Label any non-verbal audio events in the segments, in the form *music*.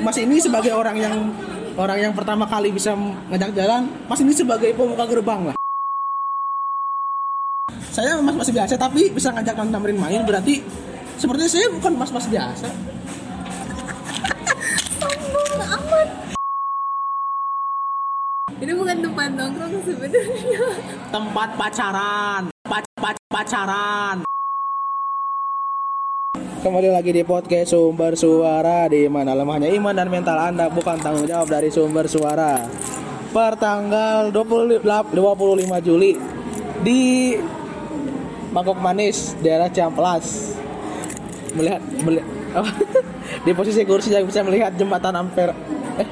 Mas ini sebagai orang yang orang yang pertama kali bisa ngajak jalan, Mas ini sebagai pembuka gerbang lah. Saya mas masih biasa tapi bisa ngajak non Tamrin main berarti sepertinya saya bukan mas-mas biasa. sombong amat ini bukan tempat nongkrong sebenarnya Tempat pacaran, pac pac pacaran. Kembali lagi di podcast Sumber Suara di mana lemahnya iman dan mental Anda bukan tanggung jawab dari sumber suara. Per tanggal 20 25 Juli di Mangkok Manis, daerah Ciamplas. Melihat, melihat *laughs* di posisi kursi yang bisa melihat jembatan Ampera. Eh,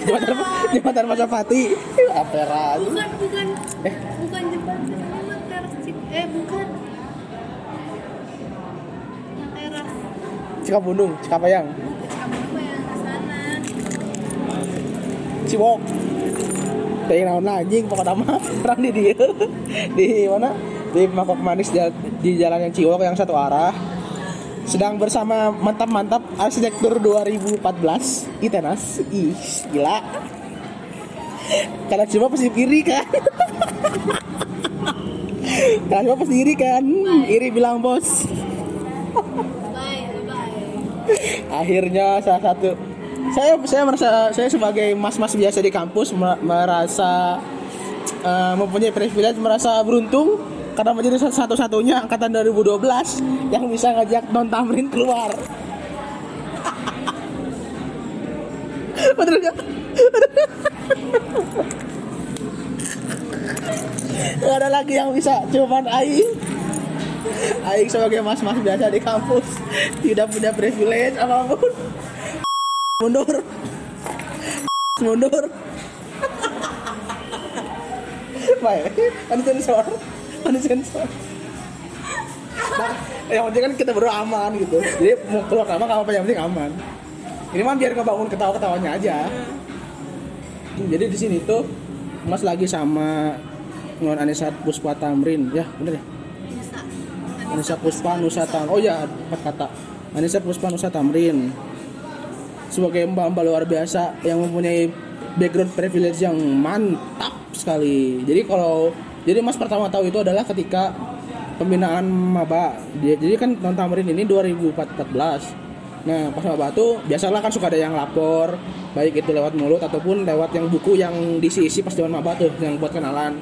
jembatan apa? Jembatan Pasopati. Ampera. bukan bukan Eh. bukan jembatan Cik- eh bukan yang teras Cikapundung, Cikapayang, Ciwok. Kayak naon anjing pokoknya mah *laughs* orang di dia. Di mana? Di Mangkok Manis di, jalan yang Ciwok yang satu arah. Sedang bersama mantap-mantap arsitektur 2014 Itenas. Ih gila. Karena cuma pasti iri kan? *laughs* Karena cuma pasti iri kan? Iri bilang bos *laughs* *laughs* akhirnya salah satu saya saya merasa saya sebagai mas-mas biasa di kampus mer- merasa eh, mempunyai privilege merasa beruntung karena menjadi satu-satunya angkatan 2012 yang bisa ngajak non tamrin keluar? *laughs* Gak *laughs* ada lagi yang bisa cuman Aing Aing sebagai mas-mas biasa di kampus Tidak punya privilege apa pun. Mundur. Mundur. Baik, kan sensor Kan sensor. Nah, yang penting kan kita berdua aman gitu. Jadi mau keluar kamar apa yang penting aman. Ini mah biar ngebangun ketawa-ketawanya aja. Jadi di sini tuh Mas lagi sama Non Anissa Puspa Tamrin. Ya bener ya Anissa Puspa Nusa Tamrin. Oh ya, empat kata. Anissa Puspa Nusa Tamrin. Sebagai mbak-mbak luar biasa yang mempunyai background privilege yang mantap sekali. Jadi kalau jadi Mas pertama tahu itu adalah ketika pembinaan maba. Jadi kan non Tamrin ini 2014. Nah, pas maba tuh biasalah kan suka ada yang lapor, baik itu lewat mulut ataupun lewat yang buku yang diisi-isi pas zaman maba tuh yang buat kenalan.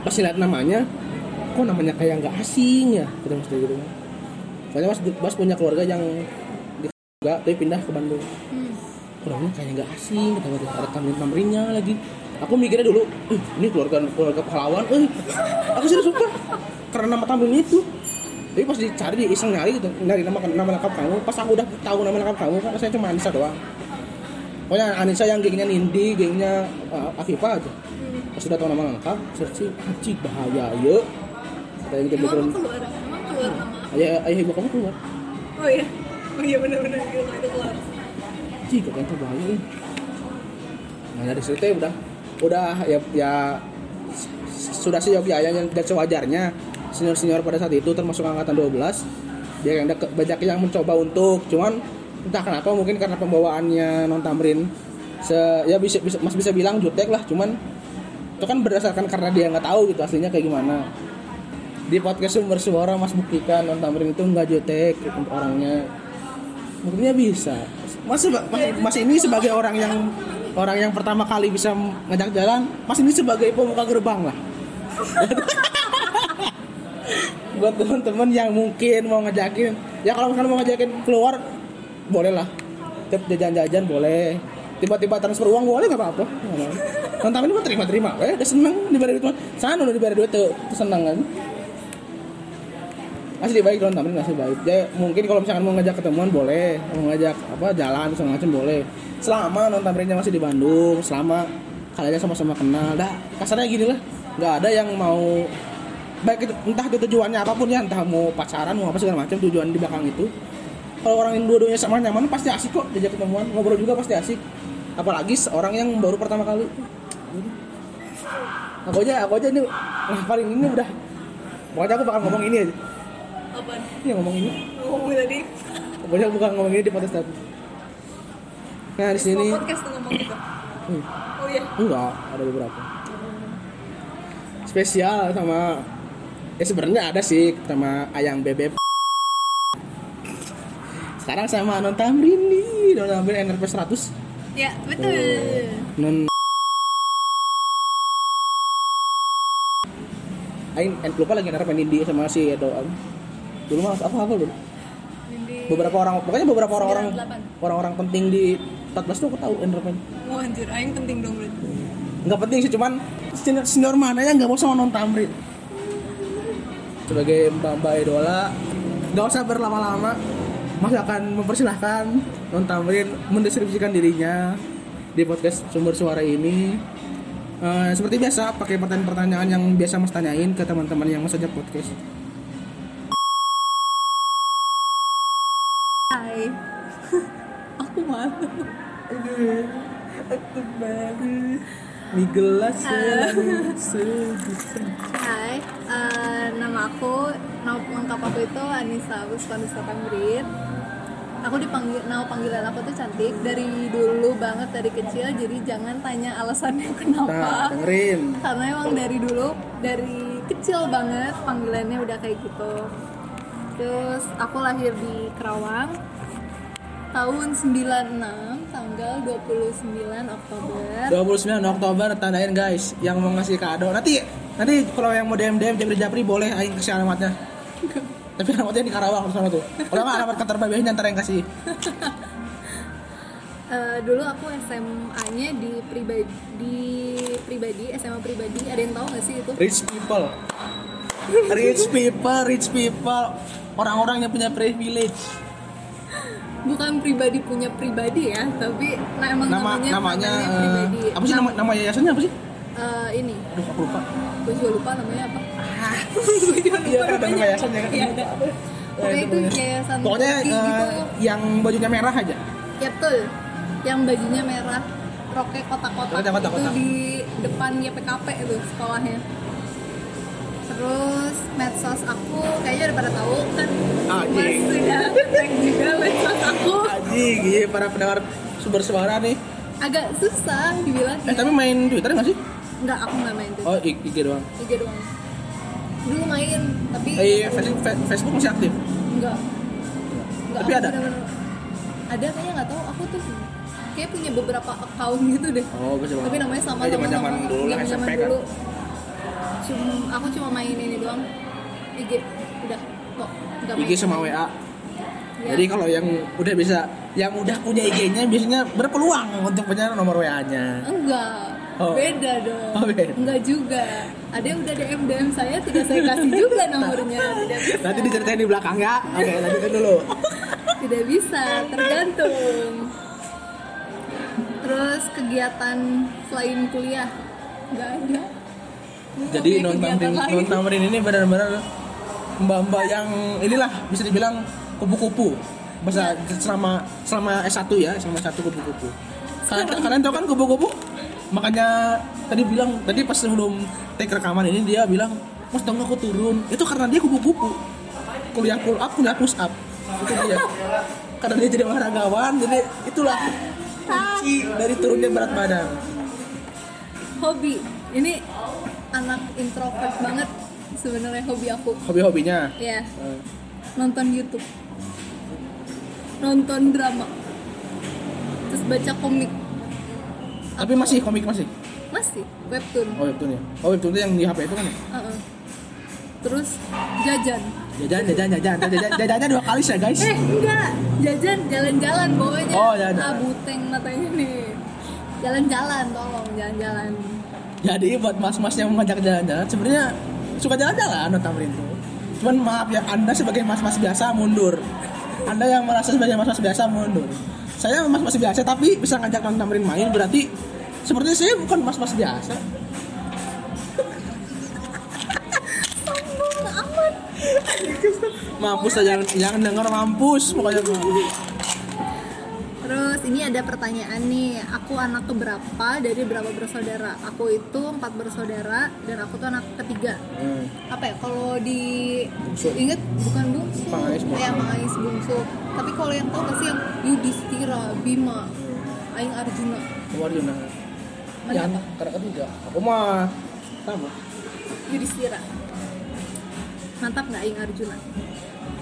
Pas lihat namanya, kok namanya kayak nggak asing ya? Kita mesti gitu. Soalnya mas mas punya keluarga yang di juga tapi pindah ke Bandung. Hmm. kok namanya kayak nggak asing? Kata kata ada tamrin tamrinnya lagi. Aku mikirnya dulu "Ih, ini keluarga keluarga pahlawan eh. Aku sih suka karena nama tamrin itu. Tapi pas dicari iseng nyari gitu nyari nama nama lengkap kamu. Pas aku udah tahu nama lengkap kamu kan saya cuma Anissa doang. Pokoknya Anissa yang gengnya Nindi gengnya uh, Afifah aja. Pas sudah tahu nama lengkap searching anjing bahaya ya kata yang background keluar? Emang keluar nama ayah ayah ibu kamu keluar. Oh iya? Oh iya benar-benar itu keluar Cih, kok yang bahaya nih. Nah dari situ ya udah udah ya ya sudah sih Yogi Ayah yang tidak sewajarnya senior-senior pada saat itu termasuk angkatan 12 dia yang ke- banyak yang mencoba untuk cuman entah kenapa mungkin karena pembawaannya non tamrin. Se ya bisa, bisa mas bisa bilang jutek lah cuman itu kan berdasarkan karena dia nggak tahu gitu aslinya kayak gimana di podcast sumber suara mas buktikan non tamrin itu nggak jutek untuk orangnya Buktinya bisa. Mas, mas, mas ini sebagai orang yang orang yang pertama kali bisa ngajak jalan, Mas ini sebagai pembuka gerbang lah. *laughs* Buat teman-teman yang mungkin mau ngajakin, ya kalau misalkan mau ngajakin keluar, boleh lah. Jajan-jajan boleh. Tiba-tiba transfer uang boleh nggak apa-apa. Nonton ini mah terima-terima, eh udah seneng diberi duit. Sana udah diberi duit tuh seneng kan masih baik dong tapi masih baik. Ya mungkin kalau misalkan mau ngajak ketemuan boleh. Mau ngajak apa jalan segala macam boleh. Selama non tamrinnya masih di Bandung selama kalian sama-sama kenal. Dah kasarnya gini lah. Nggak ada yang mau baik itu entah itu tujuannya apa pun ya entah mau pacaran mau apa segala macam tujuan di belakang itu. Kalau orang yang dua-duanya sama nyaman pasti asik kok diajak ketemuan. Ngobrol juga pasti asik. Apalagi seorang yang baru pertama kali. Aku aja aku aja ini ngapalin ini udah. Pokoknya aku bakal ngomong ini aja apa Iya ngomong ini. ngomong tadi Pokoknya bukan ngomong ini di podcast tadi. Nah di sini podcast tuh ngomong gitu. Hmm, Oh iya. enggak ada beberapa. Spesial sama ya sebenarnya ada sih sama ayam bebek. Sekarang sama non tamrin nih, non tamrin NRP 100 Ya, betul. non Aing en- lupa lagi NRP Nindi sama si Edo dulu mah apa apa dulu. Beberapa orang pokoknya beberapa orang-orang 98. orang-orang penting di 14 tuh aku tahu NRP Wah, anjir, aing penting dong berarti. nggak penting sih cuman senior, senior mana yang nggak mau sama non tamrin sebagai mbak mbak idola nggak usah berlama-lama. Mas akan mempersilahkan non tamrin mendeskripsikan dirinya di podcast sumber suara ini. Eh, seperti biasa pakai pertanyaan-pertanyaan yang biasa mas tanyain ke teman-teman yang mas ajak podcast baru di gelas Hai, eh, nama aku, nama lengkap aku itu Anissa Agus Vanessa Tamrin. Aku dipanggil, nama panggilan aku tuh cantik dari dulu banget dari kecil. Jadi jangan tanya alasannya nah kenapa. dengerin Karena emang dari dulu, dari kecil banget panggilannya udah kayak gitu. Terus aku lahir di Kerawang tahun 96 tanggal 29 Oktober. 29 Oktober tandain guys yang mau ngasih kado. Nanti nanti kalau yang mau DM DM Japri Japri boleh aing kasih alamatnya. *laughs* Tapi alamatnya di Karawang sama tuh. Kalau nggak alamat kantor ntar yang kasih. *laughs* Eh, dulu aku SMA-nya di pribadi di pribadi SMA pribadi. Ada yang tahu nggak sih itu? Rich people. Rich people rich people. Orang-orang yang punya privilege bukan pribadi punya pribadi ya tapi nah emang nama namanya namanya namanya eh, pribadi. apa sih nama nama yayasannya apa sih? Eh, ini. Aduh aku lupa. Gue juga lupa namanya apa. *laughs* Gue juga lupa Iya, ada namanya. nama yayasannya kan? Iya, ada. Pokoknya itu yayasan pokoknya Turki eh, gitu yang bajunya merah aja. Ya betul. Yang bajunya merah roknya kotak-kotak itu di depan YPKP itu sekolahnya terus medsos aku kayaknya udah pada tahu kan. Anjing. mas sudah tag juga medsos aku. Anjing iya para pendengar sumber suara nih. Agak susah dibilang. Eh tapi main Twitter nggak sih? Nggak aku nggak main tuh oh IG doang. IG doang. Dulu main tapi Eh, Facebook, Fe- Facebook masih aktif. enggak enggak Tapi ada? bener-bener- ada kayaknya nggak tahu. Aku tuh kayak punya beberapa account gitu deh. Oh, gue tapi namanya sama zaman-zaman sama dulu lah zaman SMP kan. dulu cuma aku cuma main ini doang IG udah kok nggak main IG sama WA. Ya. Jadi kalau yang udah bisa, yang udah punya IG-nya biasanya berpeluang untuk punya nomor WA-nya. enggak Oh. beda dong Oh, beda. enggak juga ada yang udah DM DM saya tidak saya kasih juga nomornya *laughs* tidak bisa Nanti diceritain di belakang ya. Oke, lanjutin dulu. *laughs* tidak bisa tergantung terus kegiatan selain kuliah nggak ada Jadi punya non tamrin lain. non tamrin ini benar-benar mbak-mbak yang inilah bisa dibilang kupu-kupu. Masa selama selama S1 ya, selama S1 kupu-kupu. Kalian, kalian tahu kan kupu-kupu? Makanya tadi bilang tadi pas sebelum take rekaman ini dia bilang, "Mas, dong aku turun." Itu karena dia kupu-kupu. Kuliah pull up, kuliah push up. Itu dia. karena dia jadi olahragawan, jadi itulah kunci dari turunnya berat badan. hobi ini anak introvert banget sebenarnya hobi aku Hobi-hobinya. ya Eh, nonton YouTube nonton drama terus baca komik Tapi masih komik masih. masih webtoon Oh webtoon ya. Oh webtoon itu yang di HP itu kan ya? Uh-uh. terus jajan Jajan, jajan, jajan, jajan, jajannya dua kali ya guys. eh enggak jajan jalan-jalan bawahnya Oh, jalan. ah buteng katanya nih jalan-jalan tolong jalan-jalan Jadi buat mas-mas yang mengajak jalan-jalan, sebenarnya suka jalan-jalan no tamrin itu. Cuman maaf ya, anda sebagai mas-mas biasa mundur. Anda yang merasa sebagai mas-mas biasa mundur. Saya mas-mas biasa tapi bisa ngajak non tamrin main berarti sepertinya saya bukan mas-mas biasa. Mampus lah jangan jangan denger mampus pokoknya mampus. Terus ini ada pertanyaan nih, aku anak keberapa dari berapa bersaudara? Aku itu empat bersaudara dan aku tuh anak ketiga. Hmm. Apa ya? Kalau di Bungsu. inget bukan bungsu, Pangais ya Mangais bungsu. Tapi kalau yang tahu pasti yang Yudhistira, Bima, Aing Arjuna. keluar Yuna Mana yang apa? karena ketiga aku mah sama Yudhistira. Mantap nggak Aing Arjuna?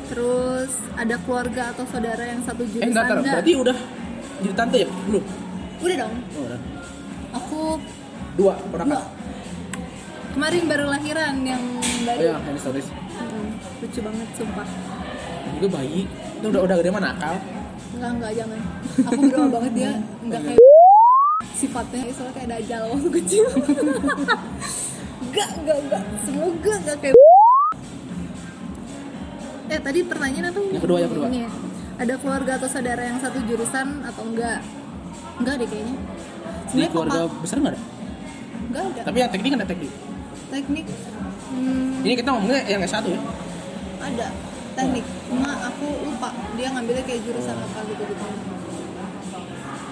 Terus ada keluarga atau saudara yang satu eh jurusan enggak tar, nggak? berarti udah jadi tante ya belum Udah dong. oh, udah Aku dua pernah. Kemarin baru lahiran yang oh baru. ya ini stories Mm, lucu banget sumpah. juga bayi itu udah udah gede mah nakal Enggak enggak jangan. Aku berdoa banget dia *laughs* enggak kayak sifatnya soalnya kayak dajal waktu kecil. *laughs* enggak enggak enggak. Semoga enggak kayak Eh tadi pertanyaan apa ini? Yang kedua, yang kedua. Ini ya. Ada keluarga atau saudara yang satu jurusan atau enggak? Enggak deh kayaknya. di Sebenarnya keluarga papa besar nggak ada enggak ada. tapi yang teknik ada teknik Teknik hmm, ini kita ngomongnya yang S1 ya ada teknik cuma aku lupa dia ngambilnya kayak jurusan apa gitu gitu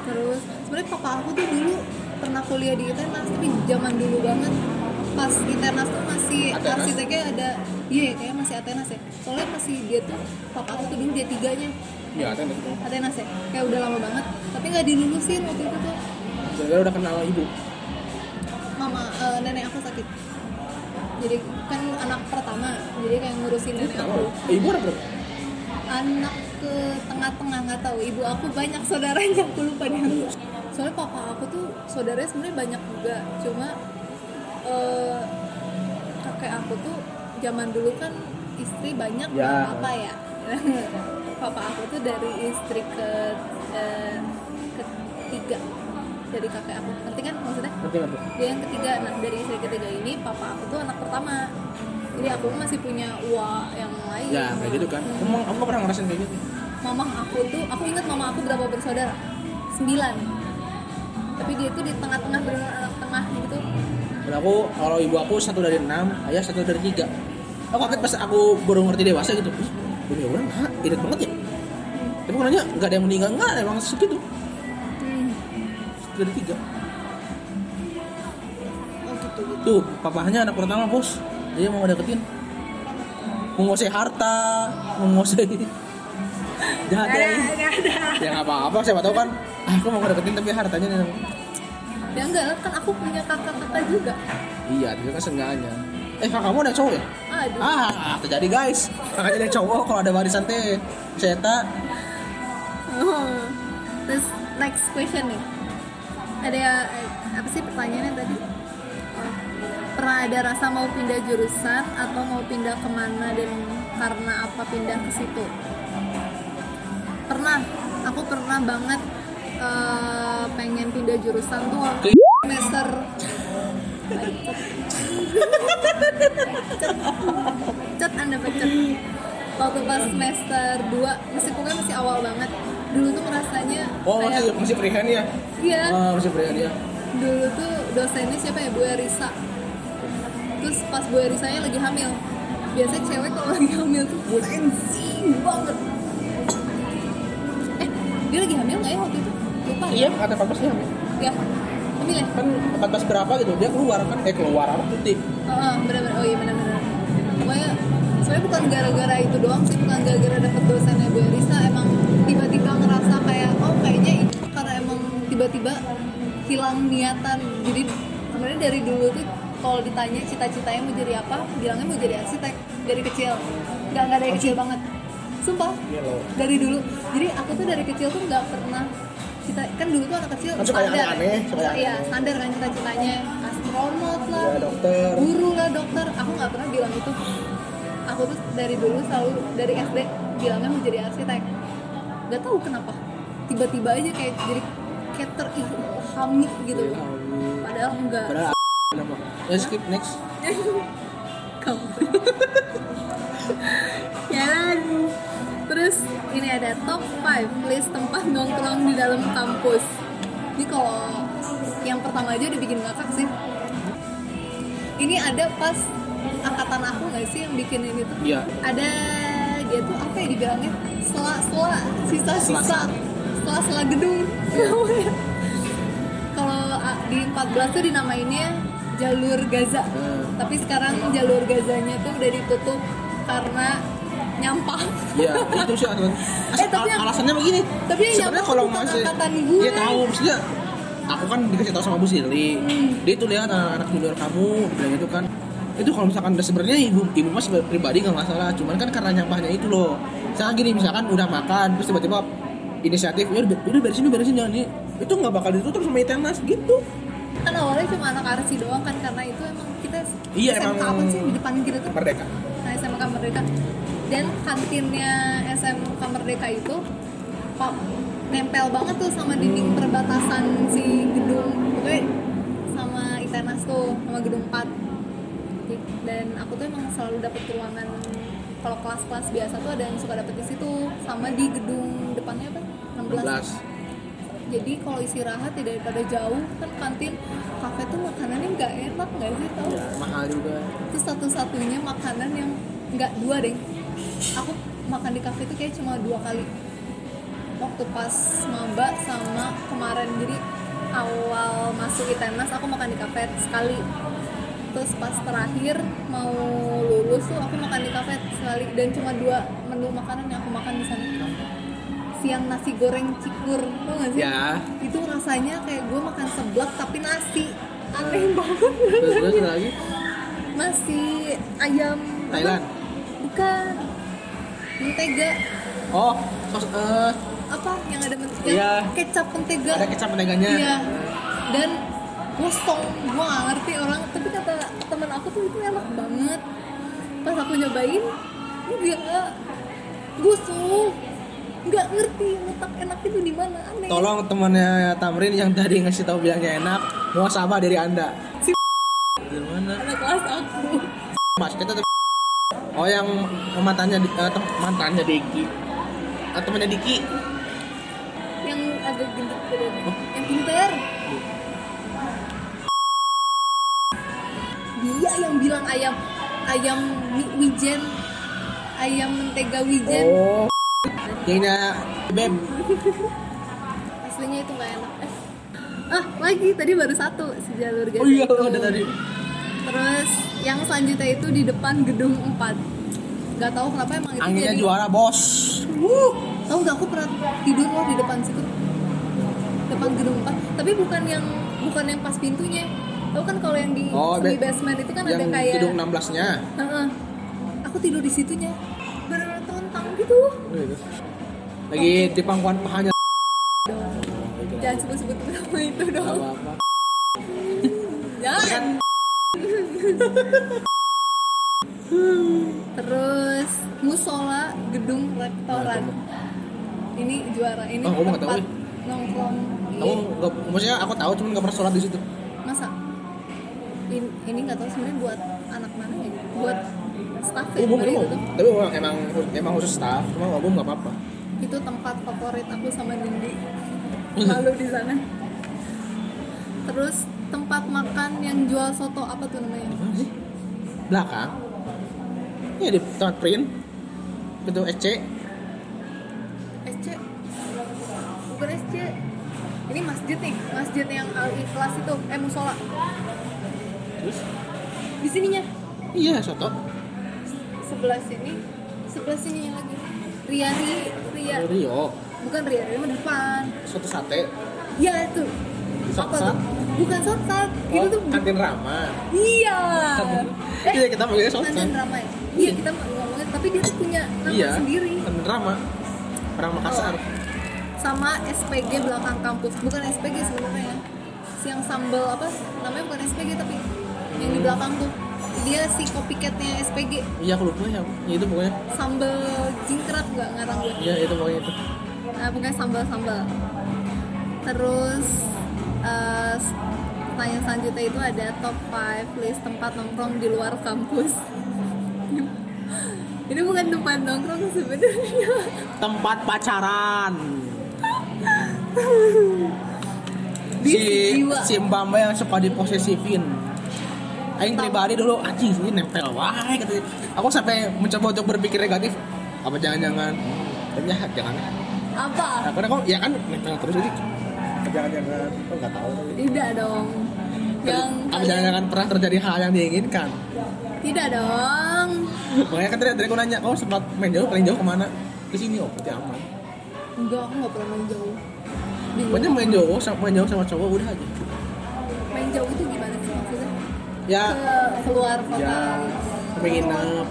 terus sebenarnya papa aku tuh dulu pernah kuliah di ITENAS tapi zaman dulu banget pas ITENAS tuh masih Atenas? arsiteknya ada iya kayak masih Atenas ya. Soalnya masih dia tuh papa aku tuh dulu dia tiganya ya teknik Atenas. Ya. Kayak udah lama banget. Tapi nggak dilulusin waktu itu tuh. Gara udah kenal ibu. Mama eh, nenek aku sakit. Jadi kan anak pertama jadi kayak ngurusin nenek aku. Eh, ibu berapa? Anak ke tengah-tengah nggak tahu. Ibu aku banyak saudaranya aku lupa deh soalnya papa aku tuh saudaranya sebenarnya banyak juga. Cuma eh, kakek aku tuh zaman dulu kan istri banyak Ya. apa ya. *laughs* Papa aku tuh dari istri ke eh, ketiga dari kakek aku. Ngerti kan maksudnya? Ngerti ngerti. Dia yang ketiga. Nah dari istri ketiga ini papa aku tuh anak pertama. Jadi aku masih punya uang yang lain. Ya kayak gitu kan. Hmm. emang aku pernah ngerasain kayak gitu? Mama aku tuh aku ingat mama aku berapa bersaudara? Sembilan. Tapi dia tuh di tengah-tengah benar anak tengah gitu. Dan aku kalau ibu aku satu dari enam ayah satu dari tiga aku kaget pas aku baru ngerti dewasa gitu. Punya orang hah irit banget ya? Tapi aku nanya nggak ada yang meninggal? Nggak emang segitu hmm. dari tiga. Oh gitu gitu tuh papahnya anak pertama bos. Dia mau deketin. Menguasai harta menguasai *laughs* jahat ya. ya nggak apa-apa siapa tahu kan. Aku mau deketin tapi hartanya nih. Ya enggak kan aku punya kakak-kakak juga. Iya tapi kan seenggaknya eh kakakmu ada cowok ya? Aduh. Ah terjadi guys. Kakaknya ada cowok kalau ada warisan teh seta. Oh. terus next question nih. Ada eh, apa sih pertanyaannya tadi? Oh. pernah ada rasa mau pindah jurusan atau mau pindah ke mana dan karena apa pindah ke situ? Pernah. Aku pernah banget eh, pengen pindah jurusan tuh waktu semester Cet anda pecet waktu pas semester 2 masih pokoknya masih awal banget. Dulu tuh merasanya oh masih kayak masih freehand ya? Iya. Ah masih freehand ya. Dulu tuh dosennya siapa ya? Bu Erisa. Terus pas Bu Erisanya lagi hamil. Biasanya cewek kalau lagi hamil tuh flensing banget. Eh dia lagi hamil nggak ya waktu itu? Lupa iya kata Pak Bosnya ya ya kan 14 berapa gitu dia keluar kan eh keluar apa putih Heeh, benar-benar. Oh iya benar-benar. Pokoknya sebenarnya bukan gara-gara itu doang sih, bukan gara-gara dapet dosennya Bu Erisa, emang tiba-tiba ngerasa kayak oh kayaknya ini karena emang tiba-tiba hilang niatan. Jadi sebenarnya dari dulu tuh kalau ditanya cita-citanya mau jadi apa, bilangnya mau jadi arsitek dari kecil. Nggak nggak dari kecil banget. Sumpah, iya dari dulu. Jadi aku tuh dari kecil tuh nggak pernah cita kan dulu tuh anak kecil Kan suka standar. aneh-aneh, suka iya aneh. standar kan cita-citanya. Astronot lah. Ya dokter. Guru lah dokter. Aku nggak pernah bilang itu. Aku tuh dari dulu selalu dari SD bilangnya mau jadi arsitek. Nggak tahu kenapa. Tiba-tiba aja kayak jadi kayak terilhami gitu. Ya ampun. padahal enggak. Padahal ya skip next. *laughs* Kamu ada top 5 list tempat nongkrong di dalam kampus. Ini kalau yang pertama aja udah bikin ngakak sih. Ini ada pas angkatan aku nggak sih yang bikin ini tuh? Iya. Ada dia tuh apa ya dibilangnya? Sela-sela sisa-sisa sela-sela gedung. *laughs* Kalau di 14 tuh dinamainnya jalur Gaza. Hmm. tapi sekarang jalur Gazanya tuh udah ditutup karena nyampah Iya, itu sih alasan. Eh, tapi yang- alasannya begini. tapi sebenarnya kalau masih gue. Iya tahu, maksudnya aku kan dikasih tahu sama Bu Sirli. Hmm. Dia tuh lihat anak-anak junior kamu bilang itu kan itu kalau misalkan udah sebenarnya ibu ibu mas pribadi nggak masalah cuman kan karena nyampahnya itu loh misalkan gini misalkan udah makan terus tiba-tiba inisiatif ya udah udah beresin beresin jangan ini itu nggak bakal ditutup sama itenas gitu kan awalnya cuma anak arsi doang kan karena itu emang kita Iya, SMK emang- apa sih di depan kita tuh merdeka nah SMK Merdeka dan kantinnya SMK Merdeka itu kok nempel banget tuh sama dinding perbatasan si gedung. Pokoknya sama ITENAS tuh sama gedung 4 dan aku tuh emang selalu dapet ruangan kalau kelas-kelas biasa tuh ada yang suka dapet di situ sama di gedung depannya apa? 16 16 jadi kalau istirahat tidak daripada jauh kan kantin kafe tuh makanannya nggak enak nggak sih tau? Ya mahal juga. Itu satu-satunya makanan yang nggak dua deh aku makan di kafe itu kayak cuma dua kali waktu pas maba sama kemarin jadi awal masuk ITENAS aku makan di kafe sekali terus pas terakhir mau lulus tuh aku makan di kafe sekali dan cuma dua menu makanan yang aku makan di sana siang nasi goreng cikur tau gak sih ya itu rasanya kayak gue makan seblak tapi nasi aneh banget terus terus lagi nasi ayam apa? Bukan mentega oh sos eh apa yang ada mentega Iya. kecap mentega? Ada kecap menteganya. Iya. Dan gosong gue gak ngerti orang tapi kata temen aku tuh itu enak banget. Pas aku nyobain enggak gosong nggak ngerti letak enak itu di mana aneh. Tolong temannya Tamrin yang tadi ngasih tahu bilangnya enak, mau sama dari anda. Si- Dari mana? ada kelas aku. Mas kita tuh. Oh yang mantannya Di- eh, tem- mantannya Diki. Eh, temannya Diki. yang agak gendut badannya yang pinter dia yang bilang ayam ayam wi- wijen ayam mentega wijen Oh. Yang ini Beb. aslinya itu nggak enak eh. ah lagi tadi baru satu si jalur gaza Oh iya, udah tadi. Terus yang selanjutnya itu di depan gedung 4 nggak tahu kenapa emang itu Anginnya jadi juara, Bos. tahu nggak? Aku pernah tidur loh di depan situ. Depan gedung 4 tapi bukan yang bukan yang pas pintunya. Tahu kan kalau yang di Oh, semi basement itu kan ada Yang kayak gedung 16-nya. Heeh. aku tidur di situnya. Benar-benar telentang gitu. Lagi di pangkuan pahanya. jangan sebut-sebut nama itu dong. Jangan. Kan terus musola gedung rektoran ini juara ini Oh, nggak tahu, tempat ya? nongkrong kamu nggak, maksudnya aku tahu cuman nggak pernah sholat di situ. masa ini ini nggak tahu sebenarnya buat anak mana ya buat staff ya Umum kali umum. itu. Tapi emang emang emang khusus staff, cuma umum nggak apa-apa. itu tempat favorit aku sama Nindi lalu di sana terus tempat makan yang jual soto apa tuh namanya sih? Belakang. Ini di tempat print. Itu SC. SC bukan SC ini masjid nih masjid yang al ikhlas itu eh musola Terus? di sininya Iya, soto. sebelah sini sebelah sini lagi Riani Ria Rio. bukan Ria mah depan Soto sate. ya itu apa Sat-sat. tuh bukan sotat itu Oh, tuh kantin Rama. iya eh Iya, kita panggilnya soto. kantin ramai iya kita ngomongin tapi dia tuh punya nama Iya. sendiri Kantin Rama. Orang Makassar. sama SPG belakang kampus bukan SPG sebenarnya ya si yang sambal apa namanya bukan SPG tapi yang di belakang tuh dia si copycatnya SPG Iya, aku lupa ya. Ya, itu pokoknya. sambal jingkrak nggak ngarang gue Iya, itu pokoknya itu. nah pokoknya sambal sambal terus eh, pertanyaan selanjutnya itu ada top 5 list tempat nongkrong di luar kampus *laughs* ini bukan tempat nongkrong sebenarnya Tempat pacaran. si jiwa si mbak yang suka diposesifin Aing pribadi dulu anjing ini nempel wae katanya. Aku sampai mencoba untuk berpikir negatif. Apa jangan-jangan dan ya jangan. apa Nah, karena kok ya kan nempel terus jadi jangan-jangan. Kok nggak tahu. Tidak dong. Yang Apa jangan-jangan pernah terjadi hal yang diinginkan? tidak dong. Makanya kan tadi aku nanya oh sempat main jauh paling jauh ke mana? Ke sini oh berarti aman. Enggak aku nggak pernah main jauh. Pokoknya main jauh main jauh sama cowok udah aja. Main jauh itu gimana sih maksudnya? Ya. Ke keluar kota. Ya nginep.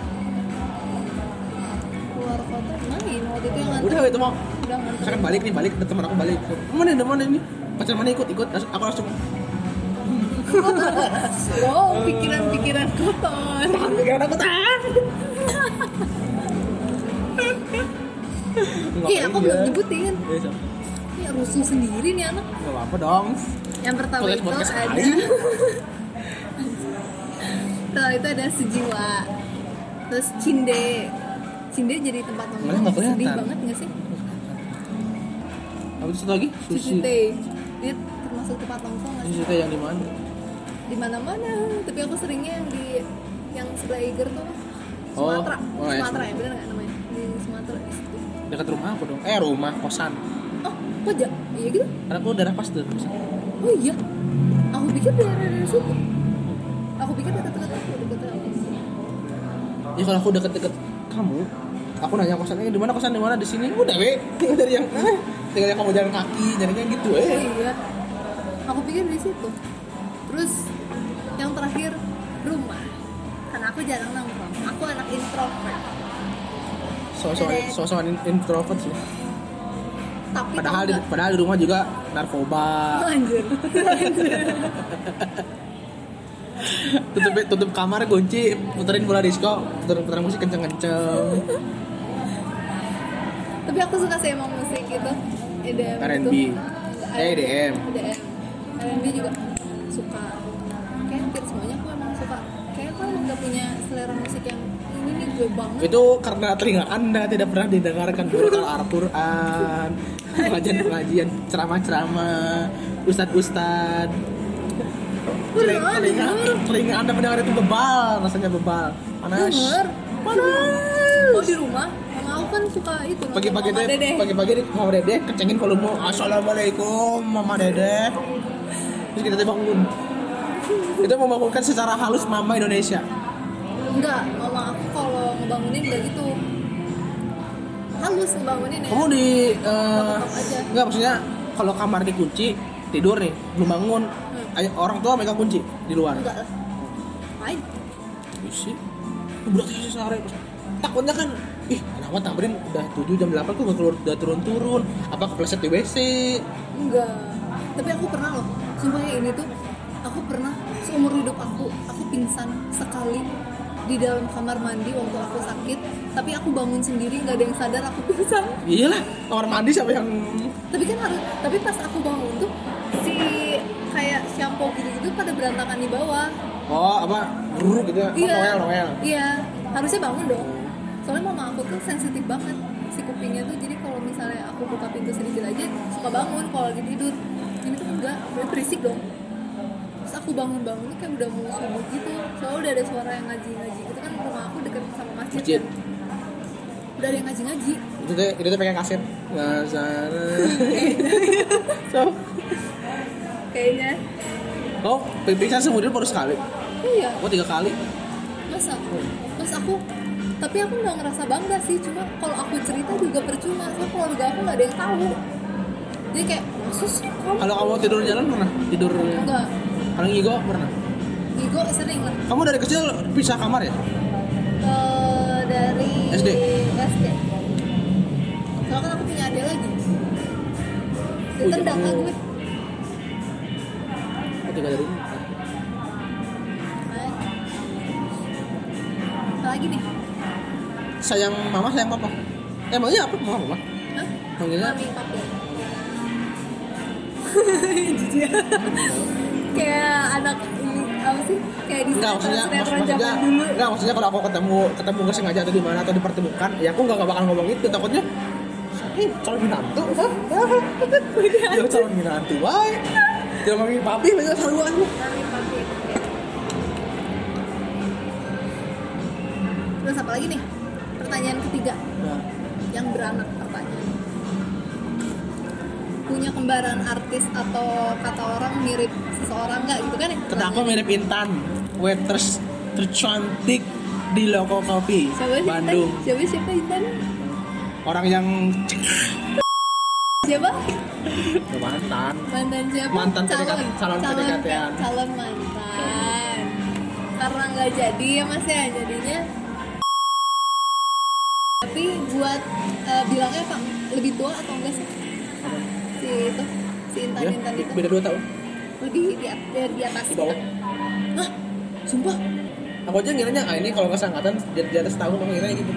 Keluar kota main waktu itu yang udah itu mau udah misalkan balik nih balik teman aku balik. Mana ini mana ini pacar mana ikut ikut. Aku langsung. Oh pikiran-pikiran kotor. Pikiran aku tahan *laughs* iya aku belum nyebutin. Ya, so. ini rusuh sendiri nih anak. Nggak apa-apa dong. Yang pertama Podcast- itu podcast ada. Pertama *laughs* itu ada sejiwa. Terus cinde. Cinde jadi tempat nongkrong sedih banget nggak sih apa itu satu lagi? Sushi. Teh dia termasuk tempat nongkrong nggak sih sushi teh yang di mana? Di mana-mana. Tapi aku seringnya yang di yang sebelah Iger tuh Oh, Sumatera. Oh, ya, Sumatera ya bener nggak namanya? Di Sumatera di situ dekat rumah aku dong? Eh rumah kosan. Oh kok ja iya gitu. Karena aku daerah pas tuh kosan. oh iya? Aku pikir daerah dari situ. Aku pikir dekat-dekat aku dekat aku ya kalau aku deket-deket kamu aku nanya kosannya di mana kosan? Di mana? Di sini. Udah we tinggal *laughs* dari yang eh, tinggal yang kamu jalan kaki nyarinya gitu oh eh. Iya aku pikir di situ. Terus yang terakhir rumah. Karena aku jarang nongkrong. Aku anak introvert. Sosok Dede. sosok introvert sih. Tapi padahal di, padahal di rumah juga narkoba. Oh, anjir. *laughs* Tutup tutup kamar kunci puterin bola disco puterin puterin musik kenceng kenceng *laughs* tapi aku suka sih emang musik gitu. EDM R&B. gitu. Eh, EDM. EDM R&B juga suka. Kayak hampir semuanya aku emang suka. Kayak aku emang gak punya selera musik yang ini nih gue banget. Itu karena telinga anda tidak pernah didengarkan. Berulang Al-Quran *laughs* pengajian-pengajian ceramah-ceramah ustad-ustad. Telinga, telinga, telinga anda mendengar itu bebal rasanya bebal. Panas. Panas. Oh di rumah kan suka itu pagi-pagi deh pagi-pagi deh mama dede kencengin volume. Assalamualaikum mama dede terus kita bangun. Itu membangunkan secara halus mama Indonesia. Enggak mama aku kalau ngebangunin enggak gitu. Halus ngebangunin ya kamu di aja. enggak maksudnya kalau kamar dikunci tidur nih belum bangun Hmm. orang tua megang kunci di luar. Enggak lah. Main sih. Berarti sih sehari. Takutnya kan ih kenapa tamrin udah 7 jam 8 kok nggak keluar udah turun-turun apa kepleset di WC Enggak. Tapi aku pernah loh. Sumpah ya ini tuh aku pernah seumur hidup aku aku pingsan sekali di dalam kamar mandi waktu aku sakit. Tapi aku bangun sendiri nggak ada yang sadar aku pingsan. iyalah kamar mandi siapa yang Tapi kan harus. Tapi pas aku bangun tuh si kayak shampoo gitu-gitu pada berantakan di bawah. oh apa buruk gitu ya oh, noel noel Iya. Harusnya bangun dong. Soalnya mama aku tuh sensitif banget si kupingnya tuh. Jadi kalau misalnya aku buka pintu sedikit aja suka bangun kalau lagi tidur. Ini tuh enggak udah berisik dong. Terus aku bangun-bangun tuh kayak udah mau subuh gitu. Soalnya udah ada suara yang ngaji-ngaji. Gitu kan rumah aku deket sama masjid, Masjid. kan. udah ada yang ngaji-ngaji. Itu tuh itu tuh pakai kaset. Nazara *laughs* so? Kayaknya. Oh pingsan seumur baru sekali. Iya. Oh tiga kali. Masa? Terus aku tapi aku nggak ngerasa bangga sih cuma kalau aku cerita juga percuma soalnya keluarga aku nggak ada yang tahu. Jadi kayak sih kamu? Kalau kamu tidur jalan pernah? Tidur enggak kalau ngigo pernah? Igo sering lah. Kamu dari kecil pisah kamar ya? Eh, dari SD? SD soalnya kan aku punya adik lagi. Oh, iya. ditendang lah gue oh tiga dari ini. Kan. lagi nih sayang mama sayang papa. Eh, emangnya apa? Mama mama Hah? manggilnya mami papi *laughs* Jijik. kayak anak apa sih? Kayak di Enggak maksudnya maksudnya dulu. enggak maksudnya kalau aku ketemu ketemu gak sengaja atau di mana atau dipertemukan ya aku enggak bakal ngomong itu. Takutnya eh calon minantu jangan calon minantu wae jangan mami papi banyak saluan mami papi. Terus apa lagi nih pertanyaan ketiga nah, yang beranak pertanyaan punya kembaran artis atau kata orang mirip seseorang nggak gitu kan ya kata aku mirip Intan waiters tercantik di Loko Siapa sih Bandung? Siapa siapa Intan? orang yang Siapa? mantan Mantan siapa? Mantan calon PDKT, calon PDKT-an. calon mantan. Karena nggak jadi ya mas ya jadinya. Buat eh, bilangnya pak lebih tua atau enggak sih? Si itu si Intan ya Intan itu beda dua tahun lebih di, di, di atas di bawah Hah? Sumpah? aku aja ngiranya ah ini kalau nggak seangkatan di, di atas tahun aku ngiranya gitu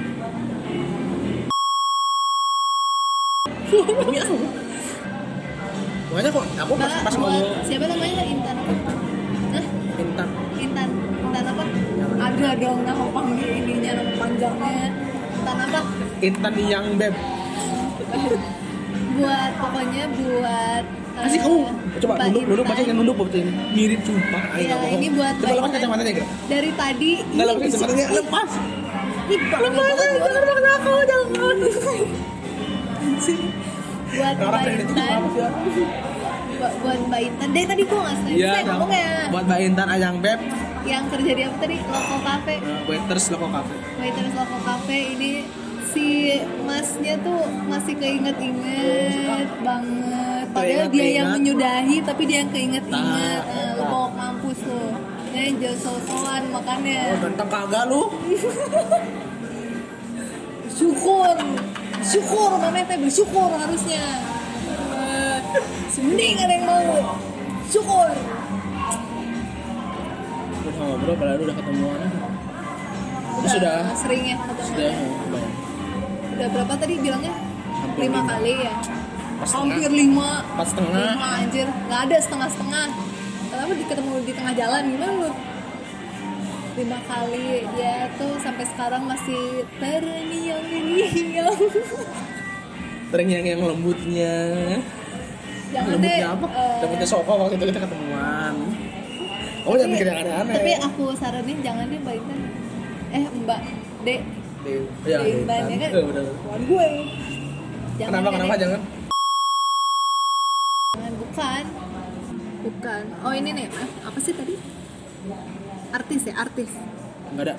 demi aku makanya kok aku pas Nah, pas ngomong siapa namanya Intan? Hah? Intan Intan Intan apa? Ada dong nama panggil ininya nama panjangnya Intan apa? Intan yang beb. Buat pokoknya buat Asik eh, kamu coba Mbak nunduk nunduk baca yang nunduk baca ini mirip sumpah. Ayo Iya, bohong. ini buat coba lepas kacamatanya enggak dari tadi nggak lepas kacamatanya lepas. Banget ya orang. aku jangan buat orang Mbak Intan. apa sih ya? buat, buat Mbak Intan. Dari tadi gua nggak selesai. Iya, saya yang- ngomongnya. Buat Mbak Intan Ayang Beb, yang kerja di apa tadi? Loko Cafe. Waiters Loko Cafe. waiters Loko Cafe. Ini si masnya tuh masih keinget-inget banget padahal dia yang menyudahi tapi dia yang keinget-inget Nah, nah, lu nah. bawa mampus lo dia jangan so-soan makannya Oh, ganteng kagak lu? *laughs* syukur syukur mama teh bersyukur harusnya Eh, mending ada yang mau syukur ngobrol, padahal udah ketemuan. udah, sudah. sering ya ketemu Sudah, lumayan. Udah berapa tadi bilangnya Hampir lima kali ya Pas hampir setengah. lima Pas setengah. lima anjir nggak ada setengah setengah kenapa ketemu di tengah jalan gimana lu lima kali ya tuh sampai sekarang masih terngiang ngiang Sering *laughs* yang yang lembutnya. deh lembutnya apa? eh, Lembutnya sofa waktu itu kita ketemuan. Oh, jangan mikir yang aneh-aneh. tapi aku saranin jangan deh mbak Intan eh mbak dek Ya, ya kan gue. Jangan Kenapa kenapa? Jangan? Jangan, bukan. Bukan. Oh ini nih apa sih tadi? Artis ya artis. Enggak ada.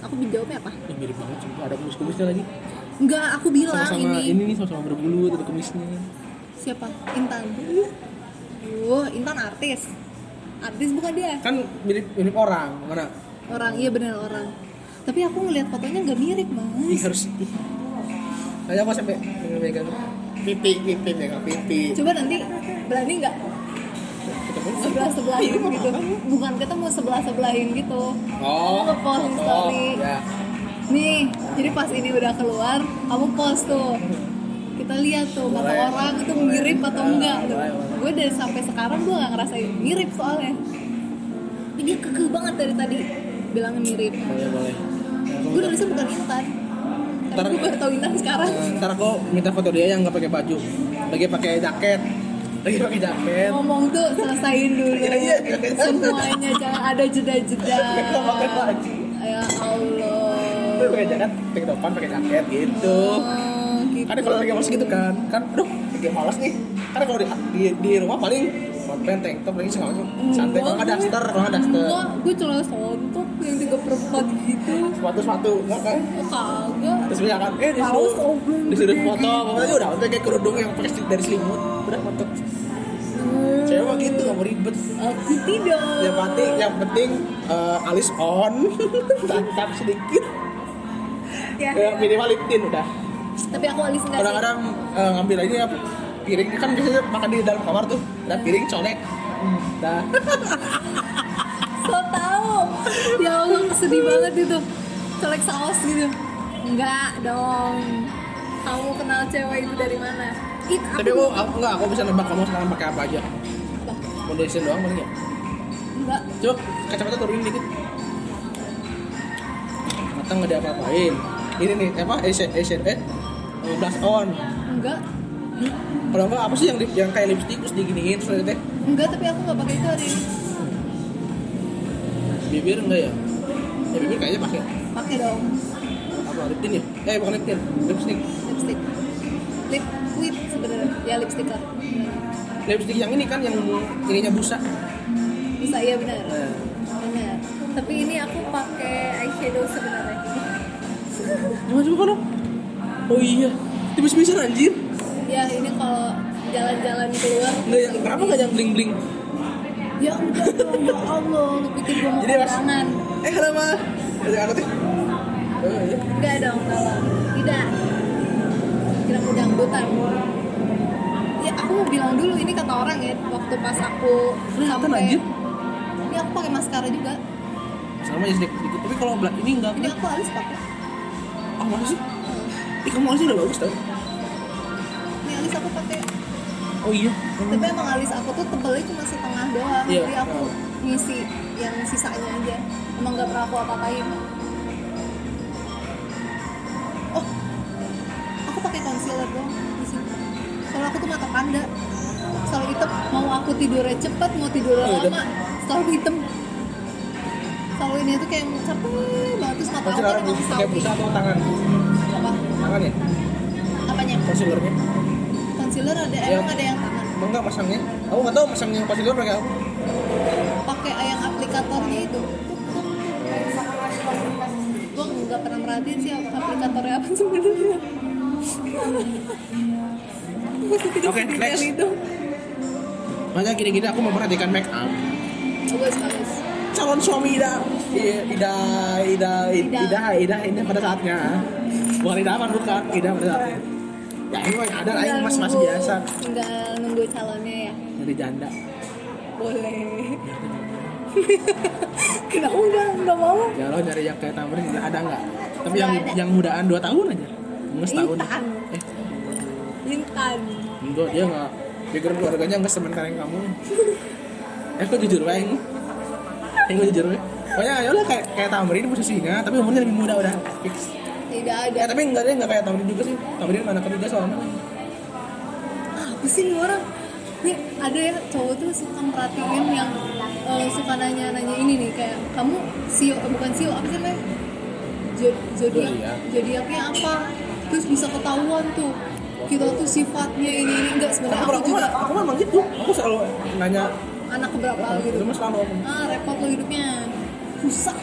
aku jawabnya apa? Ih, mirip banget sumpah. Ada kumis-kumisnya lagi. enggak aku bilang Sama-sama ini, ini nih sama-sama berbulu, ada kumisnya. siapa? Intan. Wah, Intan artis. Artis bukan dia. Kan mirip mirip orang. Mana? orang iya bener orang tapi aku ngeliat fotonya nggak mirip mas. Harus. Kayak apa sampai megang pipi, pipi, megang pipi. coba nanti berani nggak? Sebelah sebelahin gitu. Bukan ketemu sebelah sebelahin gitu. Oh, ngepost foto. story Ya. nih jadi pas ini udah keluar kamu post tuh. Kita lihat tuh kata orang itu mirip atau enggak tuh. Boleh. gue dari sampai sekarang gue nggak ngerasain mirip soalnya. Ini dia kekeh banget dari tadi bilangnya mirip Boleh, boleh. gue nulisnya bukan Intan Ntar- gue baru tau Intan sekarang Ntar aku minta foto dia yang nggak pakai baju, lagi pakai jaket, lagi pakai jaket. ngomong tuh selesain dulu Iya, iya, iya. semuanya jangan ada jeda-jeda pakai baju. ya Allah Pakai jaket, pakai topan, pakai jaket gitu. Oh, gitu. Kan kalau lagi malas gitu kan, kan, aduh, lagi malas nih. Karena kalau di, di, di rumah paling tank top, lagi segala macam. Santai, kalau nggak daster, kalau nggak daster. Gue celana sontok yang tiga perempat gitu. Sepatu-sepatu, nggak kan? Oh kagak? Terus dia kan, eh disuruh, oblong disuruh gede foto, gitu. udah, udah kayak kerudung yang pakai dari selimut, udah foto. Cewek mah gitu, nggak mau ribet. Aku tidak. Yang penting yang penting eh, alis on. *laughs* Tangkap sedikit. Ya. Eh, minimal lip tint udah. Tapi aku alis enggak sih? Kadang-kadang eh, ngambil ini apa piring kan biasanya makan di dalam kamar tuh ada piring colek. Dah *laughs* So tau. Ya Allah sedih banget itu. Colek saus gitu. Enggak dong. Kamu kenal cewek itu dari mana? It, tapi aku, aku enggak aku bisa nebak kamu sekarang pakai apa aja. Foundation doang paling ya Enggak. Coba kacamata turunin dikit. Mata nggak ada apa-apain. Ini nih apa? Asian Asian eh? Eh, blush on. Enggak kalau enggak apa sih yang di- yang kayak lipstick terus diginiin terus teh Enggak tapi aku enggak pakai itu hari ini bibir enggak ya? Ya bibir kayaknya pakai. Pakai dong. Apa lip tint ya? Eh bukan lip tint lipstick. Lipstick Liquid sebenarnya. Ya lipstick lah. Lipstick yang ini kan yang ininya busa. Bisa iya benar. Nah, Benar. Tapi ini aku pakai eyeshadow sebenarnya. Gimana coba kalau? Oh iya, tipis-tipisan anjir. Ya ini kalau jalan-jalan keluar Nggak yang kenapa nggak yang bling bling? ya enggak dong ya Allah lu pikir gue mau kondangan Eh halo mah. Ada aku tuh. Oh iya. enggak dong kalau tidak kira mau dangdutan ya aku mau bilang dulu ini kata orang ya waktu pas aku Kelihatan sampai anjir. ini aku pakai maskara juga Sama aja sedikit. Tapi kalau belak ini enggak. ini aku alis pakai Oh mana sih? Ih kamu alisnya udah bagus tau. Alis aku pakai Oh iya. tapi emang alis aku tuh tebelnya cuma setengah doang Iya. jadi aku ngisi yang sisanya aja emang gak pernah aku apa-apain oh aku pakai concealer dong di sini soalnya aku tuh mata panda selalu hitam mau aku tidurnya cepet mau tidur Oh, udah. lama selalu hitam selalu ini tuh kayak capek banget terus mata aku pakai busa atau tangan? apa Tangan ya? apanya Concealernya? Concealer ada Ya. emang ada yang tangan enggak masangnya? Aku nggak tahu masang yang concealer pakai apa. pakai yang aplikatornya itu gue nggak pernah merhatiin sih aplikatornya apa sebenarnya Oke, next. itu Makanya gini-gini aku memperhatikan make up. bagus bagus calon suami Ida Iya, Ida Ida Ida Ida. Ida Ida, Ida pada saatnya bukan Ida apa bukan Ida pada saatnya ya ini mah ada yang mas mas biasa. tinggal nunggu calonnya ya? Dari janda. Boleh. *laughs* Kenapa enggak enggak mau? Ya lo nyari yang kayak Tamrin ada nggak? Tapi yang ada. yang mudaan 2 tahun aja. Nggak setahun. Intan. eh. Intan. Enggak dia nggak background keluarganya nggak sebentar yang kamu. Eh kok jujur wae ini eh jujur wae? Pokoknya ya udah kayak kayak Tamrin posisinya tapi umurnya lebih muda udah fix tidak ada. Ya tapi enggak dia enggak kayak Tamrin juga sih. Tamrin anak ketiga soalnya. Apa sih nih orang? Nih ada ya cowok tuh suka merhatiin yang eh, suka nanya-nanya ini nih kayak kamu sio bukan sio? Apa sih namanya? Zodiak Zodiak. zodiaknya apa? Terus bisa ketahuan tuh kita tuh sifatnya ini ini enggak sebenarnya. Aku, aku aku, juga mah- aku memang gitu. Aku selalu nanya. Anak keberapa gitu. itu mah selalu aku ah repot lo hidupnya. Susah.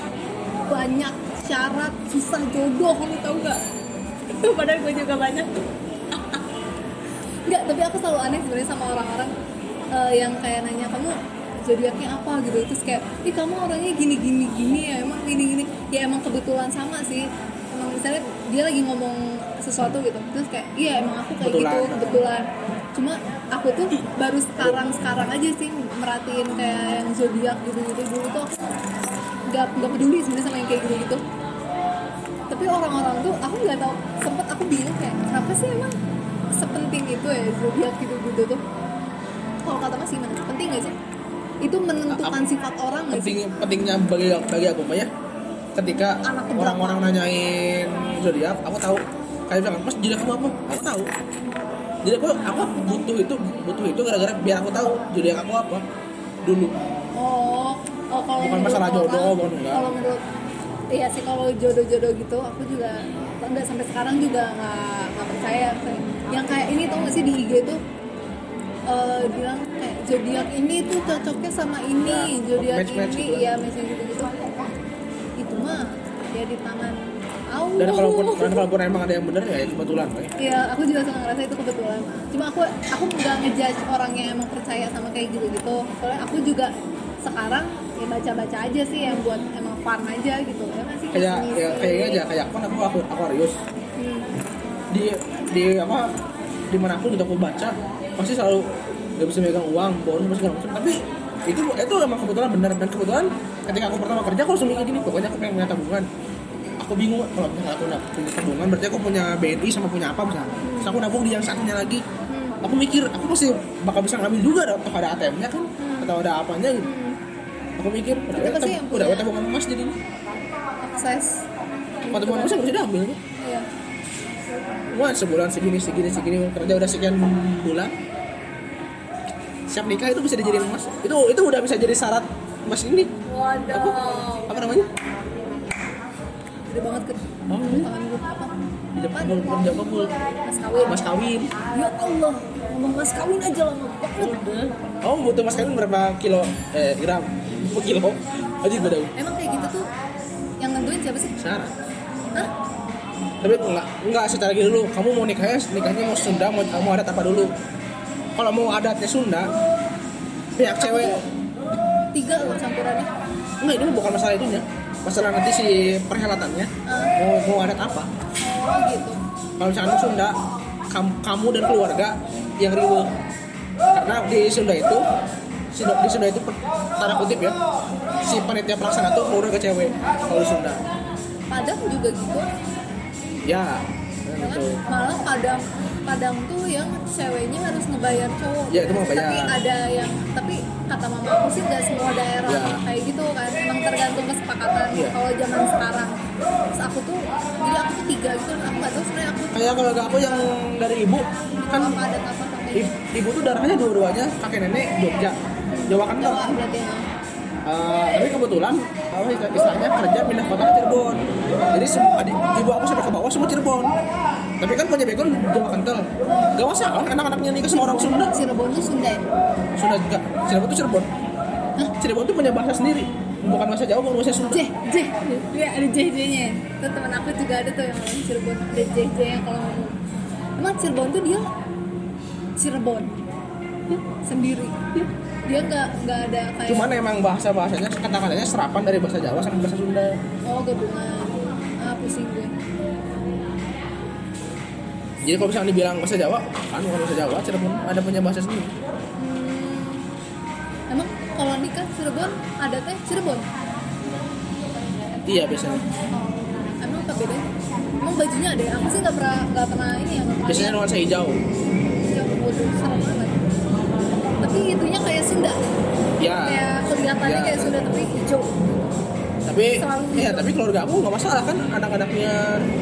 Banyak syarat susah jodoh kamu tahu nggak? *laughs* Padahal gue juga banyak. Nggak tapi aku selalu aneh sebenarnya sama orang-orang eh, yang kayak nanya kamu zodiaknya apa? gitu. Terus kayak ih kamu orangnya gini gini gini ya emang gini gini ya emang kebetulan sama sih. Emang misalnya dia lagi ngomong sesuatu gitu. Terus kayak iya emang aku kayak Kebetulan. gitu kebetulan. cuma aku tuh baru sekarang sekarang aja sih merhatiin kayak yang zodiak gitu gitu dulu tuh aku nggak nggak peduli sebenarnya sama yang kayak gitu gitu. Tapi orang-orang tuh aku nggak tahu sempet aku bingung kayak kenapa sih emang sepenting itu ya zodiak gitu gitu tuh? Kalau kata mas gimana? Penting gak sih? Itu menentukan Aku- sifat orang gak sih? penting pentingnya bagi bagi aku Mbak, ya. Ketika orang-orang nanyain zodiak aku tahu. Kayak bilang mas zodiak kamu apa? Aku tahu. Jadi aku aku butuh itu butuh itu gara-gara biar aku tahu zodiak aku apa. Dulu oh oh kalau Bukan menurut masalah jodoh, bukan enggak. kalau menurut iya sih kalau jodoh-jodoh gitu aku juga enggak sampai sekarang juga nggak nggak percaya yang kayak ini tau gak sih di IG tuh eh, bilang kayak zodiak ini tuh cocoknya sama ini Ya, zodiak ini gitu. iya match gitu gitu itu mah ya di tangan Allah dan kalaupun dan kalaupun emang ada yang bener ya kebetulan. Iya, aku juga suka ngerasa itu kebetulan. Cuma aku aku nggak ngejudge orang yang emang percaya sama kayak gitu-gitu. Soalnya aku juga sekarang ya baca-baca aja sih yang buat emang fun aja gitu. Ya nggak sih? Kayak ya, kayaknya aja kayak aku kan aku aku Aquarius. Hmm. di di apa di mana pun gitu aku baca pasti selalu nggak bisa megang uang bonus segala macam. Tapi itu itu emang kebetulan benar. Dan kebetulan ketika aku pertama kerja aku langsung mikir gini pokoknya aku pengen punya tabungan. Aku bingung kalau misalnya aku nggak punya tabungan berarti aku punya BNI sama punya apa misalnya. Terus aku nabung di yang satunya lagi. Hmm. aku mikir aku pasti bakal bisa ngambil juga atau ada ATM-nya kan atau ada apanya gitu. Hmm. Aku mikir udah tab- yang udah punya. tabungan emas jadinya Akses. kalau tabungan emas bisa diambil Iya. Wah sebulan segini segini segini kerja udah sekian bulan siap nikah itu bisa dijadiin emas itu itu udah bisa jadi syarat emas ini Waduh. apa namanya Gede banget ke oh tangan gue apa? bukan kabul Mas kawin. mas kawin Ya Allah, ngomong mas kawin aja lama banget. oh butuh mas kawin berapa kilo eh gram berapa kilo aja gue tahu Emang kayak gitu yang nentuin siapa sih? Sarah. Hah? tapi enggak enggak secara gini dulu. Kamu mau nikahnya nikahnya mau Sunda mau mau adat apa dulu? Kalau mau adatnya Sunda pihak cewek tiga loh campurannya. Enggak ini bukan masalah itunya masalah nanti si perhelatannya. Ah. mau mau adat apa? Oh gitu. Kalau misalkan Sunda kamu, kamu dan keluarga yang riuh karena di Sunda itu Sunda, di Sunda itu tanda kutip ya si panitia pelaksana tuh keluarga cewek kalau di Sunda. Padang juga gitu. Ya gitu malah Padang Padang tuh yang ceweknya harus ngebayar cowok. Ya, itu mah bayar. tapi ada yang tapi kata mama aku sih nggak semua daerah Ya. kayak gitu kan. Emang tergantung kesepakatan. Iya. kalau zaman sekarang terus aku tuh jadi aku tuh tiga gitu. Aku nggak tahu sebenarnya aku kayak keluarga aku yang dari ibu kan apa ada apa sampai i- ibu tuh darahnya dua-duanya kakek nenek Jogja Jawa kan Jawa berarti ya. Eh, tapi kebetulan apa istilah- istilahnya kerja pindah kota ke Cirebon. Jadi semua adik ibu aku sampai ke bawah semua Cirebon. Tapi kan punya background Jawa kental. Gak masalah anak-anaknya nikah sama orang Sunda. Cirebon tuh Sunda ya? Sunda juga Cirebon tuh Cirebon. Hah? Cirebon tuh punya bahasa sendiri. Bukan bahasa Jawa bukan bahasa Sunda. J, J, ya ada J J nya. Tuh teman aku juga ada tuh yang orang Cirebon, ada J J yang kalau. Emang Cirebon tuh dia Cirebon? Sendiri. Dia nggak nggak ada kayak cuman emang bahasa bahasanya kata-katanya serapan dari bahasa Jawa sama bahasa Sunda oh gabungan. Ah pusing gue. jadi kalau misalnya dibilang bahasa Jawa kan bukan bahasa Jawa Cirebon ada punya bahasa sendiri Hmm, emang kalau nikah Cirebon adatnya Cirebon. iya biasanya Oh, emang apa bedanya? Emang bajunya ada ya? Aku sih nggak pernah nggak pernah ini ya. biasanya nuansa hijau Jauh, waduh, serem banget. Tapi itunya kayak Sunda. ya. Kayak kelihatannya Ya. kayak sudah tapi hijau. Tapi Selalu ya tapi keluarga aku nggak masalah kan? Anak-anaknya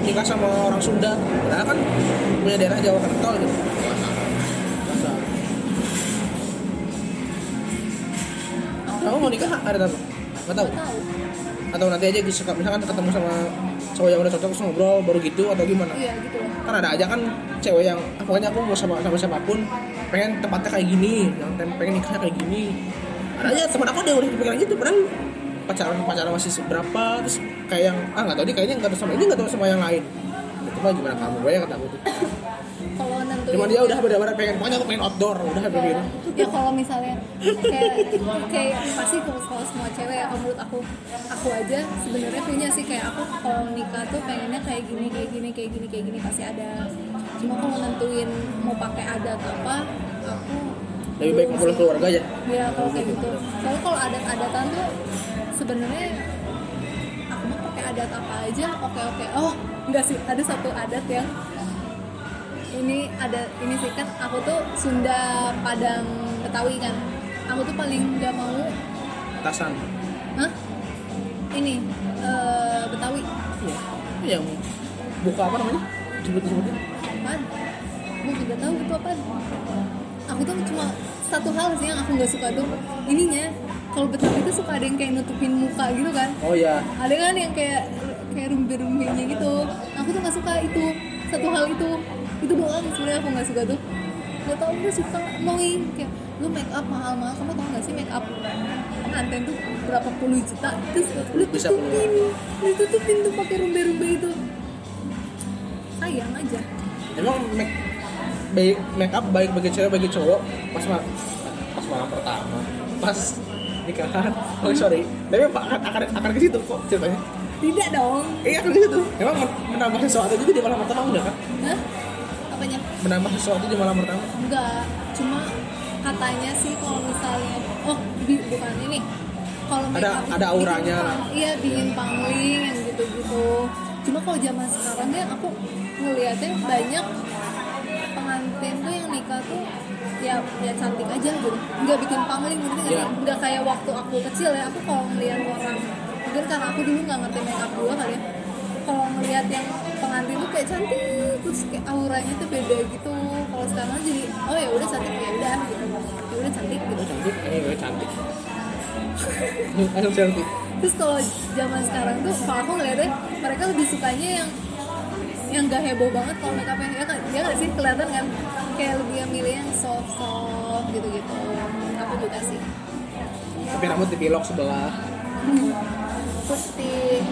nikah sama orang Sunda. Padahal kan punya daerah Jawa kental gitu. Masalah. Kamu mau nikah ada apa? Nggak tahu. Atau nanti aja bisa misalkan ketemu sama cowok yang udah cocok terus ngobrol baru gitu atau gimana? Iya gitu kan ada aja kan cewek yang pokoknya aku mau sama sama siapa pun pengen tempatnya kayak gini yang pengen nikahnya kayak gini. Ada aja teman aku yang udah kepikiran gitu padahal pacaran pacaran masih seberapa terus kayak yang ah nggak tahu dia kayaknya nggak tahu sama ini nggak tahu sama yang lain. Itu mah gimana kamu gue yang kata aku tuh. Kalau nentuin cuman dia udah benar-benar pengen pokoknya aku pengen outdoor udah kayak gitu ya kalau misalnya kayak kayak pasti kalau semua cewek ya menurut aku aku aja sebenarnya punya sih kayak aku kalau nikah tuh pengennya kayak gini kayak gini kayak gini kayak gini pasti ada cuma kalau nentuin mau pakai adat apa aku lebih baik ngumpul keluarga aja. Ya kalau kayak gitu. Soalnya kalau adat-adatan tuh sebenarnya aku mah pakai adat apa aja oke oke. Oh enggak sih ada satu adat yang ini ada ini sih kan aku tuh Sunda Padang Betawi kan. Aku tuh paling nggak mau tasan Hah? ini eh, Betawi. Iya. yang buka apa namanya? Sebut sebutin apaan? Gue juga tahu itu apaan Aku tuh cuma satu hal sih yang aku nggak suka tuh ininya. Kalau Betawi itu suka ada yang kayak nutupin muka gitu kan. Oh ya ada kan yang kayak kayak rumpi-rumpinya gitu. Aku tuh nggak suka itu satu hal itu. Itu doang sebenarnya aku nggak suka tuh. Nggak tau gue suka annoying kayak lu make up mahal-mahal kamu tau gak sih make up pengantin tuh berapa puluh juta? Terus lu Bisa tutupin lu tutupin tuh pakai rumbe-rumbe itu. Sayang aja emang make baik make up baik bagi cewek bagi cowok? Pas ma- pas malam pertama. Pas nikahan. Oh sorry. Tapi apa akan akan akan ke situ kok ceritanya? Tidak dong. Iya akan ke situ. Emang men- menambah sesuatu juga di malam pertama enggak kan Hah? apanya? Menambah sesuatu di malam pertama? Enggak, cuma katanya sih kalau misalnya oh bi- bukan ini. Kalau Ada- up ada bikin auranya. iya bikin pangling yang gitu-gitu. Cuma kalau zaman sekarang ya aku ngeliatnya banyak pengantin tuh yang nikah tuh ya ya cantik aja gitu. Nggak bikin pangling Iya. sih? nggak kayak waktu aku kecil ya aku kalau ngeliat orang mungkin karena aku dulu nggak ngerti make up dulu kali ya kalau ngeliat yang pengantin tuh kayak cantik terus kayak auranya tuh beda gitu. Kalau sekarang jadi oh ya udah cantik ya udah gitu. Ya udah cantik gitu. Cantik gue cantik. Langsung cantik. Terus kalau zaman sekarang tuh kalau aku ngeliatnya mereka lebih sukanya yang yang gak heboh banget kalau make upnya ya kan ya nggak sih kelihatan kan kayak lebih yang milih yang soft soft gitu gitu aku juga sih tapi rambut dipilok sebelah putih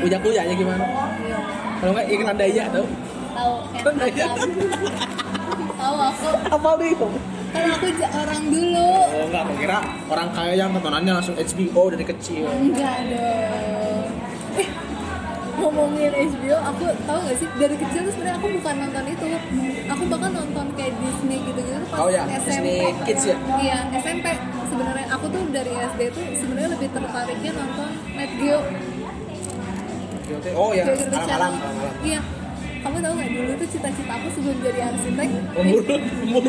Uja kuyanya gimana? Iya. Kalau nggak iklan daya tau? Tahu kan? Daya. Tahu aku. Apa nih? Kan aku orang dulu. Oh enggak, aku kira orang kaya yang tontonannya langsung HBO dari kecil. Enggak dong. Eh, ngomongin HBO, aku tahu gak sih dari kecil tuh sebenarnya aku bukan nonton itu. Aku bahkan nonton kayak Disney gitu-gitu tuh pas Oh ya, SMP. Disney Kids ya? Iya, SMP. Sebenarnya aku tuh dari SD tuh sebenarnya lebih tertariknya nonton Net Geo. Oh ya, alam-alam. Iya. Kamu tahu nggak dulu tuh cita-cita aku sebelum jadi arsitek? Umur, umur.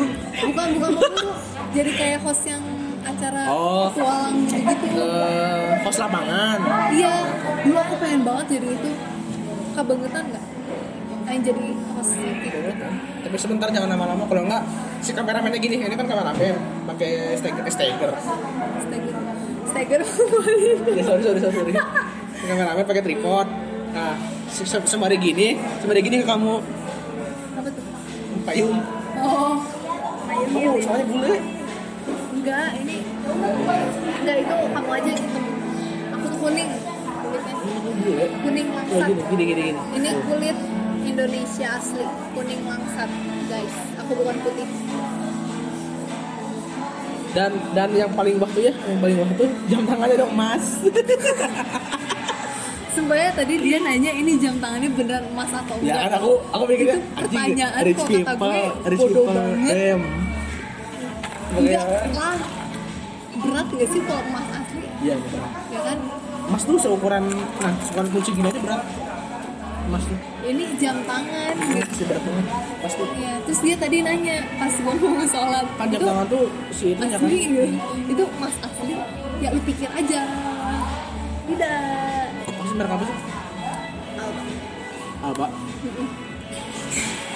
bukan bukan bukan jadi kayak host yang acara Oh. petualang gitu Eh, host lapangan. iya dulu aku pengen banget jadi itu kebangetan nggak pengen jadi host gitu Tapi sebentar jangan lama-lama kalau enggak si kameramennya gini, ini kan kameramen pakai steger, steger. stagger stagger Ya, sorry, sorry, sorry. Si *laughs* kameramen pakai tripod. Nah, se- se- sembari gini, sembari gini ke kamu apa tuh payung. oh Kamu soalnya bule. Enggak ini enggak itu kamu aja gitu aku tuh kuning kulitnya Bule. kuning Oh, langsat gini, gini, gini, ini kulit Indonesia asli kuning langsat guys aku bukan putih Dan dan yang paling waktu ya, yang paling waktu jam tangannya dong emas. *laughs* Sebenarnya tadi dia nanya ini jam tangannya beneran emas atau enggak? ya kan aku aku mikirnya Itu pertanyaan kok kata gue bodoh banget. damn. Enggak Makanya- lah. Berat gak sih kalau emas asli? Iya, betul. Ya kan? Emas tuh seukuran nah, seukuran kunci gini aja berat. Emas tuh. Ini jam tangan gitu. pasti berat banget. Pasti Ya, terus dia tadi nanya pas ngomong sholat kan jam tangan tuh si itu kan. asli ya. itu emas asli ya lu pikir aja tidak Apa sih merek apa sih? Alba. Alba.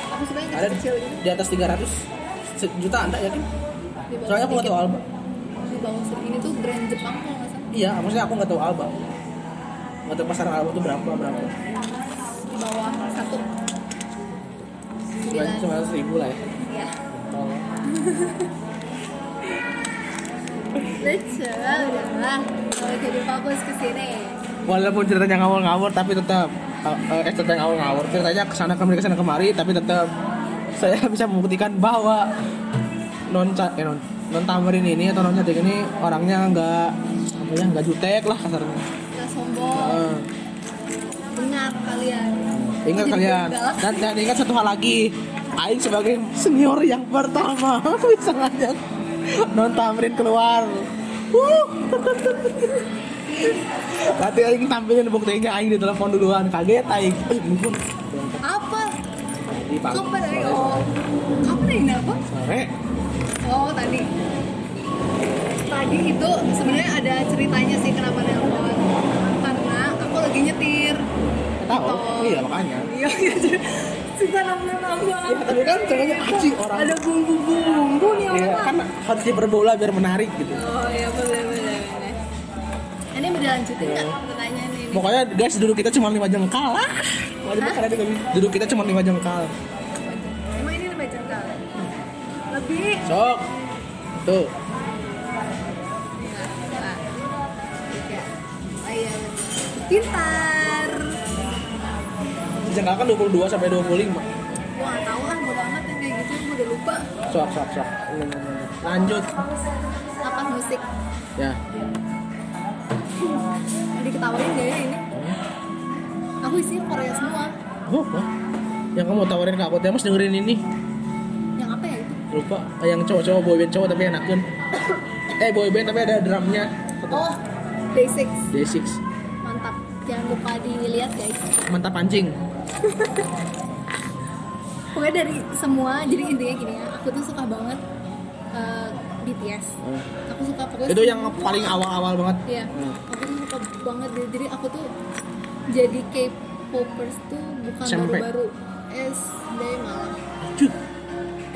aku sebenarnya Ada kecil gitu di atas 300 juta anda ya kan? bawah Soalnya aku nggak tahu Alba. di bawah ini tuh brand Jepang kalau nggak salah Iya, maksudnya aku nggak tahu Alba. Nggak tahu pasaran Alba tuh berapa berapa. di bawah satu sembilan Cuma seribu lah ya. ya Tolong. *laughs* lucu udahlah kalau jadi fokus ke sini Walaupun ceritanya ngawur-ngawur tapi tetap eh eh, ceritanya ngawur-ngawur ceritanya ke sana kemari ke sana kemari tapi tetap saya *laughs* bisa membuktikan bahwa non eh, non non tamarin ini atau non cantik ini orangnya nggak apa ya nggak jutek lah kasarnya. nggak sombong. Heeh. dengar kalian. Ingat Jadi kalian. dan, dan ingat satu hal lagi. Aing sebagai senior yang pertama *laughs* bisa ngajak non tamrin keluar. Wuh. *laughs* Nanti Aing tampilin buktinya Aing di telepon duluan. Kaget Aing. Eh mungkin. Apa? Kapan sore, oh kapan apa sore oh tadi. Tadi itu sebenarnya ada ceritanya sih kenapa nelpon. Karena aku lagi nyetir. Tahu? Oh. iya makanya. Iya iya suka nambah-nambah ya, tapi kan? Caranya anjing orang. ada bumbu-bumbu nih Iya, orang kan harus diperbola biar menarik gitu. Oh iya boleh boleh ini mau dilanjutin nggak pertanyaan ini? Pokoknya guys duduk kita cuma lima jengkal. Lah. Wajib karena duduk kita cuma lima jengkal. Lebih Sok. Tuh. Oh pintar. Jengkal kan 22 sampai 25. Gua tahu ah, bodo amat yang kayak gitu, gua udah lupa. Sok, sok, sok. Lanjut. Apa musik? Ya. Mau diketawain gak ya ini? Aku isinya Korea semua. Oh, wah. Yang kamu tawarin ke aku teh mas dengerin ini. Lupa. Eh, Yang cowok-cowok boyband cowok tapi enakan. Eh boyband tapi ada drumnya. Oh, Day6. Day6. Mantap. Jangan lupa dilihat guys. Mantap pancing. *laughs* Pokoknya dari semua, jadi intinya gini ya, aku tuh suka banget eh, BTS. Oh. Aku suka pokoknya Itu yang paling awal-awal banget. Iya, Hmm. aku tuh suka banget. Jadi aku tuh jadi K-popers tuh bukan baru-baru SD malah.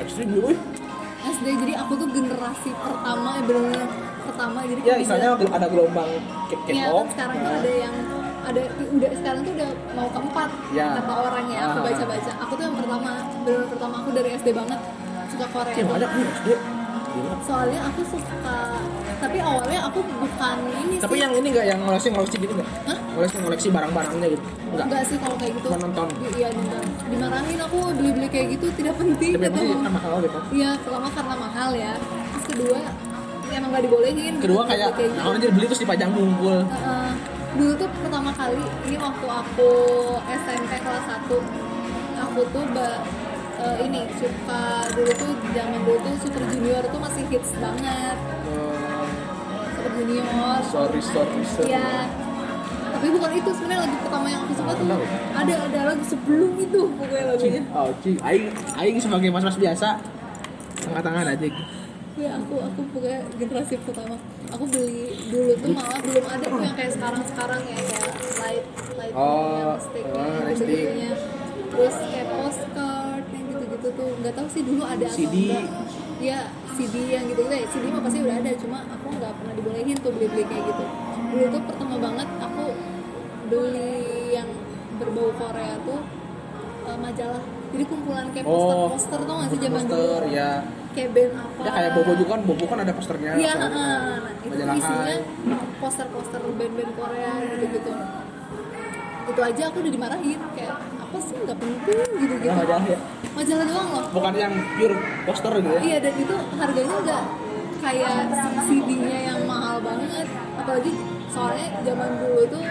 Ekstrim dulu. SD jadi aku tuh generasi pertama ya benar-benar pertama jadi Ya, bisa- ada gelombang Iya, K-pop. kan sekarang tuh ada yang ada udah sekarang tuh udah mau keempat Ya. kata orang ya aku Ah. baca-baca aku tuh yang pertama benar pertama aku dari SD banget suka Korea Yang ada nih, SD. Gila. soalnya aku suka tapi awalnya aku bukan ini Tapi sih yang ini nggak yang ngoleksi ngoleksi gitu nggak? Ngoleksi ngoleksi barang-barangnya gitu? Enggak. enggak sih kalau kayak gitu Cuma nonton. Di- iya nonton dimarahin aku beli-beli kayak gitu tidak penting Tapi mama. kan mahal gitu. iya pertama karena mahal ya terus kedua emang nggak dibolehin Kedua beli kayak gitu. orang jadi beli terus dipajang ngumpul. Heeh. dulu tuh pertama kali ini waktu aku SMP kelas 1 aku tuh eh, ini suka dulu tuh zaman dulu tuh Super Junior tuh masih hits banget Oh, Super Junior sorry sorry sorry. Iya. Tapi bukan itu sebenarnya lagu pertama yang aku suka tuh ada ada lagu sebelum itu pokoknya lagunya. Oh, cing. Aing, aing sebagai mas-mas biasa angkat tangan aja. Ya aku aku pokoknya generasi pertama. Aku beli dulu tuh malah belum ada tuh yang kayak sekarang sekarang ya kayak light light Oh, stick oh, gitu stick. Terus kayak postcard gitu-gitu tuh nggak tahu sih dulu ada atau CD. enggak. Ya CD yang gitu gitu ya CD mah pasti udah ada cuma aku nggak pernah dibolehin tuh beli-beli kayak gitu. Dulu tuh pertama banget aku beli yang berbau Korea tuh eh, majalah. Jadi kumpulan kayak Oh, poster-poster tuh nggak sih zaman dulu Poster ya. kayak band apa? Ya kayak Bobo juga kan, Bobo kan ada posternya. Iya, heeh. nah, itu majalah isinya poster-poster band-band Korea gitu-gitu. Itu aja aku udah dimarahin kayak apa sih nggak penting gitu-gitu. Ya, majalah ya. Majalah doang loh. Bukan yang pure poster gitu ya. Iya dan itu harganya nggak kayak CD-nya yang mahal banget. Apalagi soalnya zaman dulu tuh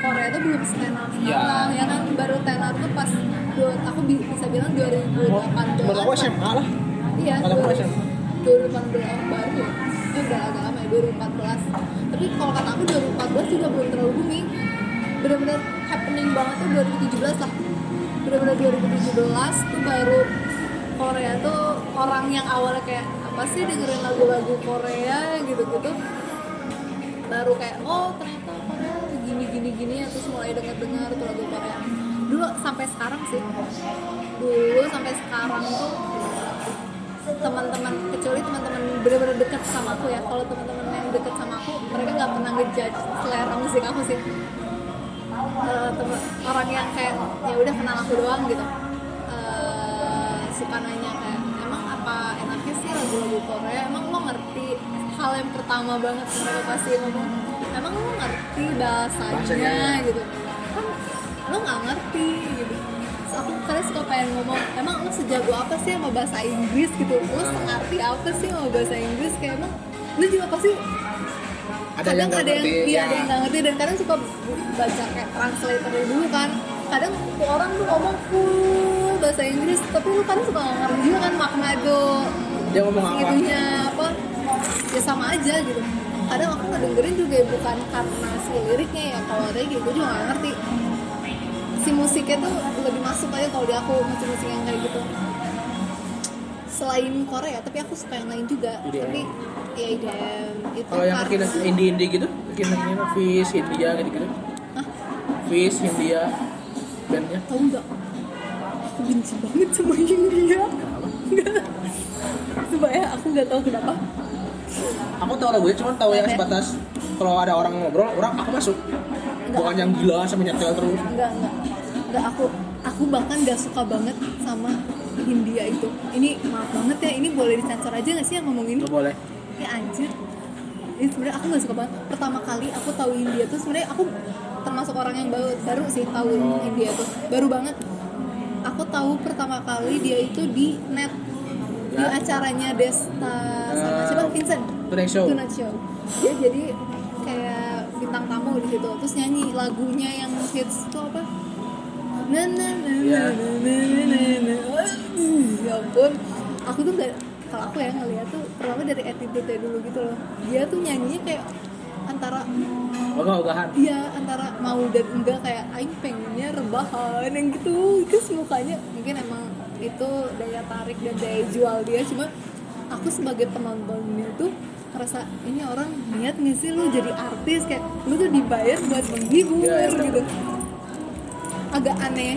Korea tuh belum stand up Iya. sekarang ya kan baru up tuh pas dua, aku bi- bisa bilang 2018 Menurut aku SMA lah. Iya, Kata aku 2000 SMA. 2018 baru ya. Itu udah agak lama ya, 2014. Tapi kalau kata aku 2014 juga belum terlalu booming. Bener-bener happening banget tuh 2017 lah. Bener-bener 2017 tuh baru Korea tuh orang yang awalnya kayak apa sih dengerin lagu-lagu Korea? gitu-gitu. Baru kayak oh ternyata Korea gini gini gini ya terus mulai denger dengar tuh lagu Korea. Dulu sampai sekarang sih. Dulu sampai sekarang tuh teman-teman kecuali teman-teman bener-bener deket sama aku ya. Kalau teman-teman yang deket sama aku mereka nggak pernah ngejudge selera musik aku sih Temen- orang yang kayak ya udah kenal aku doang gitu. Eh, suka nanya kayak emang apa enaknya sih lagu-lagu Korea? Emang lo ngerti hal yang pertama banget mereka pasti ngomong. Emang lo ngerti bahasanya, Bahasanya. gitu. Kan lo nggak ngerti gitu. Terus aku kadang suka pengen ngomong emang lo sejago apa sih sama bahasa Inggris gitu. Lo sengerti apa sih sama bahasa Inggris? Kayak emang lo juga pasti Ada yang kadang nggak ada yang ngerti, iya ya. ada yang nggak ngerti dan kadang suka baca kayak translator dulu kan. Kadang tuh orang tuh ngomong full bahasa Inggris tapi lu kadang suka nggak ngerti juga kan makna do Dia ngomong apa? segitunya apa ya sama aja gitu. Kadang aku ngedengerin juga ya bukan karena si liriknya ya kalau ada gitu gue juga nggak ngerti. Si musiknya tuh lebih masuk aja kalau di aku musik-musik yang kayak gitu selain Korea tapi aku suka yang lain juga IDM. tapi ya IDM itu Kalau yang bikin indie indie gitu, bikin ini Fish, India gitu gitu. Hah? Fish, India, bandnya. tahu nggak aku benci banget sama India nggak Sumpah ya aku nggak tahu kenapa Aku tahu lagunya, cuma tahu yang Oke. sebatas kalau ada orang ngobrol, orang aku masuk. Nggak, Bukan yang gila sampai nyetel terus. nggak nggak nggak aku aku bahkan nggak suka banget sama India itu. Ini maaf banget ya ini boleh disensor aja nggak sih yang ngomong ini Gak boleh. ya anjir. Ini sebenarnya aku nggak suka banget. Pertama kali aku tahu India tuh sebenarnya aku termasuk orang yang baru baru sih tahu Oh. India tuh. Baru banget. Aku tahu pertama kali dia itu di net di Ya. acaranya Desta sama Eh, siapa? Vincent. Tonight Show. Tonight Show. Dia jadi kayak bintang tamu di situ. Terus nyanyi lagunya yang hits itu apa na na na na Ya. na na na na. Na Aduh, ya ampun. Aku tuh nggak kalau aku ya ngeliat tuh pertama dari attitude dulu gitu loh. Dia tuh nyanyinya kayak antara Ogah-ogahan. iya antara mau dan enggak kayak aing pengennya rebahan yang gitu. Terus mukanya mungkin emang itu daya tarik dan daya jual dia. Cuma aku sebagai penontonnya tuh ngerasa ini orang niat nggak sih lu jadi artis? Kayak lu tuh dibayar buat menghibur iya. gitu agak aneh.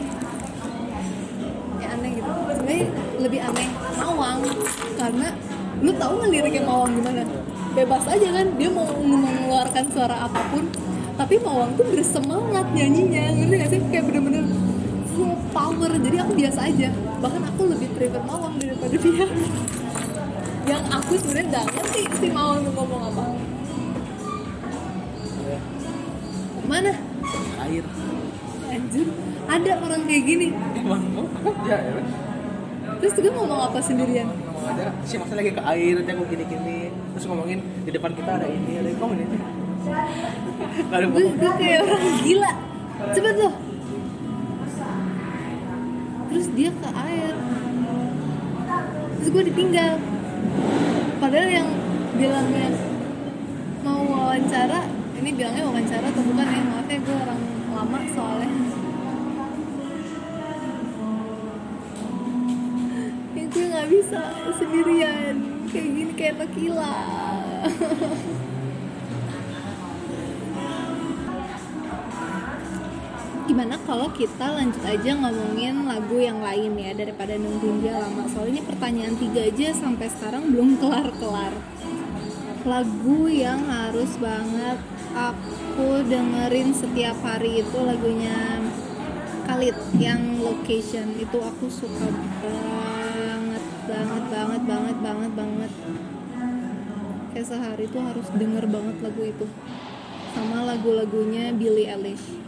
Ya aneh gitu. Sebenarnya lebih aneh Mawang karena lu tahu nggak liriknya Mawang gimana? Bebas aja kan dia mau mengeluarkan suara apa pun tapi Mawang tuh bersemangat nyanyinya ngerti gak sih? Kayak bener-bener full power. Jadi aku biasa aja. Bahkan aku lebih prefer Mawang daripada dia yang aku sebenarnya nggak ngerti si mau ngomong apa. Ya, mana? Air. Anjir ada orang kayak gini. Emang? Oh, ya ya. Terus dia ngomong apa sendirian? Ngomong aja si masa lagi ke air nanti aku gini gini terus ngomongin di depan kita ada ini ada ini *laughs* ngomongin ini. Ada gue gue kayak orang gila. Cepet loh terus dia ke air. Terus gue ditinggal. Padahal yang bilangnya mau wawancara ini bilangnya wawancara atau bukan ya? Maaf ya gue orang lama soalnya bisa sendirian. Kayak gini kayak tequila. Gimana kalau kita lanjut aja ngomongin lagu yang lain ya daripada nungguin dia lama? Soalnya pertanyaan tiga aja sampai sekarang belum kelar kelar lagu yang harus banget aku dengerin setiap hari itu lagunya Khalid yang location. Itu aku suka banget banget banget banget banget banget. Kayak sehari tuh harus denger banget lagu itu. Sama lagu-lagunya Billie Eilish.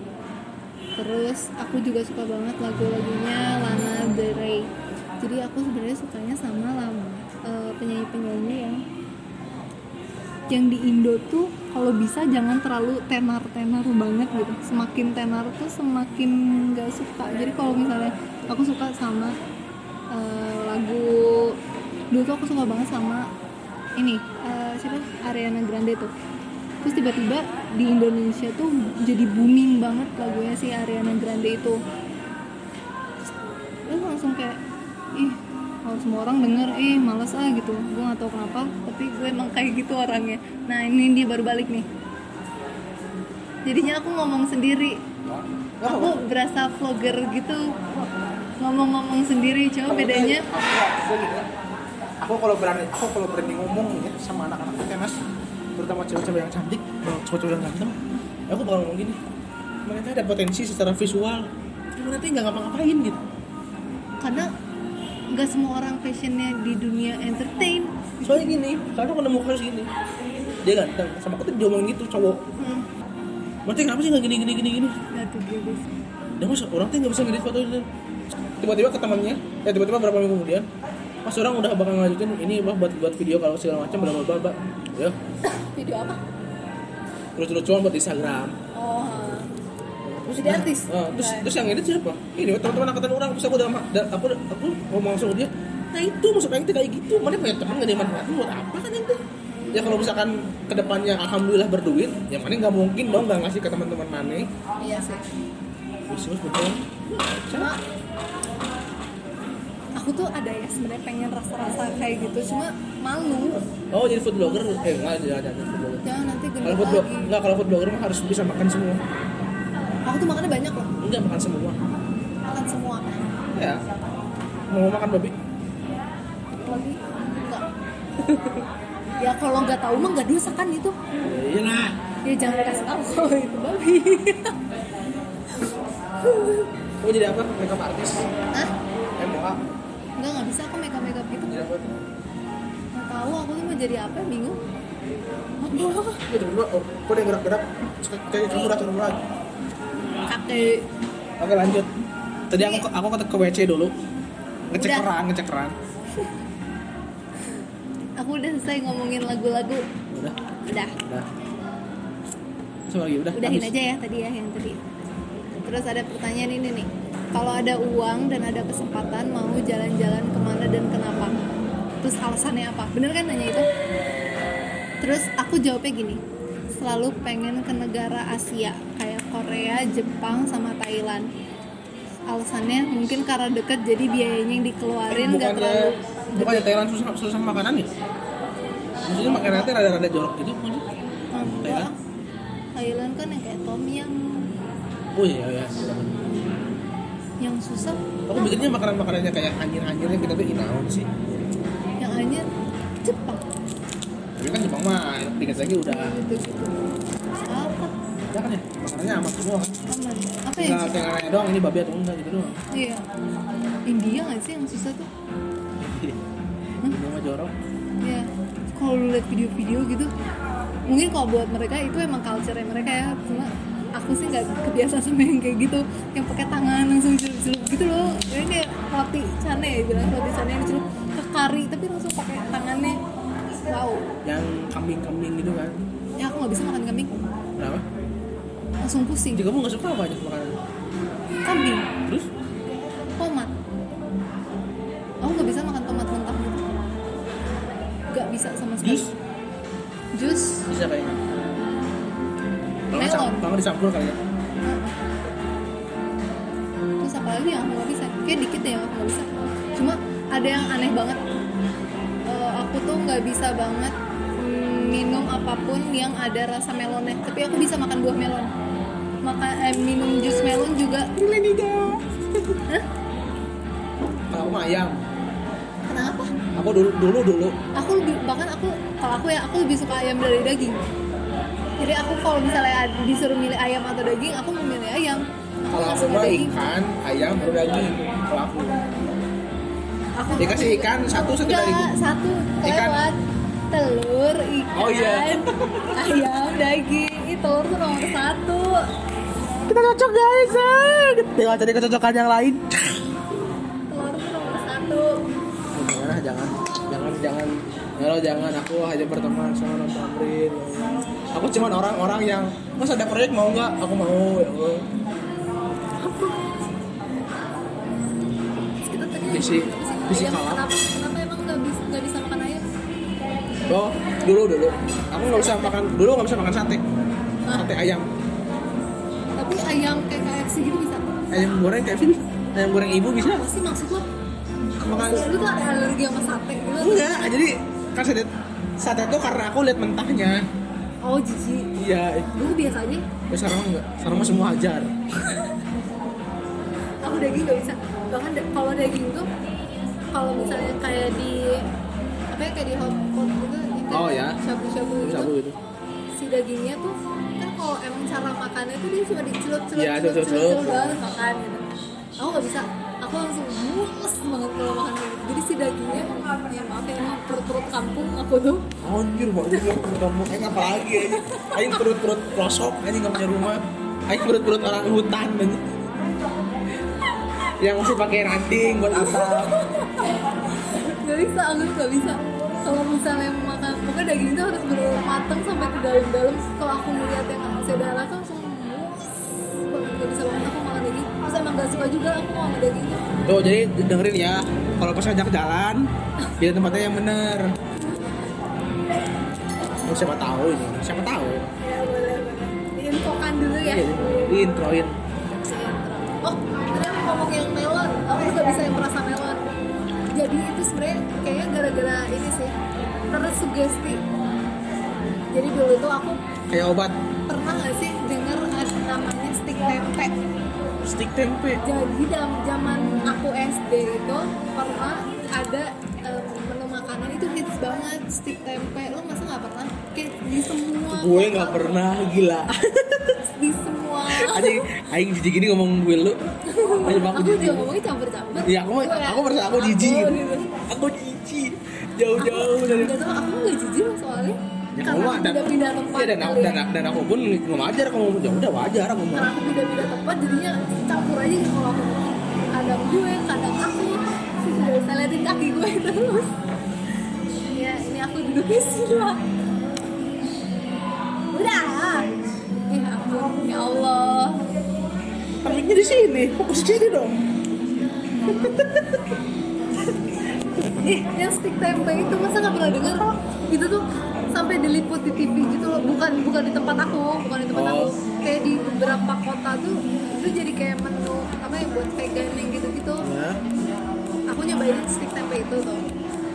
Terus aku juga suka banget lagu-lagunya Lana Del Rey. Jadi aku sebenarnya sukanya sama lam eh, penyanyi-penyanyi yang yang di Indo tuh kalau bisa jangan terlalu tenar-tenar banget gitu. Semakin tenar tuh semakin gak suka. Jadi kalau misalnya aku suka sama eh, lagu. Dulu tuh aku suka banget sama ini eh, siapa? Ariana Grande tuh. Terus tiba-tiba di Indonesia tuh jadi booming banget lagunya si Ariana Grande itu. Terus langsung kayak ih kalau semua orang denger. Ih males ah gitu. Gue gak tau kenapa tapi gue emang kayak gitu orangnya. Nah ini dia baru balik nih. Jadinya aku ngomong sendiri. Aku berasa vlogger gitu ngomong-ngomong sendiri coba bedanya aku ya. kalau berani aku kalau berani ngomong ya sama anak-anak tenas terutama cewek-cewek yang cantik cowok-cowok yang ganteng ya aku bakal ngomong gini mereka ada potensi secara visual cuma nanti nggak ngapa-ngapain gitu. Karena nggak semua orang passionnya di dunia entertain. Soalnya gini karena aku nemu kasus gini dia ganteng sama aku tuh diomongin gitu cowok. Hmm. berarti kenapa sih nggak gini gini gini gini? Nah tuh dia dan masa orang tuh nggak bisa ngedit foto itu tiba-tiba ke temannya ya tiba-tiba berapa minggu kemudian pas orang udah bakal ngajutin ini bah buat buat video kalau segala macam bla bla ya. Video apa? Lucu-lucuan buat Instagram. Oh terus Jadi artis? ah, terus terus yang edit siapa? Ini teman-teman angkatan orang. Terus aku udah da- aku aku ngomong langsung dia nah itu masuk itu kayak gitu. Mana punya teman gak dimanfaatin buat apa kan itu? Ya kalau misalkan ke depannya alhamdulillah berduit ya mana nggak mungkin dong nggak ngasih ke teman-teman mana. Iya sih. Bisnis betul cuma tuh ada ya sebenarnya pengen rasa-rasa kayak gitu cuma malu. Oh jadi food blogger? Eh nggak ada ada food blogger. Jangan nanti kalau food blogger nggak kalau food blogger mah harus bisa makan semua. Aku tuh makannya banyak loh. Enggak makan semua. Makan semua. Ya. Mau makan babi? Lagi enggak. *laughs* Ya kalau nggak tahu mah nggak dosa kan itu ya iyalah ya jangan kasih tahu kalau itu babi. Mau jadi apa? Makeup artis Hah? Enggak, nggak bisa. Aku makeup makeup gitu. Tuh nggak tahu. Aku tuh mau jadi apa bingung. Apa ya tiba-tiba oh kok ada yang gerak-gerak? Terus kayak kamu udah turun lagi. Kakek oke lanjut. Tadi aku aku ke, ke WC dulu. Ngecek Udah. keran ngecek keran. *laughs* Aku udah selesai ngomongin lagu-lagu. Udah. Udah. Udah. Coba lagi udah. Udahin habis. aja ya tadi ya yang tadi. Terus ada pertanyaan ini nih kalau ada uang dan ada kesempatan mau jalan-jalan ke mana dan kenapa? Terus alasannya apa? Bener kan nanya itu? Terus aku jawabnya gini selalu pengen ke negara Asia kayak Korea Jepang sama Thailand. Alasannya mungkin karena deket jadi biayanya yang dikeluarin nggak terlalu bukannya Thailand susah susah makanan ya maksudnya makanan teh rada-rada jorok gitu maksudnya enggak. Thailand? Kan yang kayak tom yum. Oh iya iya yang susah. Aku bikinnya makanan makanannya kayak anjir-anjirnya kita tuh inaon sih. Yang hanya Jepang. Tapi kan Jepang mah dikit lagi udah. Gitu apa udah kan ya makanannya amat semua. Kan aman apa ya tinggal tinggal nanya doang ini babi atau enggak gitu doang. Iya. India nggak sih yang susah tuh? Ini mah jorok. Ya kalau lu lihat video-video gitu mungkin kalau buat mereka itu emang culture mereka ya cuma aku sih nggak kebiasa sama yang kayak gitu. Yang pakai tangan langsung celup-celup gitu loh. Ini kayak roti cane ya bilang roti cane yang dicelup ke kari tapi langsung pakai tangannya. Wow. Yang kambing-kambing gitu kan? Ya aku nggak bisa makan kambing. Kenapa? Langsung pusing. Jadi kamu nggak suka apa aja makanan? Kambing. Terus? Tomat. Aku nggak bisa makan tomat mentah gitu nggak bisa sama sekali. Jus? Jus. Bisa kayaknya. Sam- nggak dicampur kali ya. Terus apa lagi yang aku nggak bisa? Kayak dikit ya yang aku nggak bisa. Cuma ada yang aneh banget. Eh, aku tuh nggak bisa banget minum apa pun yang ada rasa melonnya. Tapi aku bisa makan buah melon. Makan eh, minum jus melon juga. Hah? kalau ayam. Kenapa? Aku dulu dulu dulu. Aku lebih bahkan aku kalau aku ya aku lebih suka ayam dari daging jadi aku kalau misalnya disuruh milih ayam atau daging aku memilih ayam. Aku kalau aku mah daging. ikan ayam baru daging. Kalau aku. Aku dikasih ikan satu satu enggak daging. satu Ikan. lewat telur ikan Oh, iya. ayam daging. Ih, telur tuh nomor satu. Kita cocok guys. Dengan cari kecocokan yang lain. Telur tuh nomor satu. Jangan jangan jangan. Jangan ya lo jangan. Aku hanya berteman sama non Tamrin aku cuman orang-orang yang mas ada proyek mau nggak? Aku mau ya Allah. Kita tadi ngomong visi ayam, kalah. kenapa kenapa emang nggak bisa nggak bisa makan ayam? Oh dulu dulu. Aku nggak bisa makan dulu nggak bisa makan sate. Hah? sate ayam. Tapi ayam kayak KFC gitu bisa? Ayam goreng kayak sih ayam goreng ibu bisa. Apa sih maksud lo? Makan. Lu tuh ada alergi sama sate gitu? Enggak jadi kan sate sate itu karena aku lihat mentahnya oh jijik iya dulu biasa aja ya sekarang mah enggak. Sekarang mah semua hajar. *laughs* Aku daging nggak bisa. Bahkan da- kalau daging tuh kalau misalnya kayak di apa ya kayak di hot pot gitu Oh, ya. shabu-shabu gitu. Sabu gitu. Si dagingnya tuh kan kalau emang cara makannya tuh dia cuma dicelup-celup Iya, celup celup celup-celup. celup banget makan gitu. Aku nggak bisa aku langsung mules banget kalau makan kayak gitu. Jadi si dagingnya ya maaf ya perut-perut kampung aku tuh. Anjir mau juga kamu. Aing apa lagi aja aing perut perut pelosok aing nggak punya rumah. Aing perut perut orang hutan aja yang masih pakai ranting buat atap nggak bisa aku nggak bisa. Kalau misalnya makan pokoknya daging itu harus benar matang sampai ke dalam-dalam. Kalau aku melihat yang masih ada rasa langsung mules banget nggak bisa makan nggak suka juga aku makan dagingnya tuh jadi dengerin ya. Kalau pas ngajak jalan pilih tempatnya yang bener. Oh, siapa tahu ini. Siapa tahu. Ya boleh diinfokan dulu ya. Iya, diintroin. Oh tadi aku ngomong yang melon. Aku juga bisa yang merasa melon. Jadi itu sebenarnya kayaknya gara-gara ini sih. Tersugesti jadi dulu tuh aku kayak obat. pernah nggak sih denger ada namanya stick tempe stick tempe. Jadi dalam zaman aku SD itu pernah ada em, menu makanan itu hits banget stick tempe. Lo masa nggak pernah? Kayak di semua gue nggak pernah gila. *laughs* Di semua. Aing aing jijik gini ngomong gue lu. *laughs* Aja aku aku juga ngomongnya campur-campur. Iya, aku Gue ya, aku merasa aku jijik. Aku. Aku jijik. Jauh-jauh dari aku gak jijik soalnya Ya, karena kamu dan, pindah-pindah tempat Iya, dan, aku, dan, ya. dan aku pun nggak wajar kamu ya udah wajar aku mah. aku pindah-pindah tempat jadinya campur aja gitu kalau aku kadang gue kadang aku *laughs* saya liatin kaki gue *laughs* terus ya ini aku duduknya sila udah ya ampun ya Allah Perginya di sini, fokus di sini dong. *laughs* Ih, yang stick tempe itu masa nggak pernah dengar? Itu tuh sampai diliput di TV gitu loh, bukan bukan di tempat aku, bukan di tempat Oh. aku. Kayak di beberapa kota tuh itu jadi kayak menu apa ya buat vegan yang gitu-gitu. Ya. Aku nyobain stick tempe itu tuh,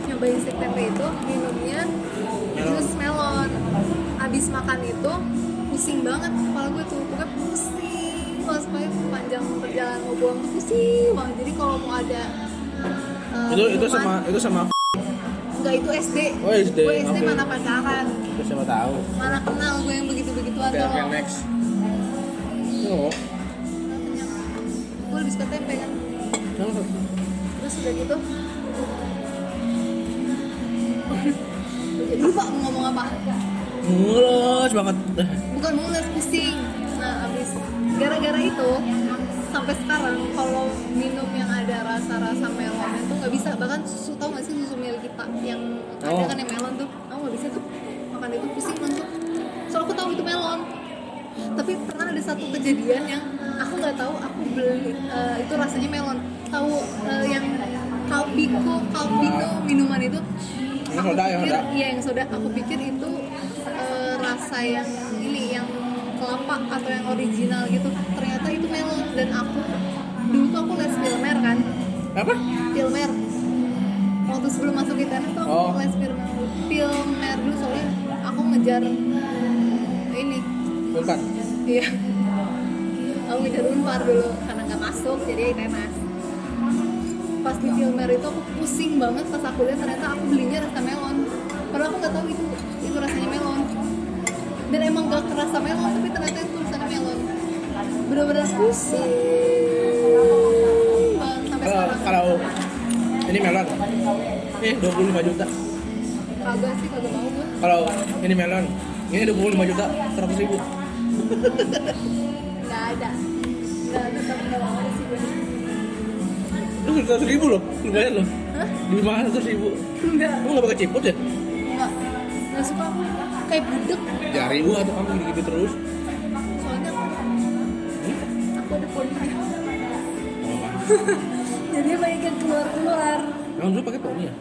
nyobain stick tempe itu minumnya jus melon. Abis makan itu pusing banget kepala gue tuh, pokoknya pusing supaya panjang perjalanan mau buang pusing banget. Jadi kalau mau ada eh, Itu itu sama itu sama Enggak itu SD. Oh, SD, Gue SD oke. mana pacaran, itu siapa tahu. mana kenal gue yang begitu-begitu Oke, atau oke next. Oh, gue lebih suka tempe kan. Terus udah gitu jadi *laughs* lupa mau ngomong apa Mulus banget. bukan mules pusing nah abis gara-gara itu sampai sekarang kalau minum yang ada rasa-rasa melon itu nggak bisa bahkan susu yang ada Oh. kan yang melon tuh. Aku nggak bisa tuh makan itu pusing langsung soalnya aku tahu itu melon. Tapi pernah ada satu kejadian yang aku nggak tahu aku beli eh, itu rasanya melon. Tahu eh, yang kalbiko kalbino minuman itu? Yang aku soda, yang soda. iya yang soda. Aku pikir itu eh, rasa yang ini yang kelapa atau yang original gitu. Ternyata itu melon. Dan aku dulu tuh aku les filmer kan. Apa? filmer sebelum masuk internet tuh aku Oh. les filmer filmer dulu soalnya aku ngejar ini. Bentar. iya. Aku ngejar unpar dulu karena nggak masuk jadi tenas pas di filmer itu aku pusing banget pas aku lihat ternyata aku belinya rasa melon. Padahal aku nggak tahu itu itu rasanya melon. Dan emang gak kerasa melon tapi ternyata itu tulisannya melon. Bener-bener pusing. Banget sampai Kalau sekarang. kalau ini melon. Eh 25 juta. kagak sih kagak mau gue Kalau ini melon, ini 25 juta 100 ribu. nggak ada nggak ada tapi nggak mau sih gue Lu 100 ribu loh, lumayan loh. Hah? Di mana 100 ribu? nggak Lu nggak pakai ciput ya? nggak nggak suka aku kayak budek Ya ribu atau kamu gitu-gitu terus. soalnya aku aku ada poninya Oh, *laughs* jadi banyak yang keluar keluar kamu dulu pakai poni ya?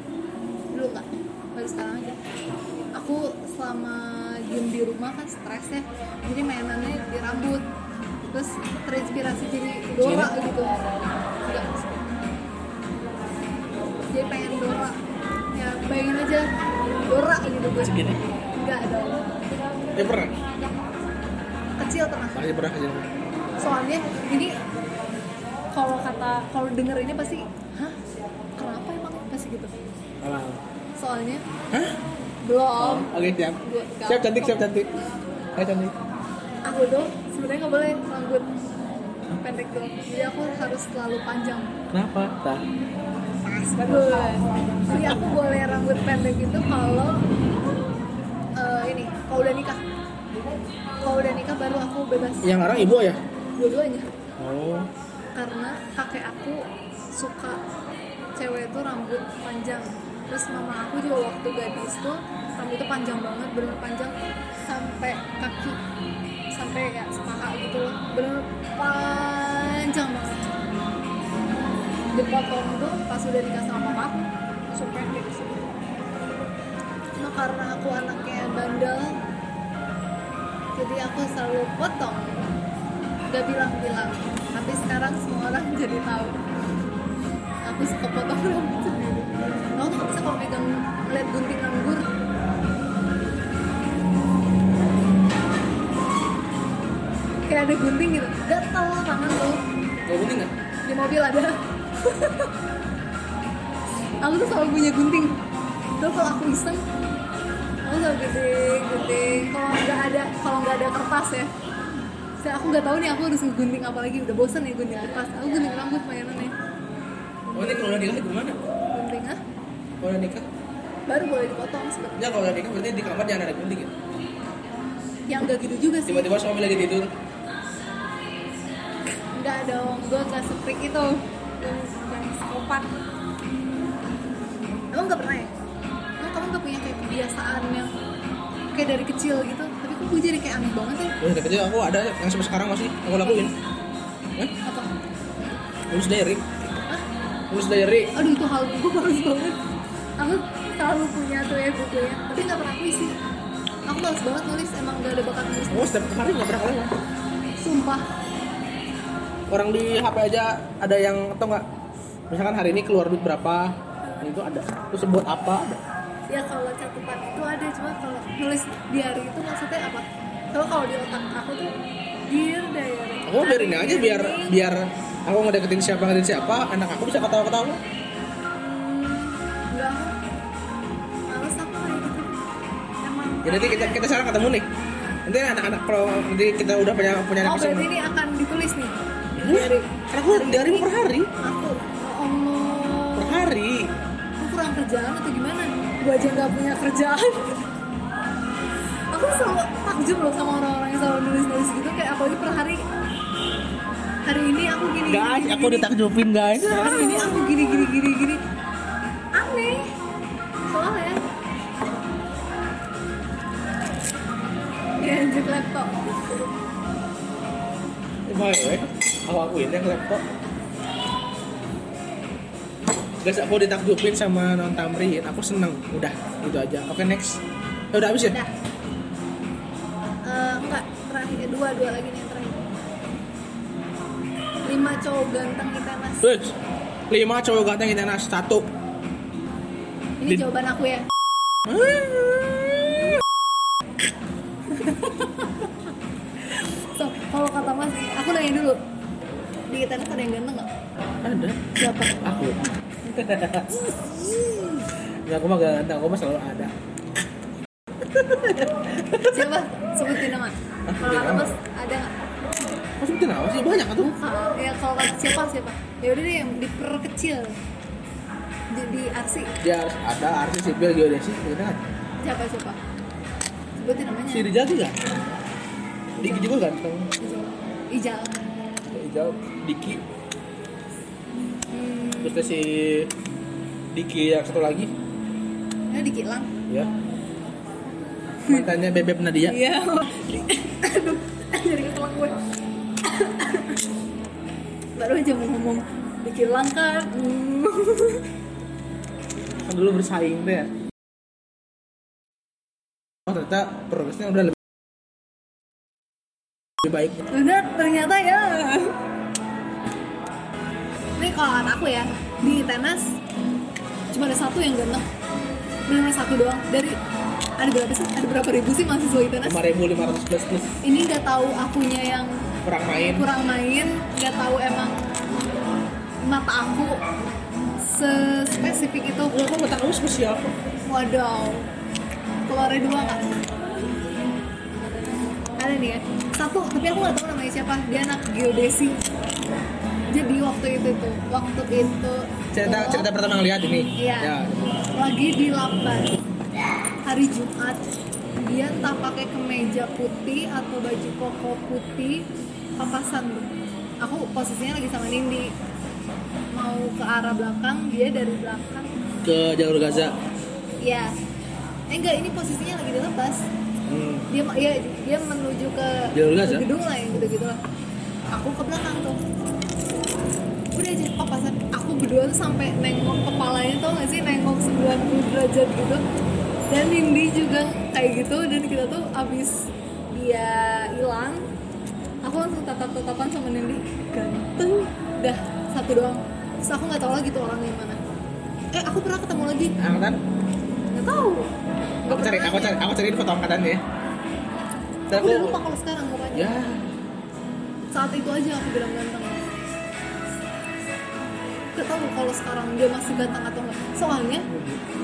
Sekarang aja. Aku selama diem di rumah kan stres ya. Jadi mainannya di rambut. Terus terinspirasi jadi Dora gitu. Enggak. Jadi pengen Dora. Ya bayangin aja Dora gitu gue. Segini. enggak dong Ya pernah. kecil pernah. Pasti pernah aja. soalnya ini kalau kata kalau denger ini pasti hah? Kenapa emang? Pasti gitu. Alah. Soalnya Hah? belum Oke siap. Gua- Siap cantik, siap cantik. Siap cantik. aku tuh sebenarnya nggak boleh rambut pendek tuh jadi aku harus selalu panjang Kenapa? Tak. pas bagus jadi aku boleh rambut pendek itu kalau eh, ini kalau udah nikah kalau udah nikah baru aku bebas Yang orang ibu ya? dua-duanya Oh. karena kakek aku suka cewek itu rambut panjang terus mama aku juga waktu gadis tuh rambutnya panjang banget bener panjang sampai kaki sampai ya sepaha gitu loh. Bener panjang banget. Dipotong tuh pas udah nikah sama papa aku langsung pendek sih. Nah karena aku anaknya bandel jadi aku selalu potong. Gak bilang-bilang tapi sekarang semua orang *laughs* jadi tahu. Aku suka potong rambut sendiri aku tuh gak bisa kalau megang lihat gunting anggur. Kayak ada gunting gitu. Gatel tangan tuh. Kau gunting nggak? di mobil ada. Aku tuh selalu punya gunting. Terus kalau aku iseng aku selalu gunting gunting. Kalau nggak ada kalau nggak ada kertas ya. Saya aku nggak tahu nih aku harus gunting apa lagi. Udah bosen ya gunting kertas. Aku gunting rambut mainannya. Oh ini kalau udah nikah gimana? gunting ah Kalau udah nikah? baru boleh dipotong sebetulnya Ya kalau udah nikah berarti di kamar jangan ada gunting ya? yang nggak gitu juga sih Tiba-tiba suami lagi tidur. nggak dong gue nggak seprik itu yang yang psikopat emang nggak pernah ya emang kamu nggak punya kayak kebiasaan yang kayak dari kecil gitu tapi kok gue jadi kayak aneh banget ya Udah dari kecil aku ada yang sampai sekarang masih aku lakuin. Hah? apa Nulis diary. Hah? Nulis diary. aduh itu hal gue bagus *laughs* banget selalu punya tuh ya bukunya tapi nggak pernah aku isi aku males banget nulis emang gak ada bakat nulis Oh setiap hari nggak pernah lewat. sumpah Orang di HP aja ada yang atau nggak? Misalkan hari ini keluar duit berapa? Itu ada. Terus buat apa? Ada. ya kalau catatan itu ada cuma kalau nulis diary itu maksudnya apa kalau kalau di otak aku tuh dear diary Aku biarin aja biar biar aku ngedeketin siapa ngedeketin siapa, anak aku bisa ketawa-ketawa. Jadi nanti kita kita sekarang ketemu nih. Nanti anak-anak kalau nanti kita udah punya punya anak oh berarti ini akan ditulis nih? Karena aku diary per hari. aku? Oh Allah Per hari. aku kurang kerjaan atau gimana? Gue aja nggak punya kerjaan. *laughs* Aku selalu takjub loh sama orang-orang yang selalu nulis-nulis gitu kayak apalagi per hari. Hari ini aku gini guys gini, aku gini. ditakjubin guys. Hari ini aku gini gini gini gini dia anjir laptop baik weh aku akuin yang laptop Guys, aku ditakjubin sama non Tamrin. Aku seneng. Udah, gitu aja. Oke, next. Ya udah habis ya? udah Eh, enggak terakhir dua dua lagi nih yang terakhir lima cowok ganteng di tenas Terus, lima cowok ganteng kita nas satu. ini Di- jawaban aku ya *laughs* so kalau kata mas aku nanya dulu di tenas ada yang ganteng nggak Ada. siapa Aku. Ya, aku mah gak ganteng. Aku mah selalu ada. siapa sebutin nama kalau kata mas ada nggak Kok sebutin apa sih? Banyak kan tuh. Bukan. ya kalau kata siapa siapa ya udah deh yang diperkecil jadi arsi Ya, ada artis sipil geodesi. Gitu kan? siapa siapa sebutin namanya Si Rijal juga. Diki juga ganteng. Ijal Ijal Diki. hmm, Terus ada si Diki yang satu lagi. ini dikilang Ya. Mantannya Bebek Nadia. iya aduh jadi kekelang gue baru aja mau ngomong dikilang kan hmm. Kan dulu bersaing deh. Oh, ternyata progresnya udah lebih lebih baik. bener ternyata ya. Ini kalau kata aku ya di tenas cuma ada satu yang ganteng. Benar satu doang. Dari ada berapa sih? Ada berapa ribu sih mahasiswa di tenas? 5.500 plus plus. Ini nggak tahu akunya yang kurang main. kurang main nggak tahu emang mata aku sespesifik itu. Lu kok tahu spesial kok? Keluarnya dua kan ada nih ya. Satu tapi aku nggak tahu namanya siapa. Dia anak geodesi. Jadi waktu itu tuh waktu itu Cerita tuh, cerita pertama ngeliat ini. Iya. Ya. lagi di Lapan hari Jumat dia entah pakai kemeja putih atau baju koko putih papasan. Tuh aku posisinya lagi sama Nindi. Mau ke arah belakang dia dari belakang. Ke jalur Gaza. ya eh enggak ini posisinya lagi dilepas. Hmm. dia ya dia menuju ke, Gaza? ke gedung lah yang gitu gitu lah. Aku ke belakang tuh. Udah aja papasan aku berdua tuh sampai nengok kepalanya tau gak sih? Nengok 90 derajat gitu. Dan Nindi juga kayak gitu dan kita tuh abis dia hilang aku langsung tatap-tatapan sama Nindi. Ganteng. Dah satu doang. Terus aku nggak tahu lagi tuh orangnya mana eh aku pernah ketemu lagi. Angkatan? nggak tahu. Nggak Aku cari, aku cari, aku cariin foto angkatannya. Dan aku udah lupa kalau sekarang mukanya Ya, saat itu aja aku bilang ganteng. Gak tahu kalau sekarang dia masih ganteng atau enggak. Soalnya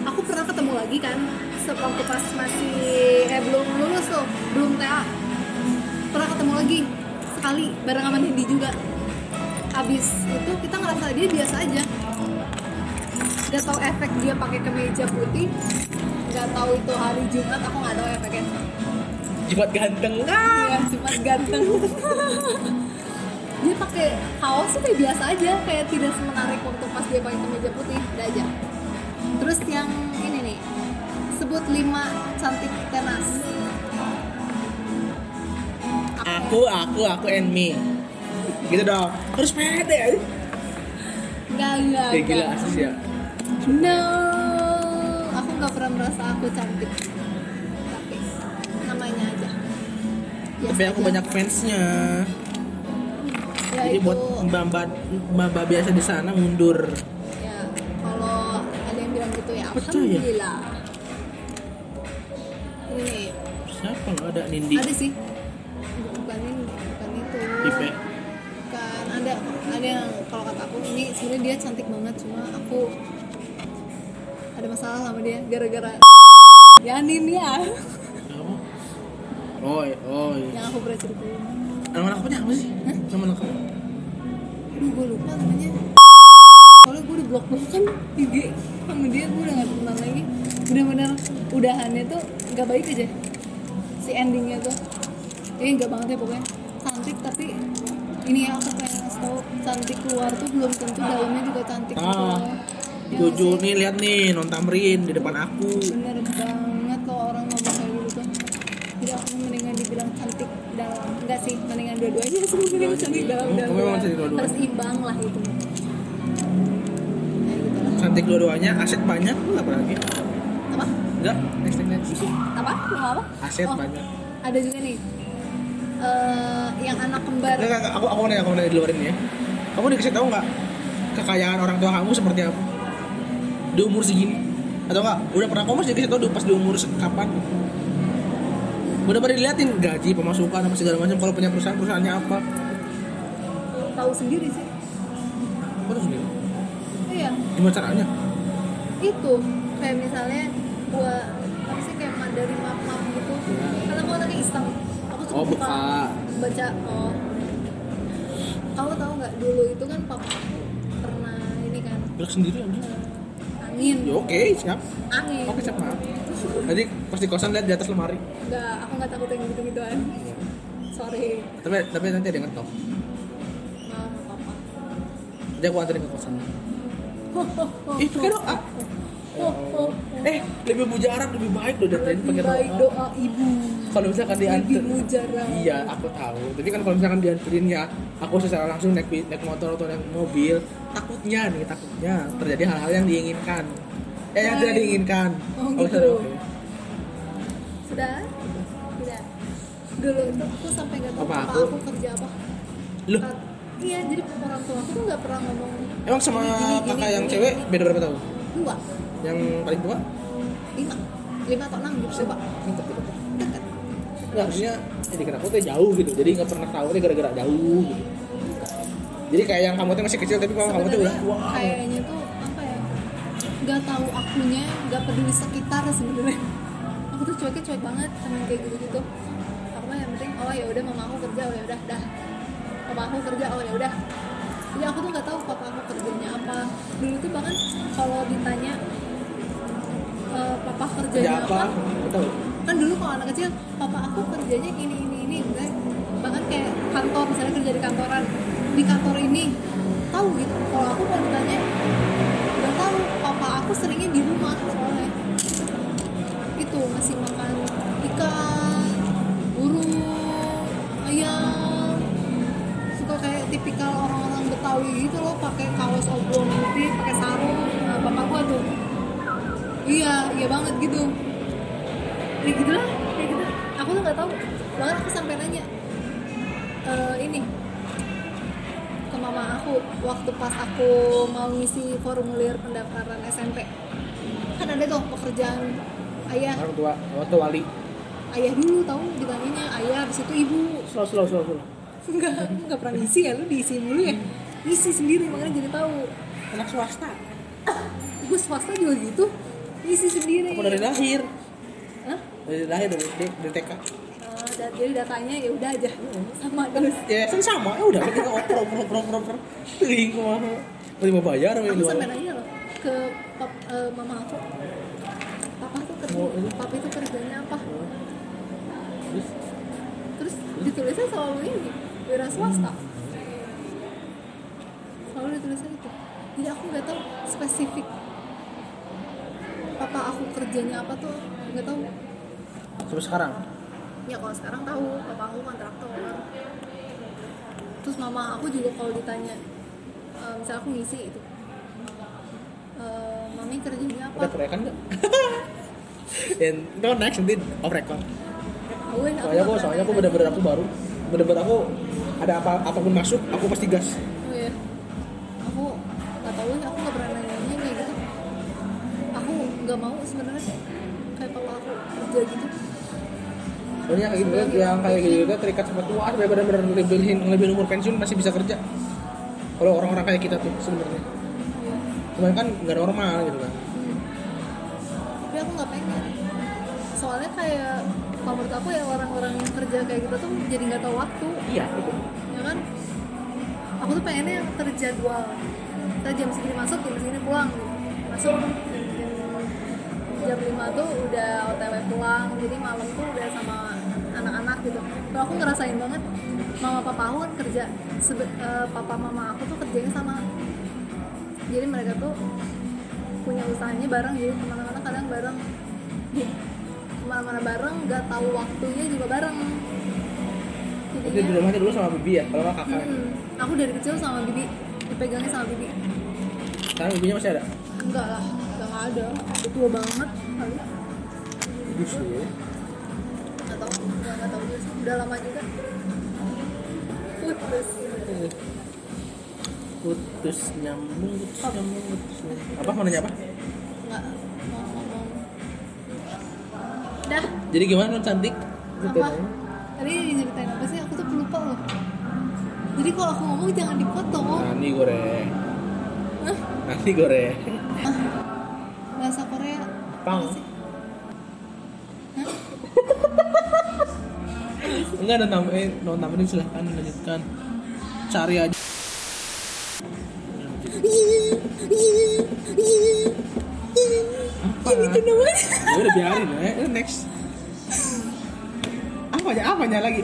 aku pernah ketemu lagi kan waktu pas masih eh belum lulus tuh belum TA pernah ketemu lagi sekali bareng sama Nindi juga. Abis itu kita ngerasa dia biasa aja. Gak tahu efek dia pakai kemeja putih gak tahu itu hari Jumat aku nggak tahu efeknya Jumat ganteng. Iya, cuma ganteng. dia pakai kaos tuh kayak biasa aja, kayak tidak semenarik waktu pas dia pakai kemeja putih, udah aja. Terus yang ini nih, sebut lima cantik tenas. Aku, aku, aku and me. Gitu dong. Harus pede. Enggak, enggak, Ya gila asis ya. No, nggak merasa aku cantik. Tapi namanya aja. Biasa Tapi aku aja. banyak fansnya. Ya, Jadi itu, buat mbak-mbak mbak biasa di sana mundur. ya kalau ada yang bilang gitu ya, Percaya. alhamdulillah. Ini Siapa nggak ada Nindi? ada sih bukan ini bukan itu Tipe. kan ada ada yang kalau kata aku ini sebenarnya dia cantik banget cuma aku ada masalah sama dia gara-gara ya Nin ya Apa? Oh, oh. yang aku pernah ceritain Nama lengkapnya apa sih? Nama lengkap. aduh gue lupa namanya soalnya gue udah blok blok kan IG sama dia gue udah gak temenan lagi bener-bener udahannya tuh nggak baik aja si endingnya tuh eh nggak banget ya pokoknya cantik tapi ini ya aku pengen ngasih tau cantik keluar tuh belum tentu dalamnya juga cantik gitu Ah, loh. Ya Tujuh sih? nih lihat nih non tamrin di depan aku. bener banget kalau orang ngomong kayak gitu tuh jadi aku mendingan dibilang cantik dalam enggak sih mendingan dua-duanya sebenarnya cantik dalam dan dua-duanya? harus imbang lah itu kayak gitu Cantik dua-duanya, aset banyak lu apa lagi? apa Enggak, next next apa lu mau apa Aset Oh, banyak. ada juga nih eh yang anak kembar Enggak, enggak, aku aku mau nanya, aku mau nanya di luar ini ya. Kamu dikasih tahu nggak kekayaan orang tua kamu seperti apa? Di umur segini? Atau enggak? Udah pernah kamu dikasih tahu pas di umur kapan? Udah pada diliatin gaji, pemasukan, apa segala macam. Kalau punya perusahaan, perusahaannya apa? tahu sendiri sih Kau tahu sendiri. iya Gimana caranya? itu kayak misalnya gua apa sih kayak dari map map gitu karena aku anaknya iseng aku suka Oh, buka. baca oh kamu tahu nggak dulu itu kan papa aku pernah ini kan Gerak sendiri aja. Angin Ya oke, siap. angin Oke, siap maaf. Nanti pas di kosan lihat di atas lemari. nggak aku nggak takut yang gitu gituan sorry Tapi tapi nanti ada yang ngetok. maaf papa Jadi aku anterin ke kosan. Oh, oh, oh. Eh, lebih mujarab, lebih baik loh pakai baik doa. doa ibu Kalau misalkan diantar, iya aku tahu. Tapi kan kalau misalkan dianterin ya, aku secara langsung naik naik motor atau naik mobil, takutnya nih takutnya terjadi hal-hal yang diinginkan. Eh yang tidak diinginkan. Oh, Kalau gitu. oke. sudah sudah dulu itu aku sampai nggak tahu Apa aku? aku kerja apa Loh, iya jadi orang tua aku tuh nggak pernah ngomong emang sama Gini, kakak gini, yang gini, cewek beda berapa tahun? dua Yang paling tua? lima lima atau enam gitu Dekat, dekat. Nggak, maksudnya jadi kenapa tuh jauh gitu. Jadi nggak pernah tahu nih gara-gara jauh gitu. Jadi kayak yang kamu tuh masih kecil tapi kalau kamu tuh udah tua. kayaknya tuh apa ya nggak tahu akunya nggak peduli sekitar sebenarnya aku tuh cueknya cuek banget sama kayak gitu gitu aku mah yang penting oh ya udah mama aku kerja oh ya udah dah papa aku kerja oh ya udah jadi aku tuh nggak tahu papa aku kerjanya apa dulu tuh bahkan kalau ditanya eh, papa Kerja kerjanya apa? apa? Tahu. kan dulu kalau anak kecil papa aku kerjanya ini ini ini udah bahkan kayak kantor misalnya kerja di kantoran di kantor ini tahu gitu. Kalau aku kalau ditanya nggak tahu. Papa aku seringnya di rumah soalnya. Itu masih makan ikan burung ayam. Suka kayak tipikal orang-orang Betawi gitu loh pakai kaos oblong putih pakai sarung. Nah, bapak gua tuh iya iya banget gitu. Ya gitu lah kayak gitu. Aku tuh nggak tahu. Bahkan aku sampai nanya eh, ini ke mama aku waktu pas aku mau ngisi formulir pendaftaran SMP kan ada tuh pekerjaan ayah. Orang tua, orang tua wali. ayah dulu tahu ditanyanya ayah habis itu ibu. Slow, slow, slow, slow. enggak enggak pernah ngisi ya lu diisi mulu ya. Ngisi sendiri makanya jadi tahu. Anak swasta. gue swasta juga gitu ngisi sendiri. Aku dari lahir. Hah? Dari lahir dari, dari, dari TK. Eh, jadi datanya ya udah aja. Sama terus. Ya kan sama, ya udah kita oper oper oper oper oper. Kumaha. Mau mau bayar aku sampai nanya loh. Ke pap, eh, mama aku papa tuh kerja Oh, ini? papa itu kerjanya apa? Terus? Terus ditulisnya selalu ini wira swasta. Selalu ditulisnya itu. Jadi aku nggak tahu spesifik papa aku kerjanya apa tuh nggak tahu sampai sekarang. ya kalau sekarang tahu papa aku kontraktor terus mama aku juga kalau ditanya eh, misalnya aku ngisi itu eh, mami kerjanya apa Udah kerekan enggak? Dan *laughs* itu next nanti off record. Aku- aku Soalnya aku nggak soalnya aku bener-bener aku baru bener-bener aku ada apa apa pun masuk aku pasti gas. Kayak gitu yang kayak gitu juga terikat sama tua sampai benar-benar ngelebihin ngelebihin umur pensiun masih bisa kerja. Kalau orang-orang kayak kita tuh sebenarnya. Cuman kan nggak normal gitu kan. Tapi aku nggak pengen. Soalnya kayak kalau menurut aku ya orang-orang yang kerja kayak gitu tuh jadi nggak tahu waktu, Iya, itu. ya kan? Aku tuh pengennya yang terjadwal, kita jam segini masuk jam segini pulang gitu. masuk jam 5 tuh udah otw pulang jadi malam tuh udah sama gitu. Kalau aku ngerasain banget mama papa aku kan kerja Sebe- eh, papa mama aku tuh kerjanya sama. Jadi mereka tuh punya usahanya bareng jadi ke mana-mana kadang bareng. Ke mana-mana bareng nggak tahu waktunya juga bareng. Berarti di rumahnya dulu sama bibi ya? Kalau nggak kakak mm, aku dari kecil sama bibi dipegangnya sama bibi. Sekarang bibinya masih ada? Enggak lah udah nggak ada. Udah tua banget kali nggak tahu nggak tahu juga sih. Udah lama juga. Putus. Putus nyambung putus nyambung putus apa mau nanya apa? Nggak mau ngomong. Dah. Jadi gimana non cantik? Apa? Tadi diceritain apa sih? Aku tuh lupa loh. Jadi kalau aku ngomong jangan dipotong. Nani goreng? Hah? nani goreng? Bahasa Korea. Pang. apa sih enggak non tambahin non tambahin silahkan lanjutkan cari aja. Apa? Gitu namanya ya udah biarin ya Eh, next. Apanya apanya lagi?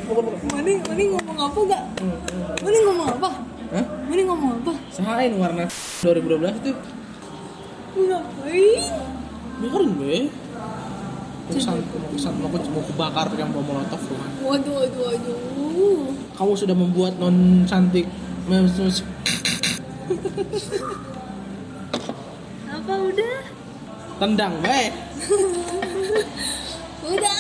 Mani, Mani ngomong apa gak? Mani ngomong apa? Hah? Mani ngomong apa? Sahain warna 2012 itu. Ngapain? biarin be pesan mau aku mau kubakar yang bom molotov tuh Waduh, waduh, waduh. Kamu sudah membuat non cantik. Apa udah? tendang be *laughs* Udah.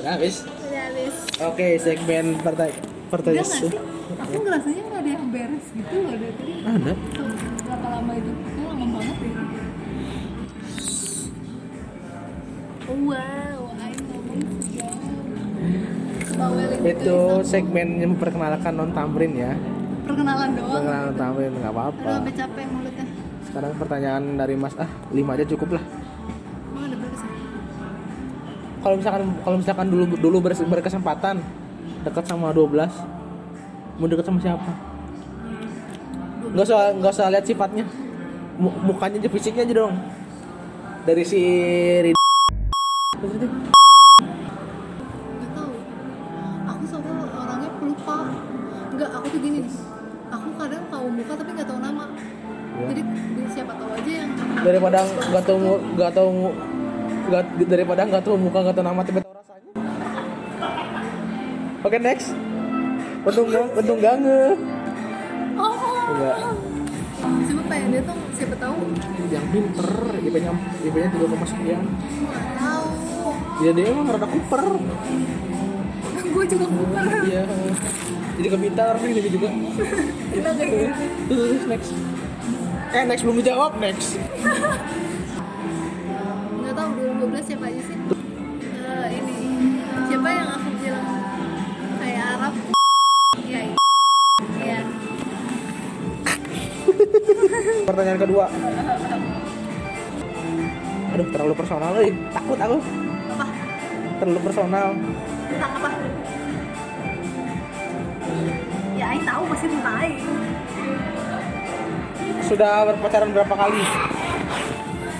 Udah habis? Udah habis. Oke segmen pertanyaan pertanyaan? Aku ngerasanya gak ada yang beres gitu loh dari tadi. Ada. Tuh, Wow, itu segmen yang memperkenalkan non tamrin ya. Perkenalan doang. Perkenalan non tamrin nggak Aduh, apa-apa sampai capek mulutnya. Sekarang pertanyaan dari mas ah lima aja cukup lah. Kalau misalkan kalau misalkan dulu dulu ber- berkesempatan dekat sama 12 mau dekat sama siapa? Nggak usah nggak usah lihat sifatnya. Mu- mukanya aja fisiknya aja dong. Dari si Gak tau Aku soalnya orangnya pelupa Enggak, aku tuh gini. Aku kadang tahu muka tapi nggak tahu nama. Ya. Jadi di- siapa tahu aja yang daripada nggak tahu mu- nggak tahu nggak daripada nggak tahu muka nggak tahu nama tapi tahu rasanya. Oke next. Untung nggak untung nggak nge Oh Enggak. Siapa pengen dia tuh? Siapa tahu? Yang pinter IP-nya IP-nya tiga koma sekian. Tahu ya dia emang rada kuper Gue juga kupar iya. Jadi kepintar nih gitu juga. Kita kayak gitu. Terus next. Eh next belum dijawab next. Nggak tahu 2012 siapa aja sih? Eh, Ini. Siapa yang aku bilang Kayak Arab? Iya iya. Pertanyaan kedua. Aduh terlalu personal nih takut aku? Terlalu personal. Tentang apa? Ya Aing tahu pasti tentang Aing. Sudah berpacaran berapa kali?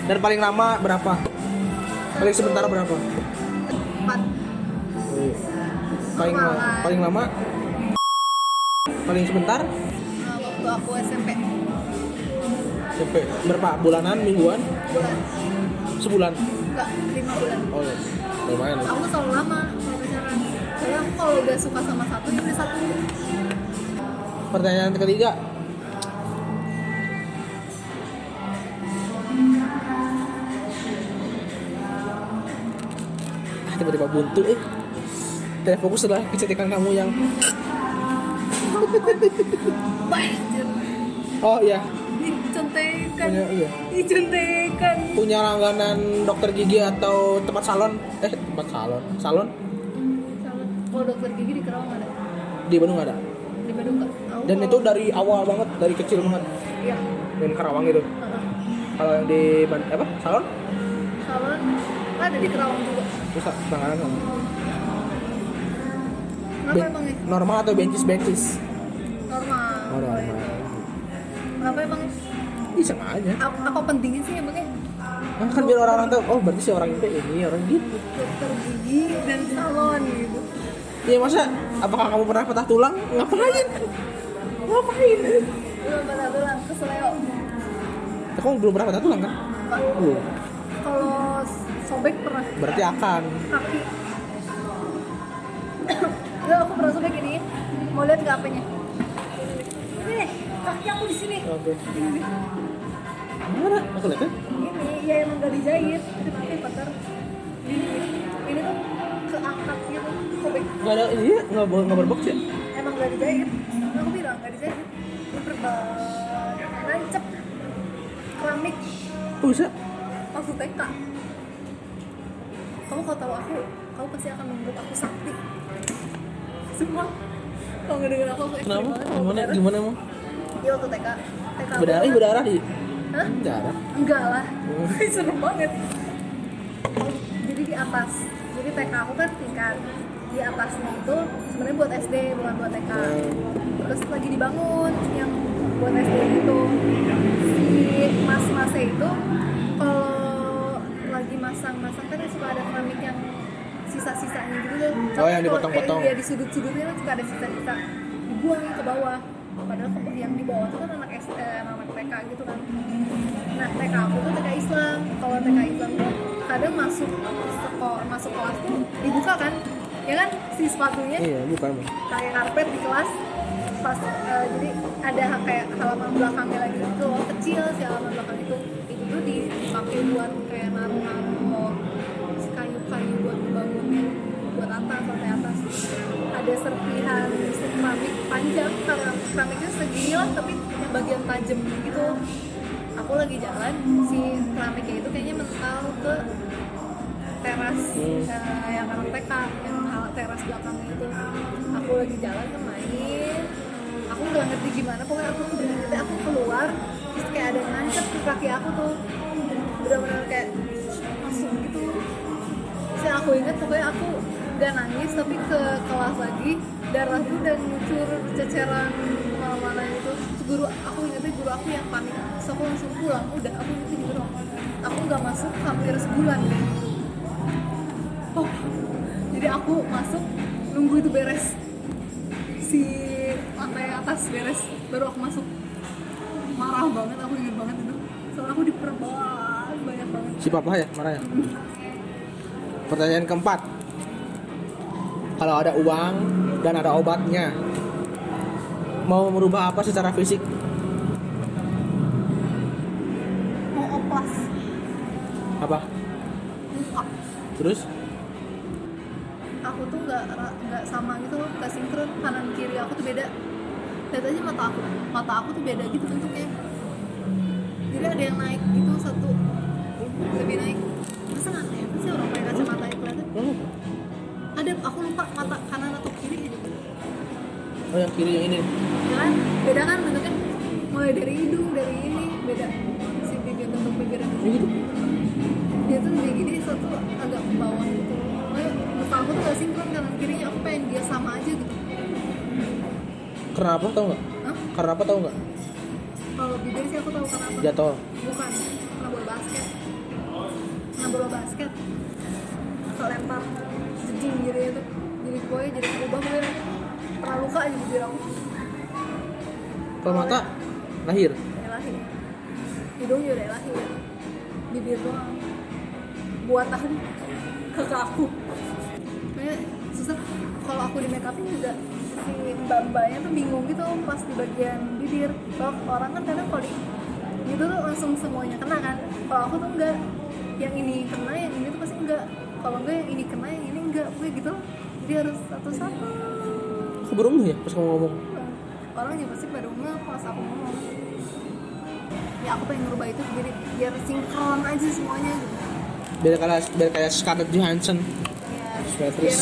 Dan paling lama berapa? Paling sebentar berapa? Empat. Paling la- paling lama? Paling sebentar? Eh, Waktu aku SMP sampai berapa? Bulanan mingguan? Bulan. Sebulan? Enggak, lima bulan. Oh iya lumayan ya. Aku selalu lama kalau pacaran. Soalnya aku kalau udah suka sama satu, ya udah satu. Pertanyaan ketiga. Ah tiba-tiba buntu eh. Tidak fokus adalah kecantikan kamu yang *laughs* oh iya Punya iya. Dicontekan. Punya langganan dokter gigi atau tempat salon? Eh tempat salon? Salon? Kalau dokter gigi di Kerawang ada? Di Bandung ada? Di Bandung enggak Aku dan itu dari awal banget dari kecil banget. Iya. Dan Karawang itu Heeh. kalau yang di Ban- apa? Salon? Salon. Ada di Kerawang juga. Bisa langganan sama Kenapa Ben- emangnya? normal atau bencis bencis Normal. Oh normal. Kenapa? Ih, sama aja. apa, apa pentingnya sih emangnya Nah, kan biar orang-orang tahu, oh berarti si orang itu ini, orang gitu. dokter gigi dan salon gitu Iya masa, apakah kamu pernah patah tulang? Ngapain? Ngapain? belum patah tulang kesleo Kamu belum pernah patah tulang kan? Belum. kalau sobek pernah Berarti akan. kaki Enggak, aku pernah sobek ini mau lihat nggak apanya ini nih kaki aku di sini Oke. nih. Mana? Aku lihat ya. ini ya emang gak dijahit itu pakai ini ini tuh keangkat gitu sobek Nggak ada ini ya? Nggak nggak berbox ya? emang gak dijahit aku bilang gak dijahit ini berbal nancep keramik Kok bisa? waktu TK kamu kalau tahu aku kamu pasti akan menganggap aku sakti semua kalau nggak dengar aku aku ekstrim banget Gimana? Gimana emang? Iya waktu TK TK Berdarah? Berdarah di. Hah? Enggak lah. *laughs* Hmm. serem banget. Oh, jadi di atas jadi TK aku kan tingkat di atasnya itu sebenarnya buat SD bukan buat TK terus lagi dibangun yang buat SD itu. Si mas-masnya itu kalau lagi masang-masang kan suka ada keramik yang sisa-sisanya gitu tuh Oh, yang dipotong-potong. dia di sudut-sudutnya kan suka ada sisa-sisa. Dibuang ke bawah padahal ke- yang di bawah tuh kan anak SD, eh, anak TK gitu kan. Nah TK aku tuh TK Islam. Kalau TK Islam tuh kadang masuk sekolah masuk kelas tuh dibuka kan? Ya kan? Si sepatunya Iya, bukan. Kayak karpet di kelas. Pas eh, jadi ada kayak halaman belakangnya lagi. Gitu loh kecil si halaman belakang itu itu tuh dipakai buat kayak naruh-naruh kayu-kayu buat bangunnya atas sampai atas. Ada serpihan keramik panjang keramiknya segini lah tapi yang bagian tajam gitu. Aku lagi jalan si keramiknya itu kayaknya mental ke teras Hmm. eh, yang anak TK yang teras belakangnya itu. Aku lagi jalan main aku nggak ngerti gimana pokoknya aku ngerti aku keluar terus kayak ada yang nancep ke kaki aku tuh. Benar-benar kayak masuk gitu. Terus aku ingat pokoknya aku nggak nangis tapi ke kelas lagi darah tuh udah ngucur ceceran mana-mana gitu Terus guru aku ingetnya guru aku yang panik. Terus aku langsung pulang. Udah aku gitu doang aku. Nggak masuk hampir sebulan deh. Oh jadi aku masuk nunggu itu beres. Si lantai atas beres baru aku masuk. Marah banget aku inget banget itu. Soalnya aku diperban banyak banget. Si papa ya, marah ya. Pertanyaan keempat. Kalau ada uang dan ada obatnya, mau merubah apa secara fisik? mau oplas. Apa? muka. Terus? aku tuh nggak nggak sama gitu loh nggak sinkron. Kanan kiri aku tuh beda. Lihat aja mata aku. Mata aku tuh beda gitu bentuknya. Jadi ada yang naik gitu satu. Lebih naik. Masa nggak sih orang aku lupa mata kanan atau kiri gitu. Oh yang kiri yang ini. ya kan beda kan bentuknya? Mulai dari hidung dari ini beda. Si bibir bentuk bibirnya Ini gitu. dia tuh kayak gini satu agak ke bawah gitu. Makanya muka aku tuh gak sinkron kanan kirinya. Aku pengen dia sama aja gitu. Karena apa tau nggak? Karena apa tau nggak? kalau bibir sih aku tahu kenapa Jatuh. bukan. Pernah bola basket. Pernah bola basket. Kelempar jejing gitu itu jadi gue jadi berubah gue pernah luka aja bibir aku Kalau mata lahir. dari lahir. Hidung juga dari lahir. Bibir doang. Buatan kakak aku. Susah. Kalau aku di make upin juga si mbak mbaknya tuh bingung gitu pas di bagian bibir. Kalau orang kan kadang kalau di gitu tuh langsung semuanya kena kan. Kalau aku tuh enggak. Yang ini kena yang ini tuh pasti enggak. Kalau enggak yang ini kena yang ini enggak gue gitu jadi harus satu-satu Aku baru ngeh ya pas kamu ngomong. orang juga pasti baru nge pas aku ngomong. Ya aku pengen ngerubah itu jadi biar sinkron aja semuanya gitu. Biar kayak biar kayak Scarlett Johansson. ya, biar kayak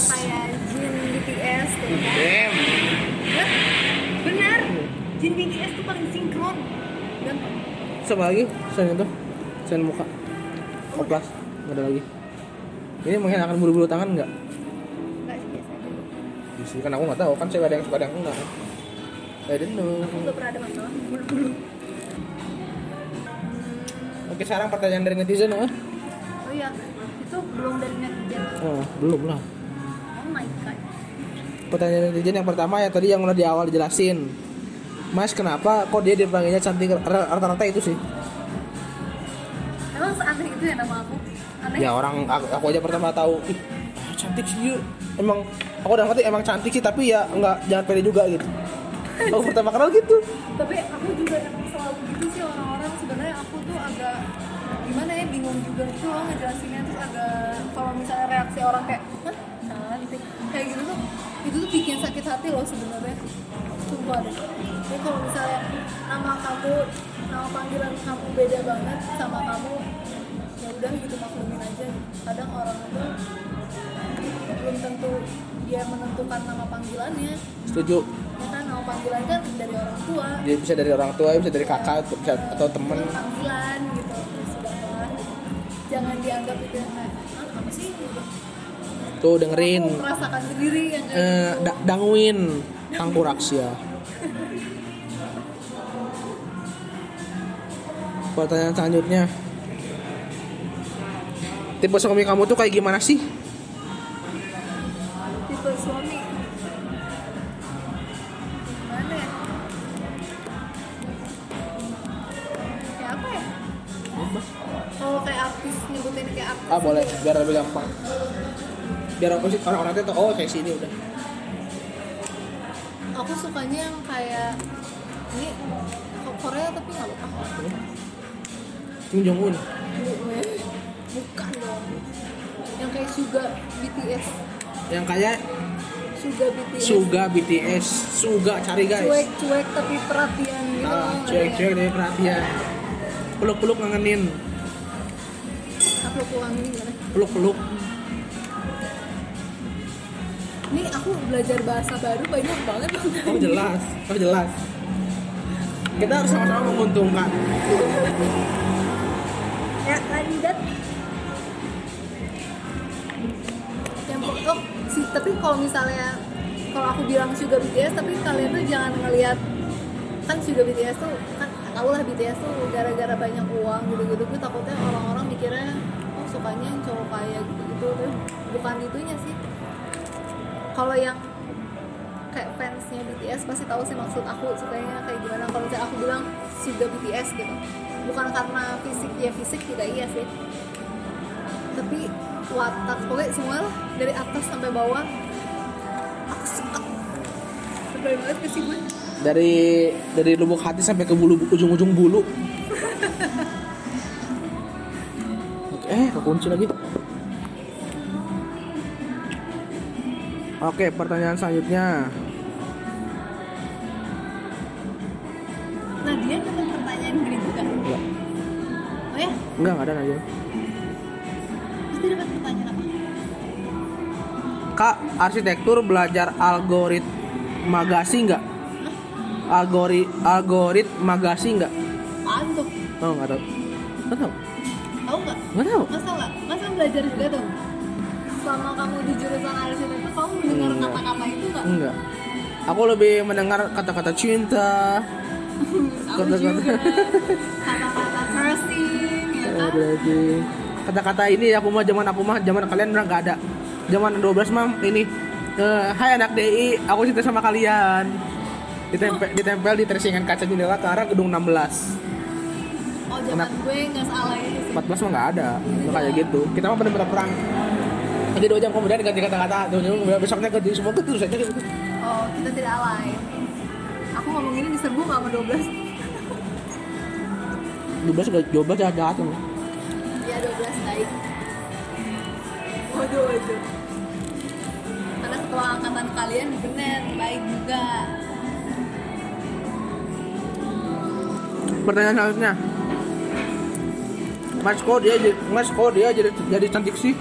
Jin BTS tuh kan. Hah? benar. Jin BTS tuh paling sinkron. Dan Sama lagi? Selain itu, selain muka. Oplas, nggak ada lagi. Ini menghilangkan bulu-bulu tangan nggak? sih Justru kan aku nggak tahu kan saya ada yang suka ada yang enggak. I don't know. aku nggak pernah ada masalah Oke, sekarang pertanyaan dari netizen, oh. oh iya itu belum dari netizen Oh, belum lah. oh my god Pertanyaan netizen yang pertama ya tadi yang udah di awal dijelasin. Mas, kenapa kok dia dipanggilnya cantik rata-rata itu sih? emang seaneh itu ya nama aku aneh Ya orang aku, aku aja pertama tahu, ih, cantik sih. Emang aku udah ngerti emang cantik sih tapi ya nggak jangan pede juga gitu. Aku pertama kenal gitu. tapi aku juga selalu gitu sih orang-orang. Sebenarnya aku tuh agak gimana ya bingung juga gitu loh ngejelasinnya. Terus agak kalau misalnya reaksi orang kayak cantik kayak gitu tuh itu tuh bikin sakit hati loh sebenarnya. Sumpah deh. Jadi kalau misalnya nama kamu nama panggilan kamu beda banget sama kamu ya udah gitu maklumin aja. Kadang orang itu belum tentu dia menentukan nama panggilannya Setuju. ya kan nama panggilan kan dari orang tua Dia bisa dari orang tua, bisa dari kakak, bisa atau temen. panggilan gitu ya lah gitu. jangan dianggap itu yang kayak ah, apa sih gitu. Tuh dengerin. Aku merasakan sendiri yang kayak Eh, gitu. da- Dangwin Tangkuraksia. Pertanyaan selanjutnya. Tipe suami kamu tuh kayak gimana sih? Ah boleh, biar lebih gampang. Biar apa sih orang-orang tuh oh kayak sini udah. aku sukanya yang kayak ini Korea tapi nggak apa-apa Kim Jong Un. bukan dong yang kayak Suga BTS Yang kayak Suga BTS Suga BTS, Suga cari guys. cuek-cuek tapi perhatian gitu Ah, nggak cuek-cuek dari perhatian. Peluk-peluk ngangenin, peluk-peluk. ini aku belajar bahasa baru banyak banget Oh jelas, oh jelas. Kita harus sama-sama menguntungkan. ya lanjut oh sih tapi kalau misalnya kalau aku bilang juga BTS tapi kalian tuh jangan ngelihat kan juga BTS tuh kan tau lah BTS tuh gara-gara banyak uang gitu-gitu gue takutnya orang-orang mikirnya sukanya yang cowok kaya gitu-gitu Tapi bukan itunya sih. Kalau yang kayak fansnya BTS pasti tahu sih maksud aku sukanya kayak gimana. Kalau misalnya aku bilang juga BTS gitu. Bukan karena fisik ya fisik tidak iya sih. Tapi watak pokoknya semua lah dari atas sampai bawah aku suka. Lebay banget ke sih gue Dari dari lubuk hati sampai ke bulu ujung-ujung bulu. *laughs* Oke, eh kekunci lagi. Oke, pertanyaan selanjutnya. nah dia dapat pertanyaan juga Enggak, oh ya enggak, enggak ada aja. terus dia dapat pertanyaan apa Kak, arsitektur belajar algoritmagasi enggak? Algori algoritmagasi enggak? apaan tuh Oh, enggak tahu. Enggak tahu. Tahu nggak Enggak tahu. masa nggak masa belajar juga dong selama kamu di jurusan arsitektur kamu mendengar kata-kata itu nggak Enggak. Aku lebih mendengar kata-kata cinta. Kata-kata- *laughs* kata-kata cursing ya kan kata-kata ini aku mah zaman aku mah zaman kalian udah nggak ada. Zaman 12 mah ini eh, Hai anak DI, aku cinta sama kalian. Ditempel, ditempel di tersingan kaca jendela ke arah gedung 16. Zaman gue nggak salah itu sih 14 mah nggak ada. Udah kayak gitu. Kita mah bener-bener perang. Jadi dua jam kemudian ganti kata-kata, dua jam kemudian besoknya ganti semua gitu terus aja gitu. oh kita tidak alay aku ngomong ini diserbu nggak sama 12 12 juga 12 jahat jahat kan. ya 12 baik waduh waduh karena ketua angkatan kalian bener baik juga Pertanyaan selanjutnya. Mas kok dia jadi, Mas kok dia jadi jadi cantik sih?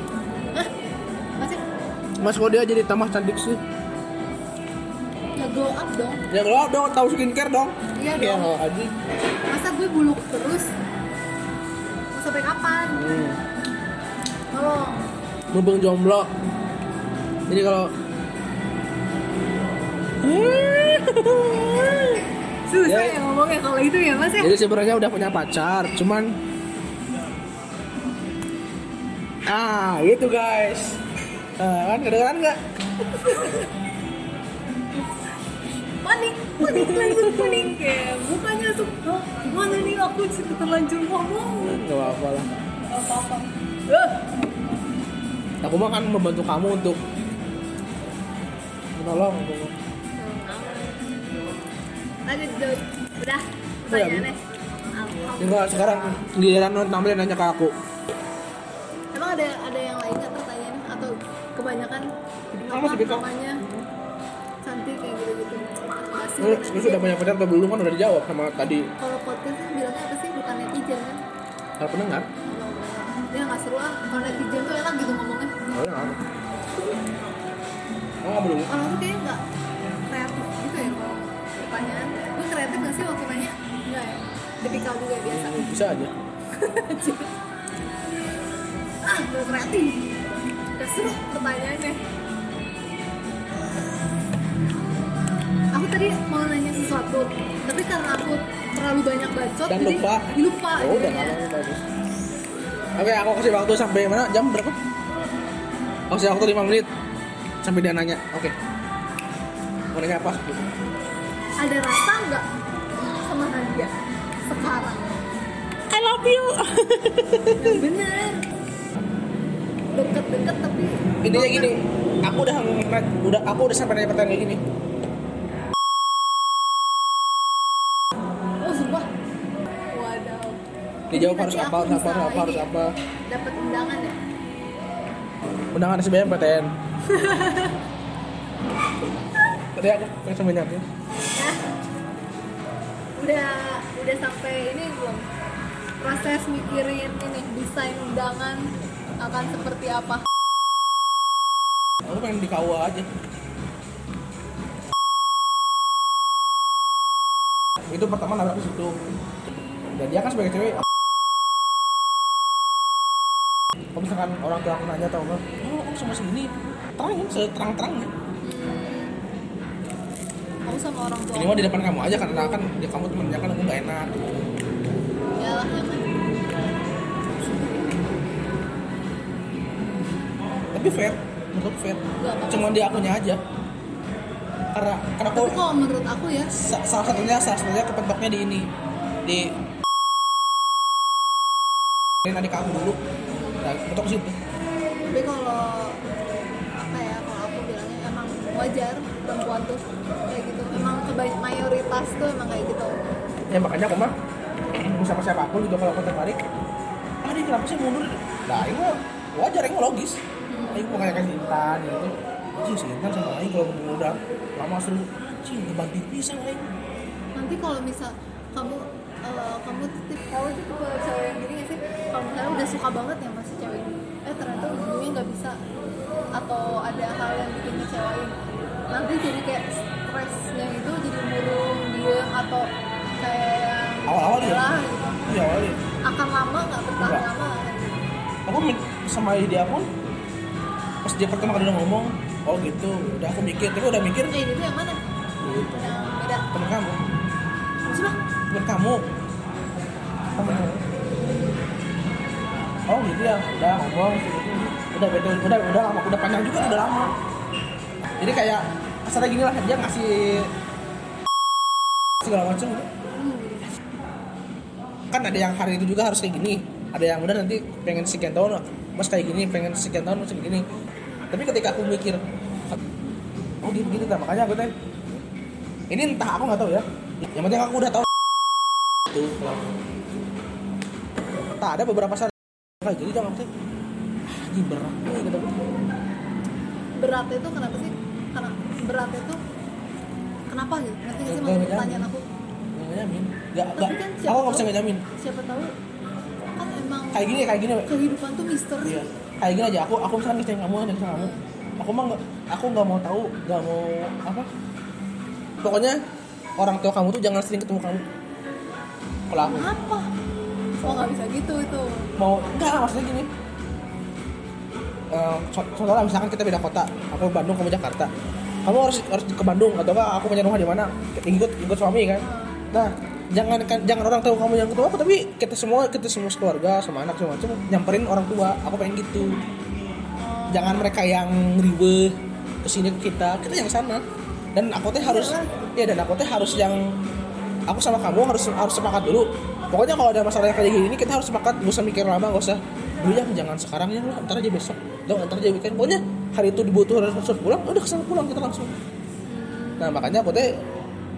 Hah? masih Mas kok dia jadi tambah cantik sih? ya glow up dong Ya kalau dong tahu skincare dong. Iya Ya dong. aja. masa gue buluk terus mau sampai kapan Hmm. kalau Mumpung jomblo. Jadi kalau susah Ya. ya ngomongnya kalau itu ya mas ya jadi sebenarnya udah punya pacar, cuman ah gitu guys. Nah, kan kedengeran nggak? Panik panik langsung panik kayak mukanya langsung "Hah, gimana nih aku terlanjur ngomong? Nggak apa-apa lah. Gak apa-apa. Eh, aku mah kan membantu kamu untuk menolong lanjut Dut. udah Udah, pertanyaannya. Enggak, sekarang giliran namanya nanya ke aku ada ada yang lain nggak pertanyaan? Atau kebanyakan apa namanya cantik kayak gitu gitu Lu, lu sudah banyak pacar atau belum kan udah dijawab sama tadi. Kalau podcast sih bilangnya apa sih? Bukan netizen kan? Kalau pendengar. Ya nggak seru ah. Kalau netizen tuh enak gitu ngomongnya. Oh ya oh nggak belum orang tuh kayaknya nggak kreatif gitu ya kalau pertanyaan. Gue kreatif nggak sih waktu nanya? Nggak ya? Tipikal juga biasa. Bisa aja *laughs* ah gue kreatif gak seru pertanyaannya. Aku tadi mau nanya sesuatu tapi karena aku terlalu banyak bacot Dan jadi lupa. lupa oh udah jadinya. lama bagus oke aku kasih waktu sampai mana? Jam berapa? Aku kasih waktu 5 menit. Sampai dia nanya. Oke. Mau nanya apa? Ada rasa nggak sama Nadia sekarang? I love you. Yang bener deket-deket tapi intinya gini aku udah udah aku udah sampai nanya pertanyaan kayak gini. Oh sumpah. Wadaw dijawab harus apa harus apa harus apa harus apa? dapat undangan ya? Undangan SBMPTN *laughs* tadi aku pengen nyampe ya. Udah udah sampai ini belum? Proses mikirin ini desain undangan akan seperti apa? Aku pengen di KUA aja. Itu pertama nabrak ke situ. Dan dia kan sebagai cewek kalau misalkan orang tua aku nanya tau nggak oh kamu sama segini terangin seterang terangnya kamu sama orang tua ini mah di depan kamu aja karena kan dia kamu temennya kan aku nggak enak. ya tapi fair menurut fair. Cuman di akunya aja. Karena karena aku tapi kalau menurut aku ya. Sa- salah satunya salah satunya kepentoknya di ini. Di ini tadi kamu dulu. Nah kepentok situ. Tapi kalau apa ya kalau aku bilangnya emang wajar perempuan tuh kayak gitu. Emang kebanyak mayoritas tuh emang kayak gitu. Ya makanya aku mah *clears throat* sama siapa pun gitu kalau aku tertarik ah dia kenapa sih mundur? Nah ini wajar ini logis ini mau kayak kasih Intan gitu anjing si Intan sama Aing kalau ngomong udah lama seru anjing ngebantu pisan Aing. Nanti kalau misal kamu eh, kamu titip kamu tuh tipe cewek yang gini gak sih? Kalau misalnya udah suka banget ya masih cewek ini eh ternyata ujungnya nggak bisa atau ada hal yang bikin ngecewain nanti jadi kayak stresnya itu jadi murung diem atau kayak yang Awal-awal ya? gitu. Iya awalnya akan lama nggak? Bertahan lama aku sama dia pun pas dia pertama kali udah ngomong oh gitu udah aku mikir tapi udah mikir eh ini tuh yang mana? Gitu. yang beda. Temen kamu. Maksudnya temen kamu temen kamu. Oh gitu ya udah ngomong gitu. udah betul udah udah lama udah panjang juga udah lama. Jadi kayak kasarnya gini lah dia ngasih segala macam hmm, kan ada yang hari itu juga harus kayak gini. Ada yang udah nanti pengen sekian tahun mas kayak gini pengen sekian tahun mas kayak gini tapi ketika aku mikir oh gitu gitu makanya aku teh ini entah aku nggak tahu ya. Yang penting aku udah tahu. Tuh tak ada beberapa saat kayak jadi jangan sih anjing berat gitu beratnya itu kenapa sih? Karena beratnya itu kenapa gitu gak sih Nggak maksud ngejamin. pertanyaan aku? Nggak nyamin nggak Tapi nggak. kan aku siapa nggak bisa ngejamin. siapa tahu kan emang kayak gini kayak gini kehidupan tuh misteri. Iya. Kayak gini aja aku aku misalnya ngecek kamu ngecek kamu. Aku mah aku nggak mau tahu, nggak mau apa. Pokoknya orang tua kamu tuh jangan sering ketemu kamu. Kalau aku kenapa oh nggak bisa gitu itu mau enggak maksudnya gini. Eh, co- contohnya misalkan kita beda kota, aku Bandung, kamu Jakarta. Kamu harus harus ke Bandung atau enggak aku punya rumah di mana? Ikut ikut suami kan. Nah, jangan kan jangan orang tahu kamu yang ketemu aku tapi kita semua kita semua keluarga sama anak semua macam nyamperin orang tua. Aku pengen gitu. Jangan mereka yang ribe ke sini ke kita. Kita yang sana dan aku teh harus ya dan aku teh harus yang aku sama kamu harus harus sepakat dulu. Pokoknya kalau ada masalah yang kayak gini kita harus sepakat. Gak usah mikir lama gak usah. Dulu ya jangan sekarang ya. Lah, ntar aja besok. Jangan ntar aja weekend. Pokoknya hari itu dibutuh harus harus pulang udah ke sana pulang kita langsung. Nah makanya aku teh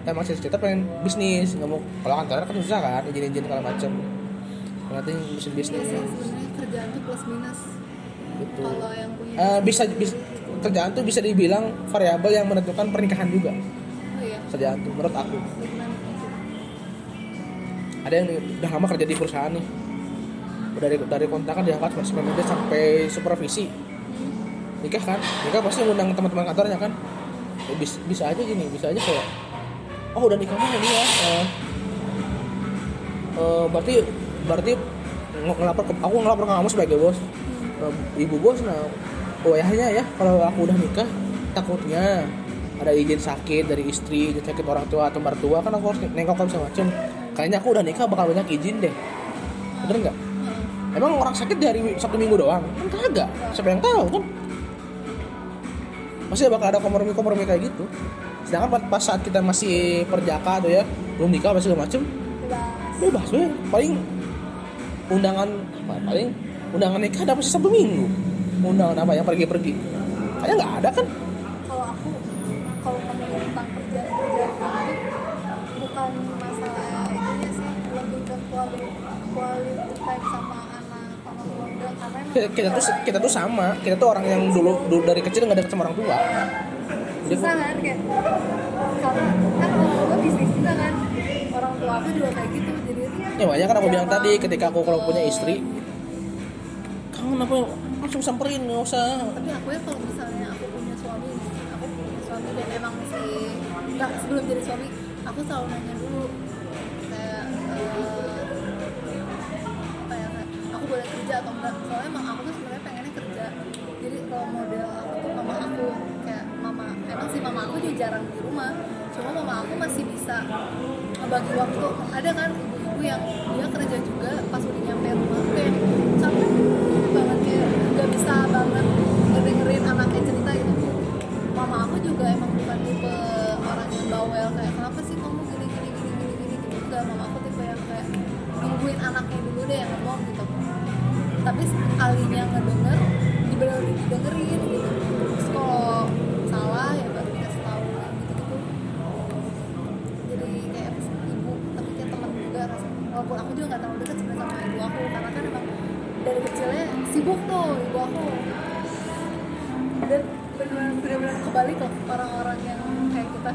emang cerita pengen bisnis nggak mau kalau kantoran kan susah kan izin izin segala macem. Nanti Iya bisnis. Sih sebenarnya kerjaan tuh plus minus. Gitu. Kalau yang punya Eh, bisa, bisa kerjaan tuh bisa dibilang variabel yang menentukan pernikahan juga. Oh iya. Kerjaan tuh menurut aku. Ada yang udah lama kerja di perusahaan nih. Dari dari kontrakan diangkat sampai manajer sampai supervisi. Nikah kan? Nikah pasti ngundang teman-teman kantornya kan? Ya, bisa, bisa aja gini bisa aja kayak oh udah nikah mah ini ya Eh, eh, berarti berarti ng- ngelapor ke aku ngelapor ke kamu sebagai bos. Eh, ibu bos nah wayahnya ya kalau aku udah nikah takutnya ada izin sakit dari istri izin sakit orang tua atau mertua kan aku harus nengok segala macem. Kayaknya aku udah nikah bakal banyak izin deh. Bener nggak? Heeh. emang orang sakit di hari satu minggu doang? Kan kagak. Siapa yang tahu kan? Pasti bakal ada kompromi-kompromi kayak gitu sedangkan pas- pas saat kita masih perjaka tuh ya belum nikah apa segala macem bebas. bebas we paling undangan apa, paling undangan nikah ada pasti satu minggu? Undangan apa yang pergi-pergi? Kayaknya nggak ada kan? Kalau aku kalau tentang kerja kerjaan itu bukan masalah itunya sih lebih ke quality quality time sama anak sama keluarga karena kita, kita tuh kita tuh sama. Kita tuh orang yang dulu, dulu dari kecil nggak deket sama orang tua susah kan kayak karena kan orang tua bisnis juga kan. Orang tua aku juga kayak gitu jadi ya makanya kan aku bilang tadi ketika aku kalau punya istri kangen apa langsung samperin nggak usah. Tapi aku ya kalau misalnya aku punya suami aku punya suami dan emang masih nggak sebelum jadi suami aku selalu nanya dulu kayak eh, apa ya kayak aku boleh kerja atau enggak? Soalnya emang aku tuh sebenarnya pengennya kerja. Jadi kalau model aku tuh mama aku kayak mama emang sih mama aku juga jarang di rumah. Cuma mama aku masih bisa ngebagi waktu. Ada kan ibu-ibu yang dia kerja juga pas udah nyampe rumah kayak capek banget kayak nggak bisa banget ngedengerin anaknya cerita gitu. Mama aku juga emang bukan tipe orang yang bawel kayak kenapa sih kamu gini gini gini gini gini? Gitu. Enggak mama aku tipe yang kayak nungguin anaknya dulu deh yang ngomong gitu. Tapi sekalinya ngedenger dibenerin didengerin gitu sibuk tuh ibu aku. Dan benar-benar kebalik loh orang-orang yang kayak kita.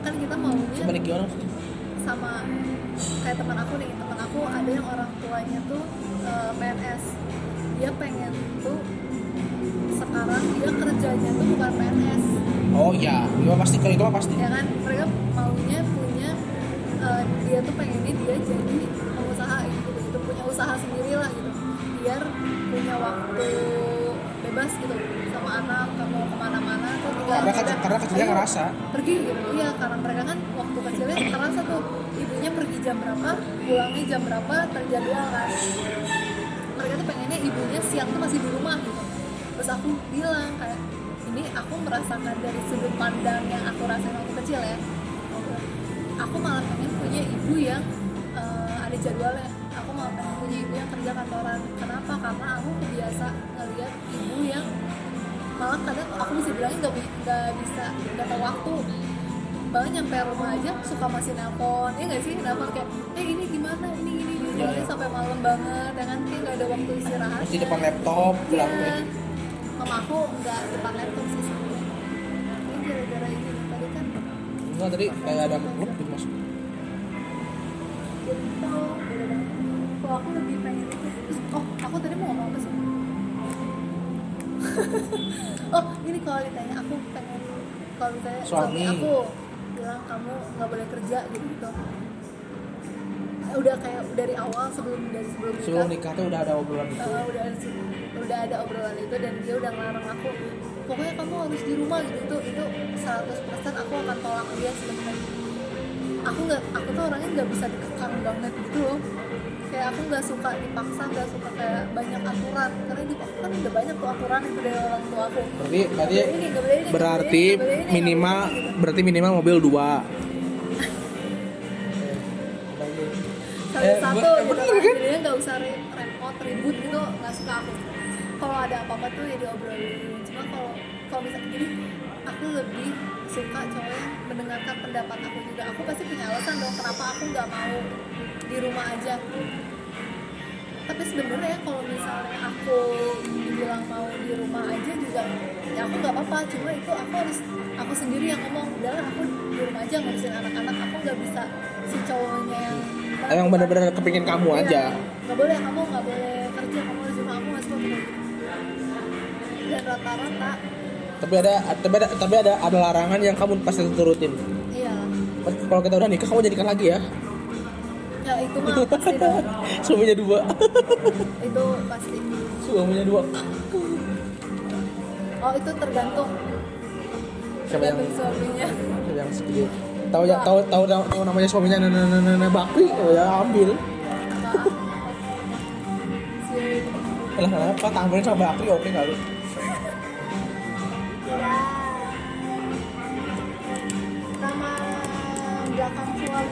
Kan kita maunya gimana sama kayak teman aku nih. Teman aku ada yang orang tuanya tuh eh, PNS dia pengen tuh sekarang dia kerjanya tuh bukan PNS oh iya mah pasti kalau itu mah pasti. Ya kan? Mereka maunya punya eh, dia tuh pengennya dia jadi pengusaha gitu. Gitu punya usaha sendiri lah gitu biar punya waktu bebas gitu sama anak kamu ke mana-mana tuh tinggal Karena karena kecilnya ngerasa. pergi gitu iya karena mereka kan waktu kecilnya terasa tuh ibunya pergi jam berapa pulangnya jam berapa terjadwal kan. Mereka tuh pengennya ibunya siang tuh masih di rumah gitu. Terus aku bilang kayak ini aku merasakan dari sudut pandang yang aku rasain waktu kecil ya. Aku malah pengen punya ibu yang eh, ada jadwalnya malah pengen punya ibu yang kerja kantoran. Kenapa? Karena aku kebiasa ngeliat ibu yang malah kadang aku bisa bilangin nggak bi- nggak bisa nggak tahu waktu. Bahkan nyampe rumah aja suka masih nelpon. Ya nggak sih? Nelpon kayak eh ini gimana? Ini ini ini. Iya. sampai malam banget ya kan? Kayak nggak ada waktu istirahat. Masih depan laptop Iya. Mama aku nggak depan laptop sih sebenarnya. Ini gara-gara ini. Tadi kan enggak tadi kayak ada klub gitu mas. Gitu. Banget. Kalau aku lebih pengen. Terus, oh aku tadi mau ngomong apa sih? *laughs* oh ini kalau ditanya aku pengen kalau ditanya suami, Suami. aku bilang kamu nggak boleh kerja gitu gitu. Udah kayak dari awal sebelum dari sebelum nikah. sebelum nikah tuh udah ada obrolan itu Uh, udah ada udah ada obrolan itu dan dia udah ngelarang aku pokoknya kamu harus di rumah gitu itu itu 100% aku akan tolak dia sebenarnya aku nggak aku tuh orangnya nggak bisa dikekang banget gitu loh kayak aku nggak suka dipaksa nggak suka kayak banyak aturan. Karena di aku kan udah banyak tuh aturan itu dari orang tua aku. Berarti berarti ini, ini, berarti ini, minimal gitu. berarti minimal mobil dua. Eh, satu gua- gitu bener kan. kan? jadinya nggak usah re- repot ribut gitu. Nggak suka aku. Kalau ada apa-apa tuh ya diobrolin cuma kalau kalau misalnya jadi aku lebih suka cowok yang mendengarkan pendapat aku juga. Aku pasti punya alasan dong kenapa aku nggak mau di rumah aja. Tapi sebenarnya kalau misalnya aku bilang mau di rumah aja juga ya aku nggak apa-apa. Cuma itu aku harus aku sendiri yang ngomong udah aku di rumah aja ngurusin anak-anak. Aku nggak bisa si cowoknya yang emang bener-bener kepingin kamu Iya, aja. Nggak boleh kamu nggak boleh kerja kamu harus rumah aku suka. Begitu dan rata-rata tapi ada tapi ada tapi ada ada larangan yang kamu pasti turutin. Iya. Kalau kita udah nikah kamu jadikan lagi ya ya itu mah pasti *laughs* dong. suaminya dua. Itu pasti. Suaminya dua. Oh itu tergantung. Siapa yang suaminya. Siapa yang setuju tahu ya tahu tahu tahu, namanya suaminya nana nana nana bakri oh ya ambil. Lah kenapa tambahin sama bakri oke kali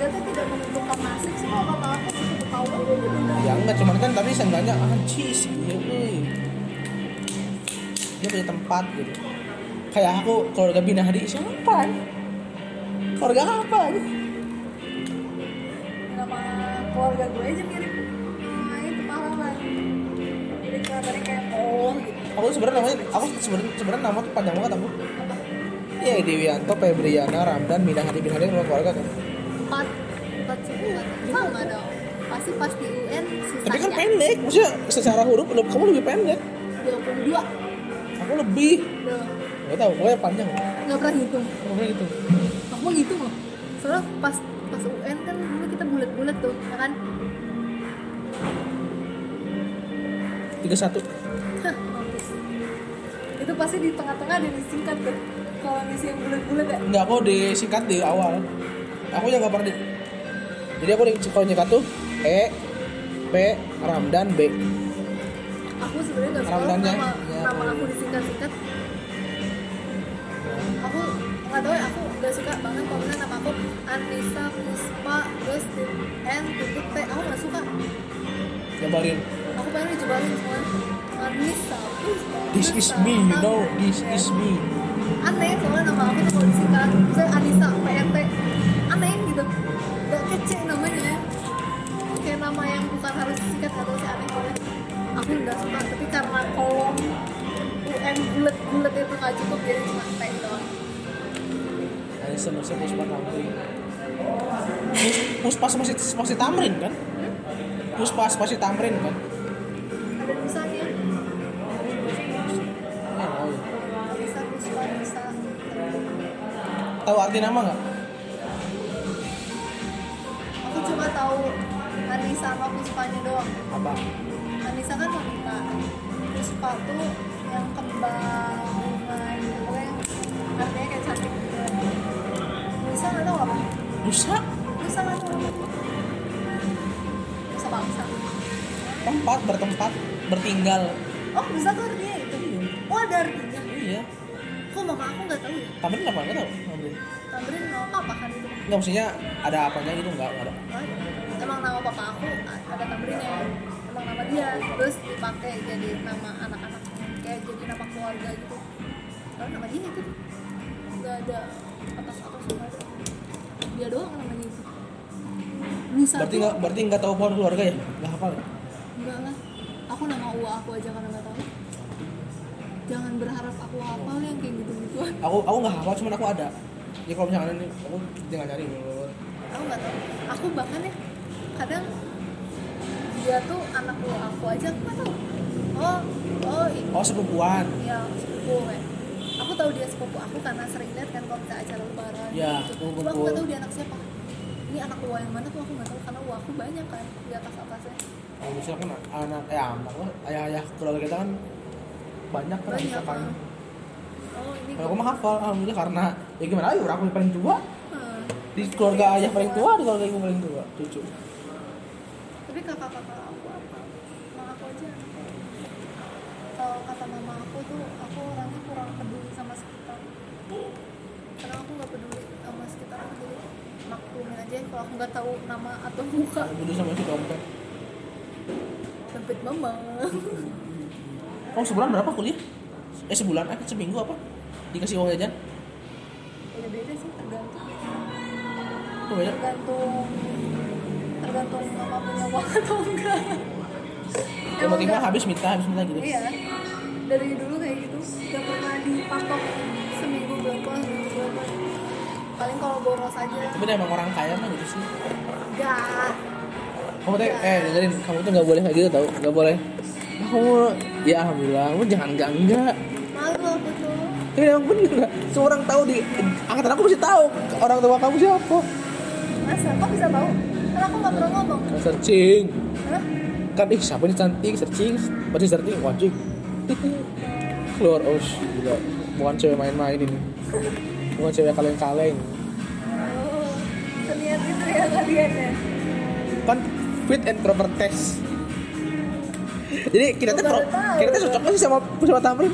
tidak menentukan nasib sih kalau kata aku sih aku tahu aja ya enggak cuman kan tapi seenggaknya anjis iya euy. dia punya tempat gitu. Kayak aku keluarga binahdi siapa keluarga apa nama keluarga gue aja mirip. Nah, itu pahlawan jadi kelihatannya kayak oh gitu. Aku sebenarnya namanya aku sebenarnya sebenarnya nama tuh panjang banget aku. Iya Dewianto, Febriana, Ramdan, Binahadi keluarga keluarga kan. Empat empat suku sama dong pasti pas di UN sisanya Tapi kan pendek, maksudnya secara huruf kamu lebih pendek. 22 Aku lebih. Duh, Gak tau, pokoknya panjang. nggak pernah hitung Pokoknya gitu. aku mau gitu loh soalnya pas pas UN kan dulu kita bulat-bulat tuh ya kan Tiga satu. Hah, mampus. itu pasti di tengah-tengah ada disingkat tuh kalau ngisi yang bulat-bulat ya Enggak, aku disingkat di awal. Aku yang pernah di. Jadi aku kalau nyikat tuh E, P, Ramdan, B. aku sebenarnya nggak Ramdannya, nama ya. nama aku disingkat-singkat aku nggak tahu ya aku nggak suka banget kalau misalnya nama aku Anissa Puspa terus N titik T aku nggak suka Jabarin. aku pengen dijebalin semua Anissa Puspa This is me, you know. This is me. aneh soalnya nama aku tuh kalau disingkat misalnya Anissa PNT gitu gak kece namanya kayak nama yang bukan harus disingkat atau sih aneh banget aku nggak suka tapi karena kolom UN bulat-bulat itu nggak cukup jadi cuma T doang Ini senusa Puspa Tamrin. Pus- Puspa masih masih Tamrin kan? Puspa masih Tamrin kan? ada Ya, oh iya. bisa Puspa bisa Tahu arti nama nggak? Apa Nusa Nusa nggak apa Nusa bangsa tempat bertempat bertinggal. oh Nusa tuh artinya itu. Oh ada artinya. Iya. kok mama aku nggak tahu ya? Tamrin apa? Nggak tahu. Tamrin. Tamrin nama papa kan itu. Nggak maksudnya ada apanya gitu? Nggak nggak ada. Nggak emang nama papa aku ada Tamrinnya. Emang nama dia. Terus dipakai jadi nama anak-anak kayak jadi nama keluarga gitu. Kalau nama dia itu nggak ada atas atas nggak ada dia doang namanya itu Nusa Berarti nggak berarti nggak tahu pohon keluarga ya? Nggak hafal. ya? enggak lah aku nama uwa aku aja karena nggak tahu jangan berharap aku hafal yang kayak gitu gituan Aku aku nggak hafal, cuman aku ada. Ya kalau misalnya ini aku tinggal cari. aku nggak tahu aku bahkan ya kadang dia tuh anak uwa aku aja aku nggak tahu oh oh ini Oh sepupuan. ya sepupu kayak aku tahu dia sepupu aku karena sering lihat kan kalau kita acara lebaran Ya, gitu. Cuma aku nggak tahu dia anak siapa ini anak uwa yang mana tuh aku nggak tahu karena uwa aku banyak kan di atas atasnya Kalau misalkan anak eh anak lah, ayah-ayah keluarga kita kan banyak kan banyak misalkan. kan oh ini Kalau aku mah hafal, alhamdulillah karena ya gimana ayo orang aku paling tua. Hmm. di keluarga ayah paling tua di keluarga ibu paling tua cucu tapi kakak-kakak aku apa mama aku aja kalau kata mama aku tuh aku orangnya kurang peduli sama sekitar karena aku nggak peduli sama sekitar aku jadi maklumin aja kalau aku nggak tahu nama atau muka. Dulu sama si dompet dompet mama. *laughs* Oh sebulan berapa kuliah? Eh sebulan eh seminggu apa? Dikasih uang jajan? Beda-beda sih tergantung. Oh, beda? Tergantung tergantung mama punya uang atau enggak. Tiba-tiba habis minta habis minta gitu. Iya. Dari dulu kayak gitu. Gak pernah dipatok seminggu berapa paling kalau boros aja. Tapi emang orang kaya mah gitu sih. Enggak kamu tuh eh dengerin kamu tuh nggak boleh kayak gitu tau nggak boleh. Nah, kamu ya alhamdulillah kamu jangan enggak enggak malu aku tuh. Tapi emang bener seorang tahu di angkatan aku mesti tahu orang tua kamu siapa. Masa kok bisa tahu? Kan aku nggak pernah ngomong. Searching. Hah? kan ih siapa nih cantik searching? Pasti searching wajib. Keluar oh gila. Bukan cewek main-main ini *laughs* bukan cewek kaleng-kaleng. Oh seniat itu ya kalian ya? Kan fit and proper test. Jadi kita tuh kita tuh cocok sih sama sama Tamrin.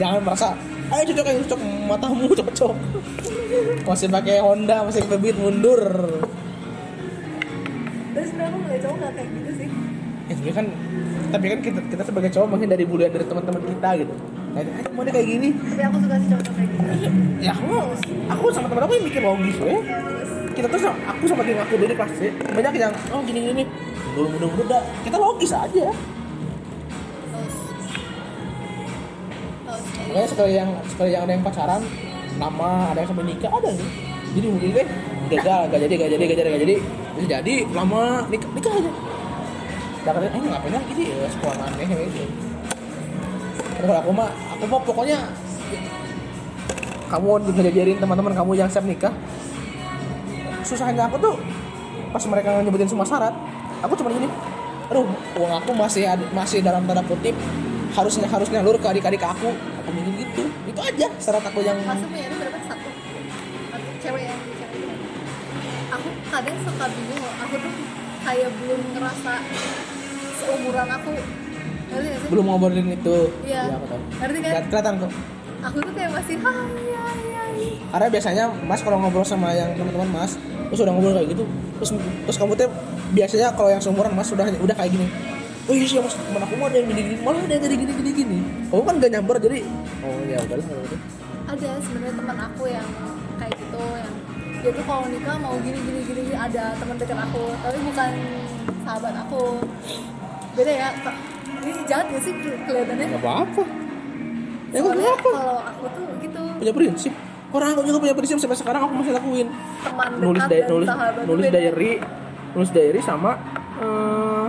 Jangan merasa ayo cocok yang cocok matamu *laughs* cocok. Masih pakai Honda masih Beat mundur. Terus aku ngeliat cowok nggak kayak gitu sih? Ya sebenarnya kan tapi kan kita kita sebagai cowok mungkin dari bulian dari teman-teman kita gitu mau kayak gini. Tapi aku suka sih kayak gitu ya aku aku sama teman aku yang mikir logis ya ya. Terus kita tuh sama, aku sama tim aku di kelas C banyak yang oh gini gini nih. Dulu muda muda kita logis aja. Makanya sekali yang sekali yang ada yang pacaran lama ada yang sampai nikah ada nih. Jadi mungkin deh gagal gak jadi gak jadi gak jadi gak jadi. Bisa jadi lama nikah nikah aja. Udah katanya, eh ngapain lagi sih? Ya sekolah aneh gitu kalau aku mah aku mah pokoknya kamu ngajarin teman-teman kamu yang siap nikah. Susahnya aku tuh? Pas mereka nyebutin semua syarat aku cuma gini aduh uang aku masih masih dalam tanda kutip harusnya harus nyalur ke adik-adik aku. Aku mikir gitu itu aja syarat aku yang masuk punya ini berapa? Satu. Satu cewek ya cewek aku kadang suka bingung aku tuh kayak belum ngerasa seumuran aku ngerti gak sih? Belum ngobrolin itu. Iya. aku tahu ngerti kan? Lihat- kelihatan kok. Aku tuh kayak masih hai hai hai. Karena biasanya mas kalau ngobrol sama yang teman-teman mas terus udah ngobrol kayak gitu terus terus kamu tuh biasanya kalau yang seumuran mas udah udah kayak gini oh iya sih mas teman aku mah ada yang gini gini malah ada yang gini gini gini gini kamu kan gak nyamber jadi oh ya udahlah gitu ada sebenarnya teman aku yang kayak gitu yang dia tuh kalau nikah mau gini gini gini ada teman dekat aku tapi bukan sahabat aku. Beda ya. Ini jahat gak sih? Ke- kelihatannya. Nggak apa-apa. Ya soalnya apa-apa. kalau aku tuh gitu. Punya prinsip. Orang aku juga punya prinsip sampai sekarang aku masih lakuin. Teman nulis dan nulis nulis beda. diary nulis diary sama eh,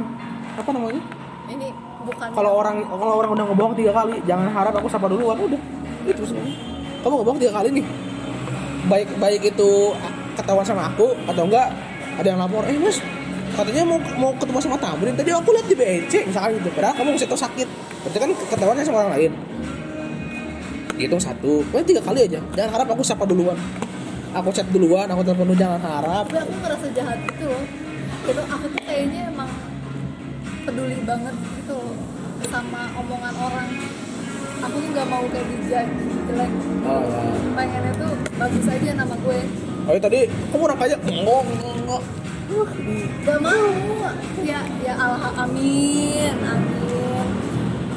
apa namanya? Ini bukan kalau orang kalau orang udah ngebohong tiga kali jangan harap aku sapa duluan udah. Itu sebenarnya. Kamu ngebohong tiga kali nih. Baik baik itu ketahuan sama aku atau enggak ada yang lapor eh mas katanya mau mau ketemu sama Tamrin tadi aku lihat di BNC misalkan gitu. Padahal kamu ngasih tau sakit. Berarti kan ketahuannya sama orang lain. Hitung satu pokoknya tiga kali aja. Jangan harap aku sapa duluan. Aku chat duluan aku telepon dulu jangan harap. Tapi aku ngerasa jahat gitu loh. Itu aku tuh kayaknya emang peduli banget gitu loh sama omongan orang. Aku tuh nggak mau kayak dijudge jelek oh ya pengennya tuh bagus aja nama gue. Oh ya tadi kamu orang enggak enggak gak mau. Ya ya Allah amin amin.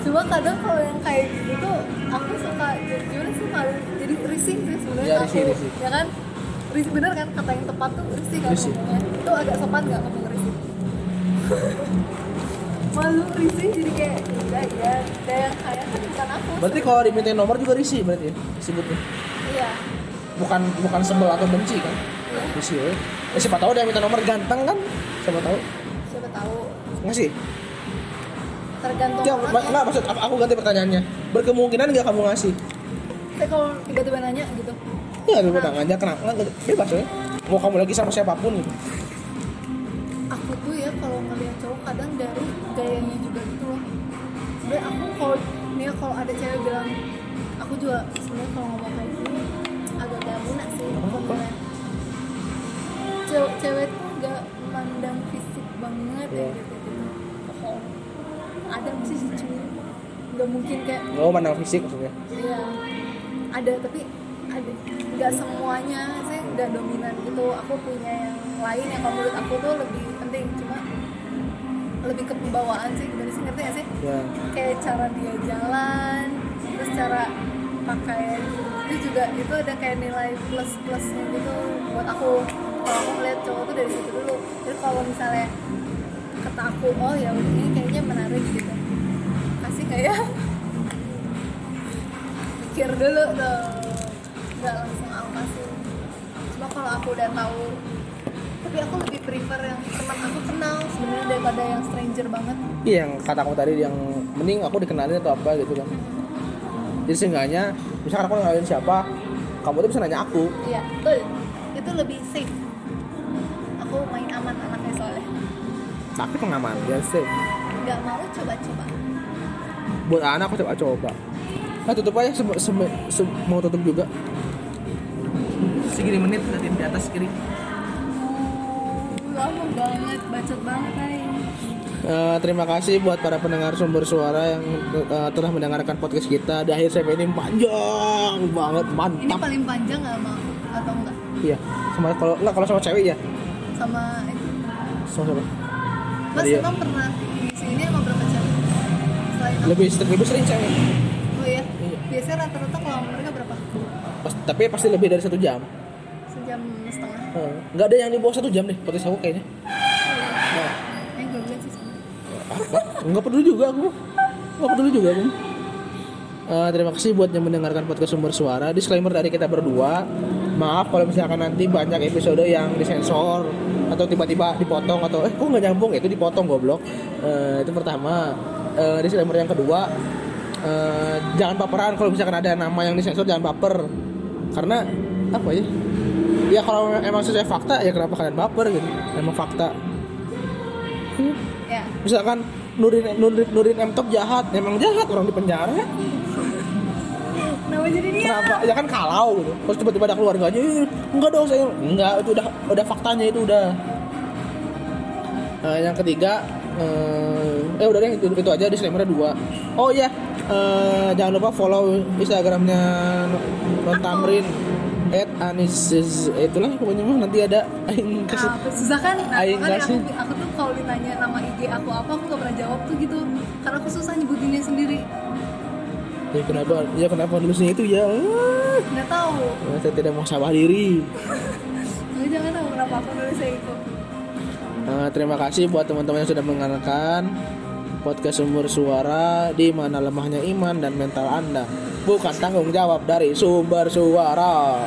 Cuma kadang kalau yang kayak gitu tuh aku suka gimana sih malu jadi risih sih sebenarnya Ya, aku risih, ya kan? Risih bener kan kata yang tepat tuh risih kan Risih. itu agak sopan nggak ngomong risih? *laughs* Malu risih jadi kayak udah ya ada yang kayak kan bukan aku. Berarti kalau dimintain nomor juga risih berarti ya disebutnya? Iya. Bukan bukan sebel atau benci kan risih ya. Eh, siapa tahu dia minta nomor ganteng kan? Siapa tahu. Siapa tahu. Ngasih? Tergantung ya, orangnya. ma- enggak maksud aku ganti pertanyaannya. Berkemungkinan nggak kamu ngasih? Tapi kalau tiba-tiba nanya gitu. Ya lu nanya kenapa? Bebas ya mau kamu lagi sama siapa pun. Gitu aku tuh ya kalau ngeliat cowok kadang dari gayanya juga gitu loh. Sebenarnya aku kalau nih ya, kalau ada cewek bilang aku juga sebenarnya kalau ngomong kayak gini agak gak guna sih Apa? Cewek cewek tuh nggak mandang fisik banget ya Iya. gitu gitu. Bohong. Ada sih si cuy. Nggak mungkin kayak oh mandang fisik maksudnya? Iya, ada tapi ada nggak semuanya sih nggak dominan gitu. Aku punya yang lain yang kalau menurut aku tuh lebih penting. Cuma lebih ke pembawaan sih gimana sih? Ngerti gak sih? ya Kayak cara dia jalan, terus cara pakaian itu juga itu ada kayak nilai plus plusnya gitu buat aku kalau aku ngeliat cowok tuh dari situ dulu. Jadi kalau misalnya kata aku oh ya ini kayaknya menarik gitu. Kasih nggak ya? Mikir dulu tuh. Nggak langsung aku kasih cuma kalau aku udah tahu tapi aku lebih prefer yang teman aku kenal sebenarnya daripada yang stranger banget. Iya yang kata kamu tadi yang mending aku dikenalin atau apa gitu kan. Jadi seenggaknya misalkan aku kenalin siapa kamu tuh bisa nanya aku. Iya betul. Itu lebih safe tapi pengaman ya sih. Nggak mau coba-coba. Buat anak aku coba coba nah tutup aja se se- se- mau tutup juga. Segini menit nanti di atas kiri. Lama banget bacot banget ay Eh, terima kasih buat para pendengar sumber suara yang eh, telah mendengarkan podcast kita. Di akhir segmen ini panjang banget ini mantap paling panjang nggak mau atau enggak iya sama kalau enggak kalau sama cewek ya? Sama itu. Sama siapa mas Iya. emang pernah di sini sama berapa cewek selain lebih lebih sering cewek. Oh iya? Iya. biasanya rata-rata kalau mereka berapa? Pas- tapi pasti lebih dari satu jam. Sejam setengah. Eh, nggak ada yang di bawah satu jam deh podcast aku kayaknya. Nah, eh gue bilang sih apa? nggak peduli juga aku. Nggak peduli juga aku. Eh, terima kasih buat yang mendengarkan podcast sumber suara. Disclaimer dari kita berdua. Maaf kalau misalkan nanti banyak episode yang disensor atau tiba-tiba dipotong atau eh kok nggak nyambung itu dipotong goblok. Eh, itu pertama. Eh, disclaimer yang kedua eh, jangan baperan kalau misalkan ada nama yang disensor jangan baper. Karena apa ya? Ya kalau emang sesuai fakta ya kenapa kalian baper gitu? Emang fakta. Hmm? Ya. Misalkan Nurin Nurin Nurin M Top jahat emang jahat orang di penjara kenapa jadi dia? Kenapa? Ya kan kalau gitu. Terus tiba-tiba ada keluarganya "Ih, enggak dong saya enggak. Itu udah udah faktanya itu udah. Nah, yang ketiga eh, eh udah deh itu, itu aja disclaimer dua. Oh iya eh, jangan lupa follow instagramnya Non Tamrin at Anisis. Itulah pokoknya mah nanti ada. Aing kasih Nah, susah kan? Nah, Aing makanya aku, aku tuh kalau ditanya nama IG aku apa aku gak pernah jawab tuh gitu. Karena aku susah nyebutinnya sendiri ya kenapa? Ya kenapa nulisnya itu ya? Nggak tahu. Saya tidak mau sabar diri. *laughs* Aku jangan tahu kenapa aku nulisnya itu. Eh, terima kasih buat teman-teman yang sudah mendengarkan podcast sumber suara di mana lemahnya iman dan mental Anda bukan tanggung jawab dari sumber suara.